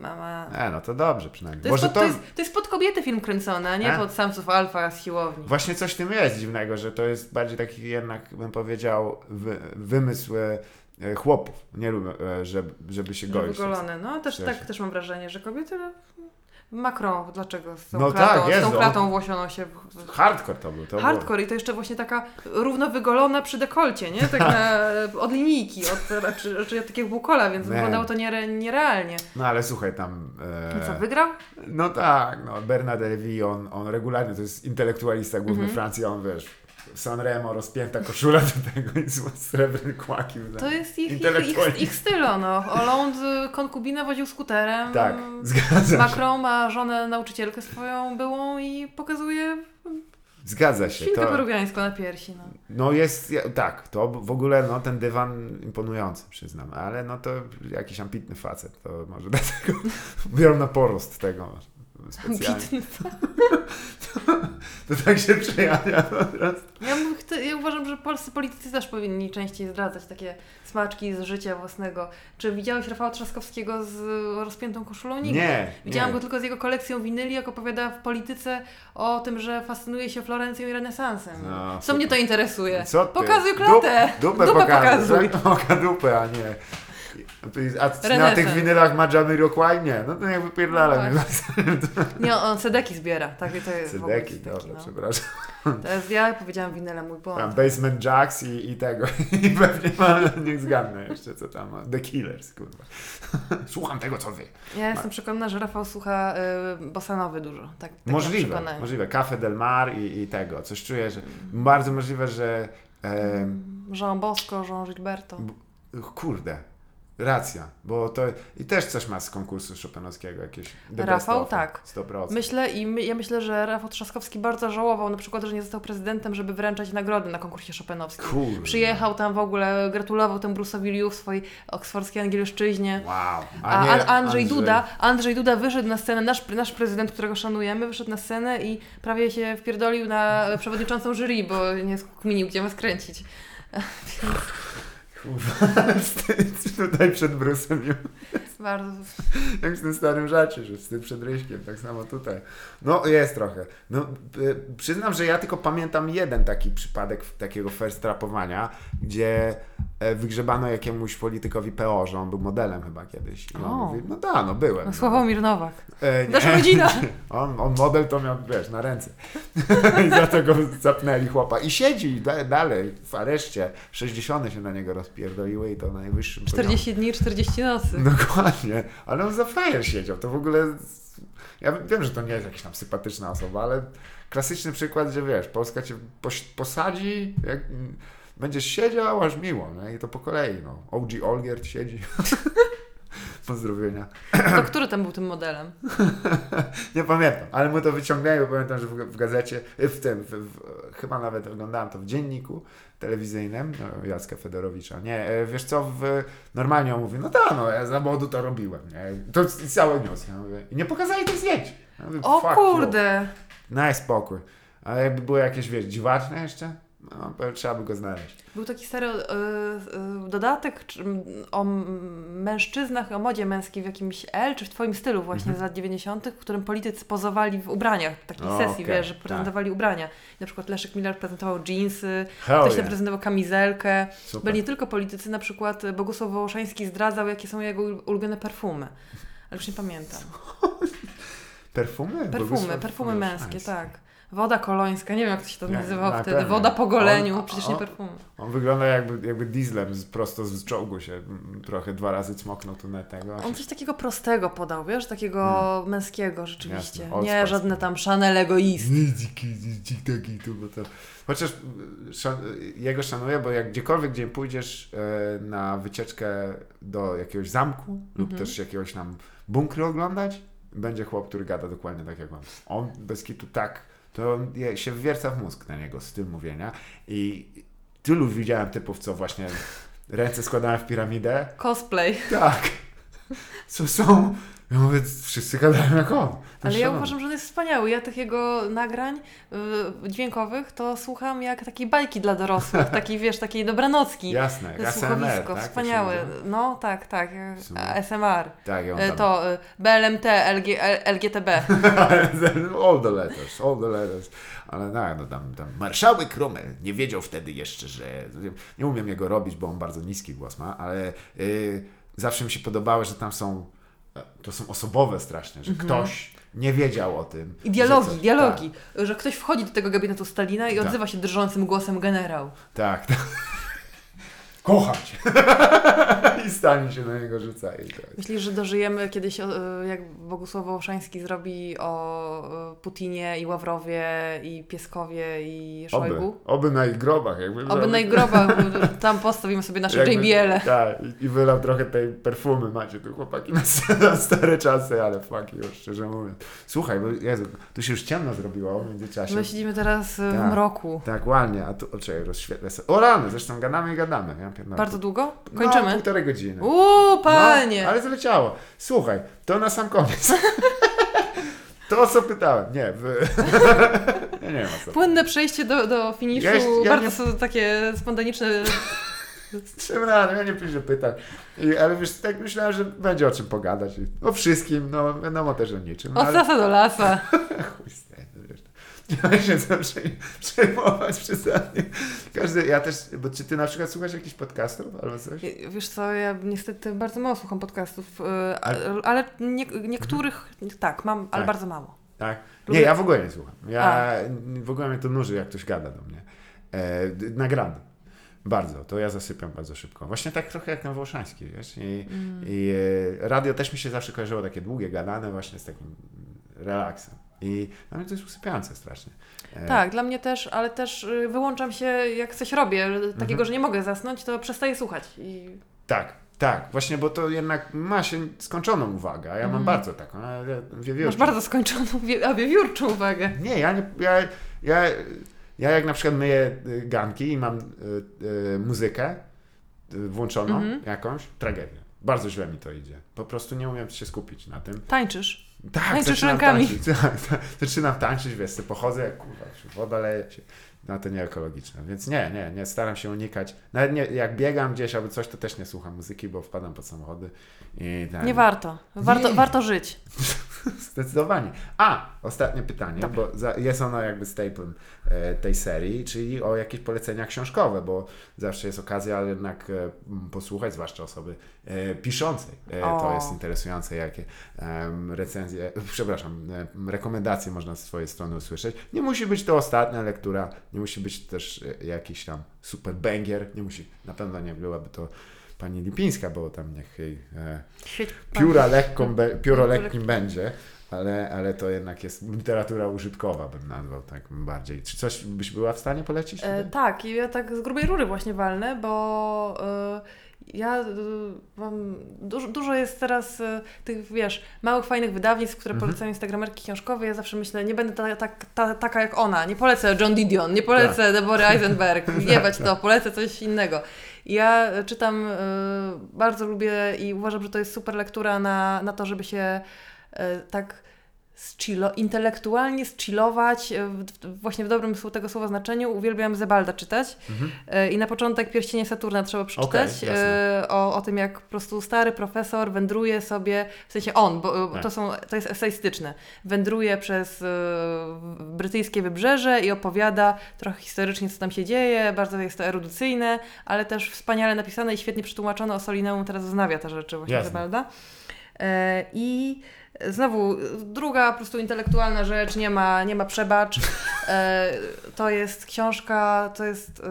Mama. E, no to dobrze przynajmniej. To jest, Może pod, to... to, jest, to jest pod kobiety film kręcony, a nie E? pod samców alfa z siłowni. Właśnie coś w tym jest dziwnego, że to jest bardziej taki jednak, bym powiedział, wy, wymysł e, chłopów. Nie lubię, żeby, żeby się goić. Wygolone. No też, tak też mam wrażenie, że kobiety... Macron, dlaczego z tą No klatą, tak, z tą klatą włosioną się... Hardcore to był. To było. Hardcore i to jeszcze właśnie taka równo wygolona przy dekolcie, nie? Tak na, od linijki, od raczej, raczej od takiego bukola, więc Nie. wyglądało to niere, nierealnie. No ale słuchaj, tam... E, co, wygrał? No tak, no Bernard Levy, on, on regularnie, to jest intelektualista główny Mhm. Francji, on wiesz, Sanremo, rozpięta koszula do tego i srebrny kłaki. To jest ich, ich, ich, ich styl, no. Hollande konkubinę woził skuterem. Tak, zgadza się. Macron ma żonę nauczycielkę swoją byłą i pokazuje Zgadza się. świnkę To, peruwiańską na piersi, no. no jest, tak, to w ogóle no, ten dywan imponujący, przyznam, ale no to jakiś ambitny facet, to może dlatego biorą na porost tego specjalnie. Bitny. To tak się przejawia prostu. Ja, chce- ja uważam, że polscy politycy też powinni częściej zdradzać takie smaczki z życia własnego. Czy widziałeś Rafała Trzaskowskiego z rozpiętą koszulą? Nigdy. Nie, Widziałam nie. go tylko z jego kolekcją winyli, jak opowiada w polityce o tym, że fascynuje się Florencją i renesansem. No, Co mnie to interesuje? Co ty? Pokazuj klatę! Dup, dupę, Dupę pokazuj. pokazuj. Oka dupę, a nie. A na tych winylach ma Jamiroquai? Nie, no to jak wypierdala. No Nie, on sedeki zbiera. Tak, to jest w sedeki, dobrze, no. przepraszam. To jest ja powiedziałam winyle, mój Tam błąd. Basement Jacks i, i tego. I pewnie ma, niech zgadnę jeszcze co tam ma. The Killers, kurwa. Słucham tego, co wy. Ja jestem przekonana, że Rafał słucha y, bosanowy dużo. Tak, tak Możliwe, możliwe. Cafe Del Mar i, i tego. Coś czuję, że bardzo możliwe, że e, Jean Bosco, Jean Gilberto. kurde. Racja, bo to i też coś ma z konkursu Chopinowskiego jakieś. Rafał, tak. 100%. Myślę i my, ja myślę, że Rafał Trzaskowski bardzo żałował na przykład, że nie został prezydentem, żeby wręczać nagrody na konkursie Chopinowskim. Kurde. Przyjechał tam w ogóle, gratulował temu Bruce'owi Liu w swojej oksfordzkiej angielszczyźnie. Wow. A, nie An- Andrzej, Duda, Andrzej Duda wyszedł na scenę, nasz, nasz prezydent, którego szanujemy, wyszedł na scenę i prawie się wpierdolił na przewodniczącą jury, bo nie skminił, gdzie ma skręcić. Wstyd tutaj przed Brusem. Bardzo. Jak w tym starym żarcie, że wstyd przed Ryśkiem, tak samo tutaj. No jest trochę. No, y, przyznam, że ja tylko pamiętam jeden taki przypadek takiego first trapowania, gdzie e, wygrzebano jakiemuś politykowi PO, że on był modelem chyba kiedyś. I on mówi, no da, no byłem. No, no. Sławomir Nowak. E. Nasza rodzina. On, on model to miał, wiesz, na ręce. I za to go zapnęli chłopa. I siedzi da, dalej w areszcie. 60 się na niego rozpierdoliły i to na najwyższym poziomie. 40 dni, 40 nocy. Dokładnie. Ale on za frajer siedział. To w ogóle... Ja wiem, że to nie jest jakaś tam sympatyczna osoba, ale klasyczny przykład, że wiesz, Polska cię posadzi, jak będziesz siedział, aż miło, nie? I to po kolei, no. OG Olgierd siedzi. Pozdrowienia. To który tam był tym modelem? Nie pamiętam, ale mu to wyciągnęli, bo pamiętam, że w, gazecie, w tym, w, w, chyba nawet oglądałem to w dzienniku telewizyjnym no, Jacka Fedorowicza. Nie, e, wiesz co, w, normalnie on mówi, no tak, no ja za młodu to robiłem, nie? To cały news. Ja mówię, I nie pokazali tych zdjęć. Ja mówię, O kurde! You. Daj spokój. Ale jakby były jakieś, wiesz, dziwaczne jeszcze, no, trzeba by go znaleźć. Był taki stary y, y, dodatek czy, o mężczyznach, o modzie męskiej w jakimś L, czy w Twoim stylu właśnie z lat 90., w którym politycy pozowali w ubraniach, w takiej O, sesji, okej, wiesz, że tak. prezentowali ubrania. Na przykład Leszek Miller prezentował jeansy, Hell ktoś yeah. prezentował kamizelkę. Super. Byli nie tylko politycy, na przykład Bogusław Wołoszański zdradzał, jakie są jego ul- ulubione perfumy. Ale już nie pamiętam. Perfumy? Perfumy, Bogusław perfumy męskie, tak. Woda kolońska, nie wiem jak to się to Nie, nazywało na wtedy. pewno. Woda po goleniu, On- przecież nie on- perfumy. On wygląda jakby, jakby dieslem z, prosto z czołgu się mm, trochę dwa razy cmoknął tu na tego. On coś takiego prostego podał, wiesz, takiego męskiego rzeczywiście. Hmm. Jasne, nie żadne tam Chanel egoist. Nie, dziki, dziki, taki tu, bo to... Chociaż y, szan, jego szanuję, bo jak gdziekolwiek, gdzie pójdziesz e, na wycieczkę do jakiegoś zamku lub Mhm. też jakiegoś tam bunkry oglądać, będzie chłop, który gada dokładnie tak jak on. On bez kitu tak, to się wwierca w mózg na niego styl mówienia i tylu widziałem typów, co właśnie ręce składałem w piramidę. Cosplay. Tak. Co są? Ja mówię, wszyscy gadają jak on. Ale ja uważam, że on jest wspaniały. Ja tych jego nagrań y, dźwiękowych to słucham jak takiej bajki dla dorosłych, takiej wiesz, takiej dobranocki. Jasne, słuchowisko, tak? Wspaniałe. No tak, tak. ASMR. Tak, on Y, tam... To y, BLMT, LG, LGTB. all the letters, all the letters. Ale no, no tam, tam marszałek Rommel nie wiedział wtedy jeszcze, że... Nie umiem jego robić, bo on bardzo niski głos ma, ale y, zawsze mi się podobało, że tam są... To są osobowe strasznie, że ktoś nie wiedział o tym. Mhm. I dialogi, że coś- dialogi. Że ktoś wchodzi do tego gabinetu Stalina i Tak. odzywa się drżącym głosem generał. Tak, tak. Kocham cię. I stanie się na niego rzuca. I to jest. Myślisz, że dożyjemy kiedyś, o, jak Bogusław Wołoszański zrobi o e, Putinie i Ławrowie i Pieskowie i Oby, Szojgu? oby na ich grobach. Jakby Oby na ich grobach, tam postawimy sobie nasze Jakby- JBL-e. Tak, i- wylał trochę tej perfumy macie tu chłopaki na, stare czasy, ale fuck już, szczerze mówiąc. Słuchaj, bo Jezu, tu się już ciemno zrobiło w międzyczasie. My siedzimy teraz e, w Tak. mroku. Tak, ładnie, a tu, o czekaj, rozświetlę sobie. O rany, zresztą gadamy i gadamy. Ja pierdolę. Bardzo długo? No, Kończymy? półtorej godziny. Uuu, panie! No, ale zleciało. Słuchaj, to na sam koniec. to, o co pytałem. Nie, wy... ja nie wiem co. Płynne przejście do, do finiszu, Ja ja bardzo nie- takie spontaniczne. Czym rano, ja nie piszę pytań. I, ale wiesz, tak myślałem, że będzie o czym pogadać. O wszystkim, no wiadomo też o niczym. Od ale... lasa do lasa. Ma się przej- przejmować przesadnie. Każdy, ja też, bo czy ty na przykład słuchasz jakichś podcastów albo coś? Wiesz co, ja niestety bardzo mało słucham podcastów, e, Ale- ale, nie, niektórych tak, mam, ale Tak. bardzo mało. Tak? Lubię- Nie, ja w ogóle nie słucham. Ja A. w ogóle mnie to nuży, jak ktoś gada do mnie. E, nagrany. Bardzo, to ja zasypiam bardzo szybko. Właśnie tak trochę jak na Wołoszański, wiesz? I, Mm. i e, radio też mi się zawsze kojarzyło takie długie, gadane właśnie z takim relaksem. I dla mnie to jest usypiające strasznie. E, Tak, dla mnie też, ale też y, wyłączam się, jak coś robię, takiego, Mhm. że nie mogę zasnąć, to przestaję słuchać. I Tak, Tak, właśnie, bo to jednak ma się skończoną uwagę, a ja mam Mhm. bardzo taką, wiewiórczą. Masz bardzo skończoną, wie- a wiewiórczą uwagę. Nie, ja nie, ja, ja, ja jak na przykład myję y, ganki i mam y, y, muzykę y, włączoną Mhm. jakąś, tragedia. Bardzo źle mi to idzie. Po prostu nie umiem się skupić na tym. Tańczysz. Tak, Tańczysz zaczynam rękami. tańczyć. zaczynam tańczyć, wiesz, sobie pochodzę, jak kurwa, woda leje się. No to nie ekologiczne. Więc nie, nie, nie, staram się unikać. Nawet nie, jak biegam gdzieś albo coś, to też nie słucham muzyki, bo wpadam pod samochody. I tak. Nie warto. Warto, Nie. warto żyć. Zdecydowanie. A, ostatnie pytanie, Dobra. bo za, jest ono jakby staplem e, tej serii, czyli o jakieś polecenia książkowe, bo zawsze jest okazja jednak e, posłuchać, zwłaszcza osoby e, piszącej. E, to jest interesujące, jakie recenzje, przepraszam, e, rekomendacje można z swojej strony usłyszeć. Nie musi być to ostatnia lektura, nie musi być też e, jakiś tam super banger, nie musi, na pewno nie byłaby to pani Lipińska, bo tam niech jej e, pióra lekką, be, pióro lekkim będzie, ale, ale to jednak jest literatura użytkowa, bym nazwał tak bardziej. Czy coś byś była w stanie polecić? E, tak, i ja tak z grubej rury właśnie walnę, bo e, ja e, mam, dużo, dużo jest teraz e, tych, wiesz, małych, fajnych wydawnictw, które Mhm. polecają instagramerki książkowe. Ja zawsze myślę, nie będę ta, ta, ta, taka jak ona, nie polecę John Didion, nie polecę Tak. Deborah Eisenberg, jebać to, polecę coś innego. Ja czytam, e, bardzo lubię i uważam, że to jest super lektura na, na to, żeby się e, tak intelektualnie zchillować, e, właśnie w dobrym tego słowa znaczeniu. Uwielbiam Zebalda czytać. Mhm. E, I na początek Pierścienie Saturna trzeba przeczytać jasne. e, o, o tym, jak po prostu stary profesor wędruje sobie, w sensie on, bo Tak. to, są, to jest eseistyczne, wędruje przez brytyjskie wybrzeże i opowiada trochę historycznie, co tam się dzieje, bardzo jest to erudycyjne, ale też wspaniale napisane i świetnie przetłumaczone. O Solineum teraz wznawia te rzeczy właśnie Jasne. Zebalda. I znowu druga po prostu intelektualna rzecz, nie ma, nie ma przebacz. E, to jest książka, to jest,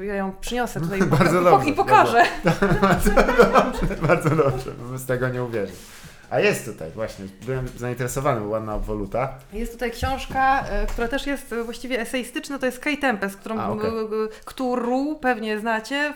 e, ja ją przyniosę tutaj Bardzo i, dobrze, i pokażę. bardzo dobrze, bardzo dobrze, bo bez tego nie uwierzę. A jest tutaj, właśnie, byłem zainteresowany, bo ładna obwoluta. Jest tutaj książka, e, która też jest e, właściwie eseistyczna, to jest Kay Tempest, którą, A, e, którą pewnie znacie,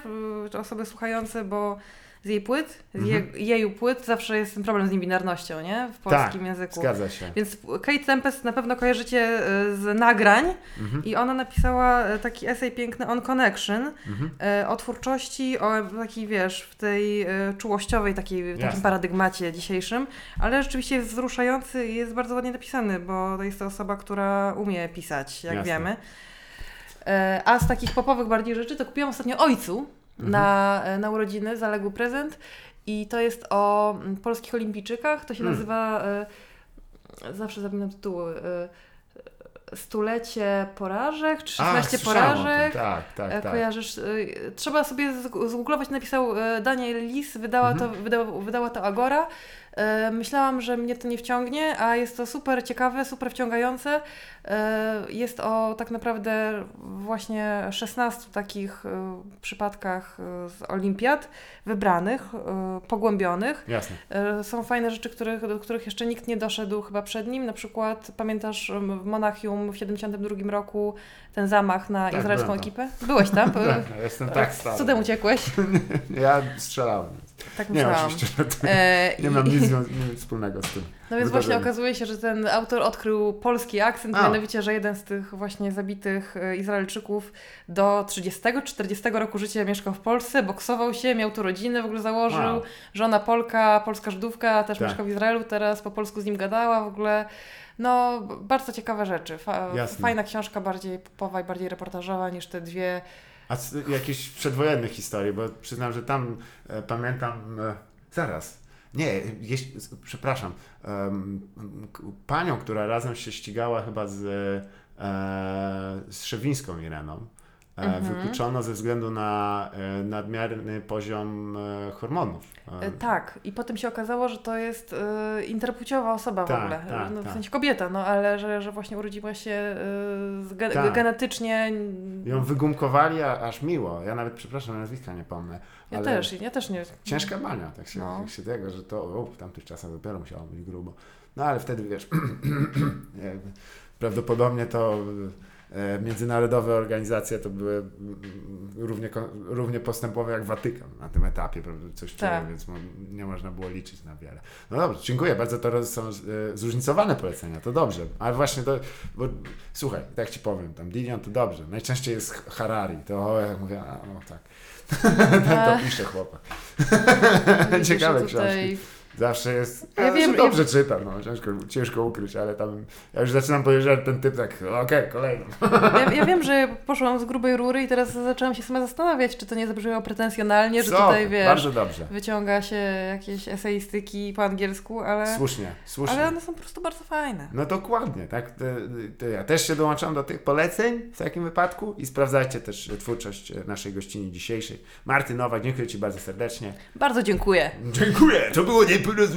e, osoby słuchające, bo z jej płyt, z Mhm. jeju płyt zawsze jest ten problem z niebinarnością, nie? W polskim tak, języku. zgadza się. Więc Kate Tempest na pewno kojarzycie e, z nagrań Mhm. i ona napisała e, taki esej piękny On Connection Mhm. e, o twórczości, o takiej wiesz, w tej czułościowej, takiej, w takim paradygmacie dzisiejszym, ale rzeczywiście jest wzruszający i jest bardzo ładnie napisany, bo to jest to osoba, która umie pisać, jak Jasne. wiemy. A z takich popowych bardziej rzeczy to kupiłam ostatnio Ojcu Mhm. na, e, na urodziny, zaległy prezent i to jest o mm, polskich olimpijczykach, to się Mm. nazywa, e, zawsze zapominam tytuły, e, Stulecie porażek, czy 16 Ach, porażek. Tak, tak, tak. Kojarzysz, y, trzeba sobie zg- zgooglować, napisał Daniel Lis, wydała, Mhm. to, wydała, wydała to Agora. E, Myślałam, że mnie to nie wciągnie, a jest to super ciekawe, super wciągające. E, Jest o tak naprawdę właśnie 16 takich e, przypadkach z olimpiad wybranych, pogłębionych. Jasne. Są fajne rzeczy, których, do których jeszcze nikt nie doszedł chyba przed nim. Na przykład pamiętasz w Monachium w 72 roku ten zamach na Tak, izraelską ekipę? Byłeś tam? Tak, jestem tak stary. Cudem uciekłeś? Ja strzelałem. Tak Nie, myślałam. oczywiście, to E, nie i- mam nic, nic wspólnego z tym. No więc właśnie okazuje się, że ten autor odkrył polski akcent, A. mianowicie, że jeden z tych właśnie zabitych e, Izraelczyków do 30-40 roku życia mieszkał w Polsce, boksował się, miał tu rodzinę, w ogóle założył. Wow. Żona Polka, polska Żydówka, też Tak. mieszka w Izraelu, teraz po polsku z nim gadała w ogóle. No, bardzo ciekawe rzeczy. Fa- Jasne. fajna książka, bardziej popowa i bardziej reportażowa niż te dwie. A jakieś przedwojennych historii, bo przyznam, że tam e, pamiętam. E, zaraz. Nie, przepraszam. panią, która razem się ścigała chyba z, e, z Szewińską Ireną, Mhm. wykluczono ze względu na e, nadmierny poziom e, hormonów. E, tak, i potem się okazało, że to jest e, interpłciowa osoba w Tak, ogóle. tak, no, w tak. sensie kobieta, no ale że, że właśnie urodziła się e, ge- Tak. genetycznie. Ją wygumkowali, a, aż miło. Ja nawet, przepraszam, nazwiska nie pomnę. Ja też, ja też nie. Ciężka bania, tak się, No. tak się tego, że to o, w tamtych czasach dopiero musiało być grubo. No ale wtedy wiesz, prawdopodobnie to e, międzynarodowe organizacje to były równie, równie postępowe jak Watykan na tym etapie, prawda? coś Tak. więc nie można było liczyć na wiele. No dobrze, dziękuję, bardzo to są e, zróżnicowane polecenia, to dobrze, ale właśnie to, bo słuchaj, tak ci powiem, tam Dilion to dobrze, najczęściej jest Harari, to jak mówię, a, o tak, to pisze chłopak. Ciekawe książki. Zawsze jest. Ja Ja, wiem, dobrze czytam, no, ciężko, ciężko ukryć, ale tam ja już zaczynam podejrzewać ten typ tak, okej, kolejny. Ja, ja wiem, że poszłam z grubej rury i teraz zaczęłam się sama zastanawiać, czy to nie zabrzmiało pretensjonalnie, że Co? tutaj wiesz, Bardzo dobrze. wyciąga się jakieś eseistyki po angielsku, ale, Słusznie, słusznie. ale one są po prostu bardzo fajne. No dokładnie, tak. To, to ja też się dołączam do tych poleceń w takim wypadku i sprawdzajcie też twórczość naszej gościni dzisiejszej. Marty Nowak, dziękuję Ci bardzo serdecznie. Bardzo dziękuję. Dziękuję, to było pelos.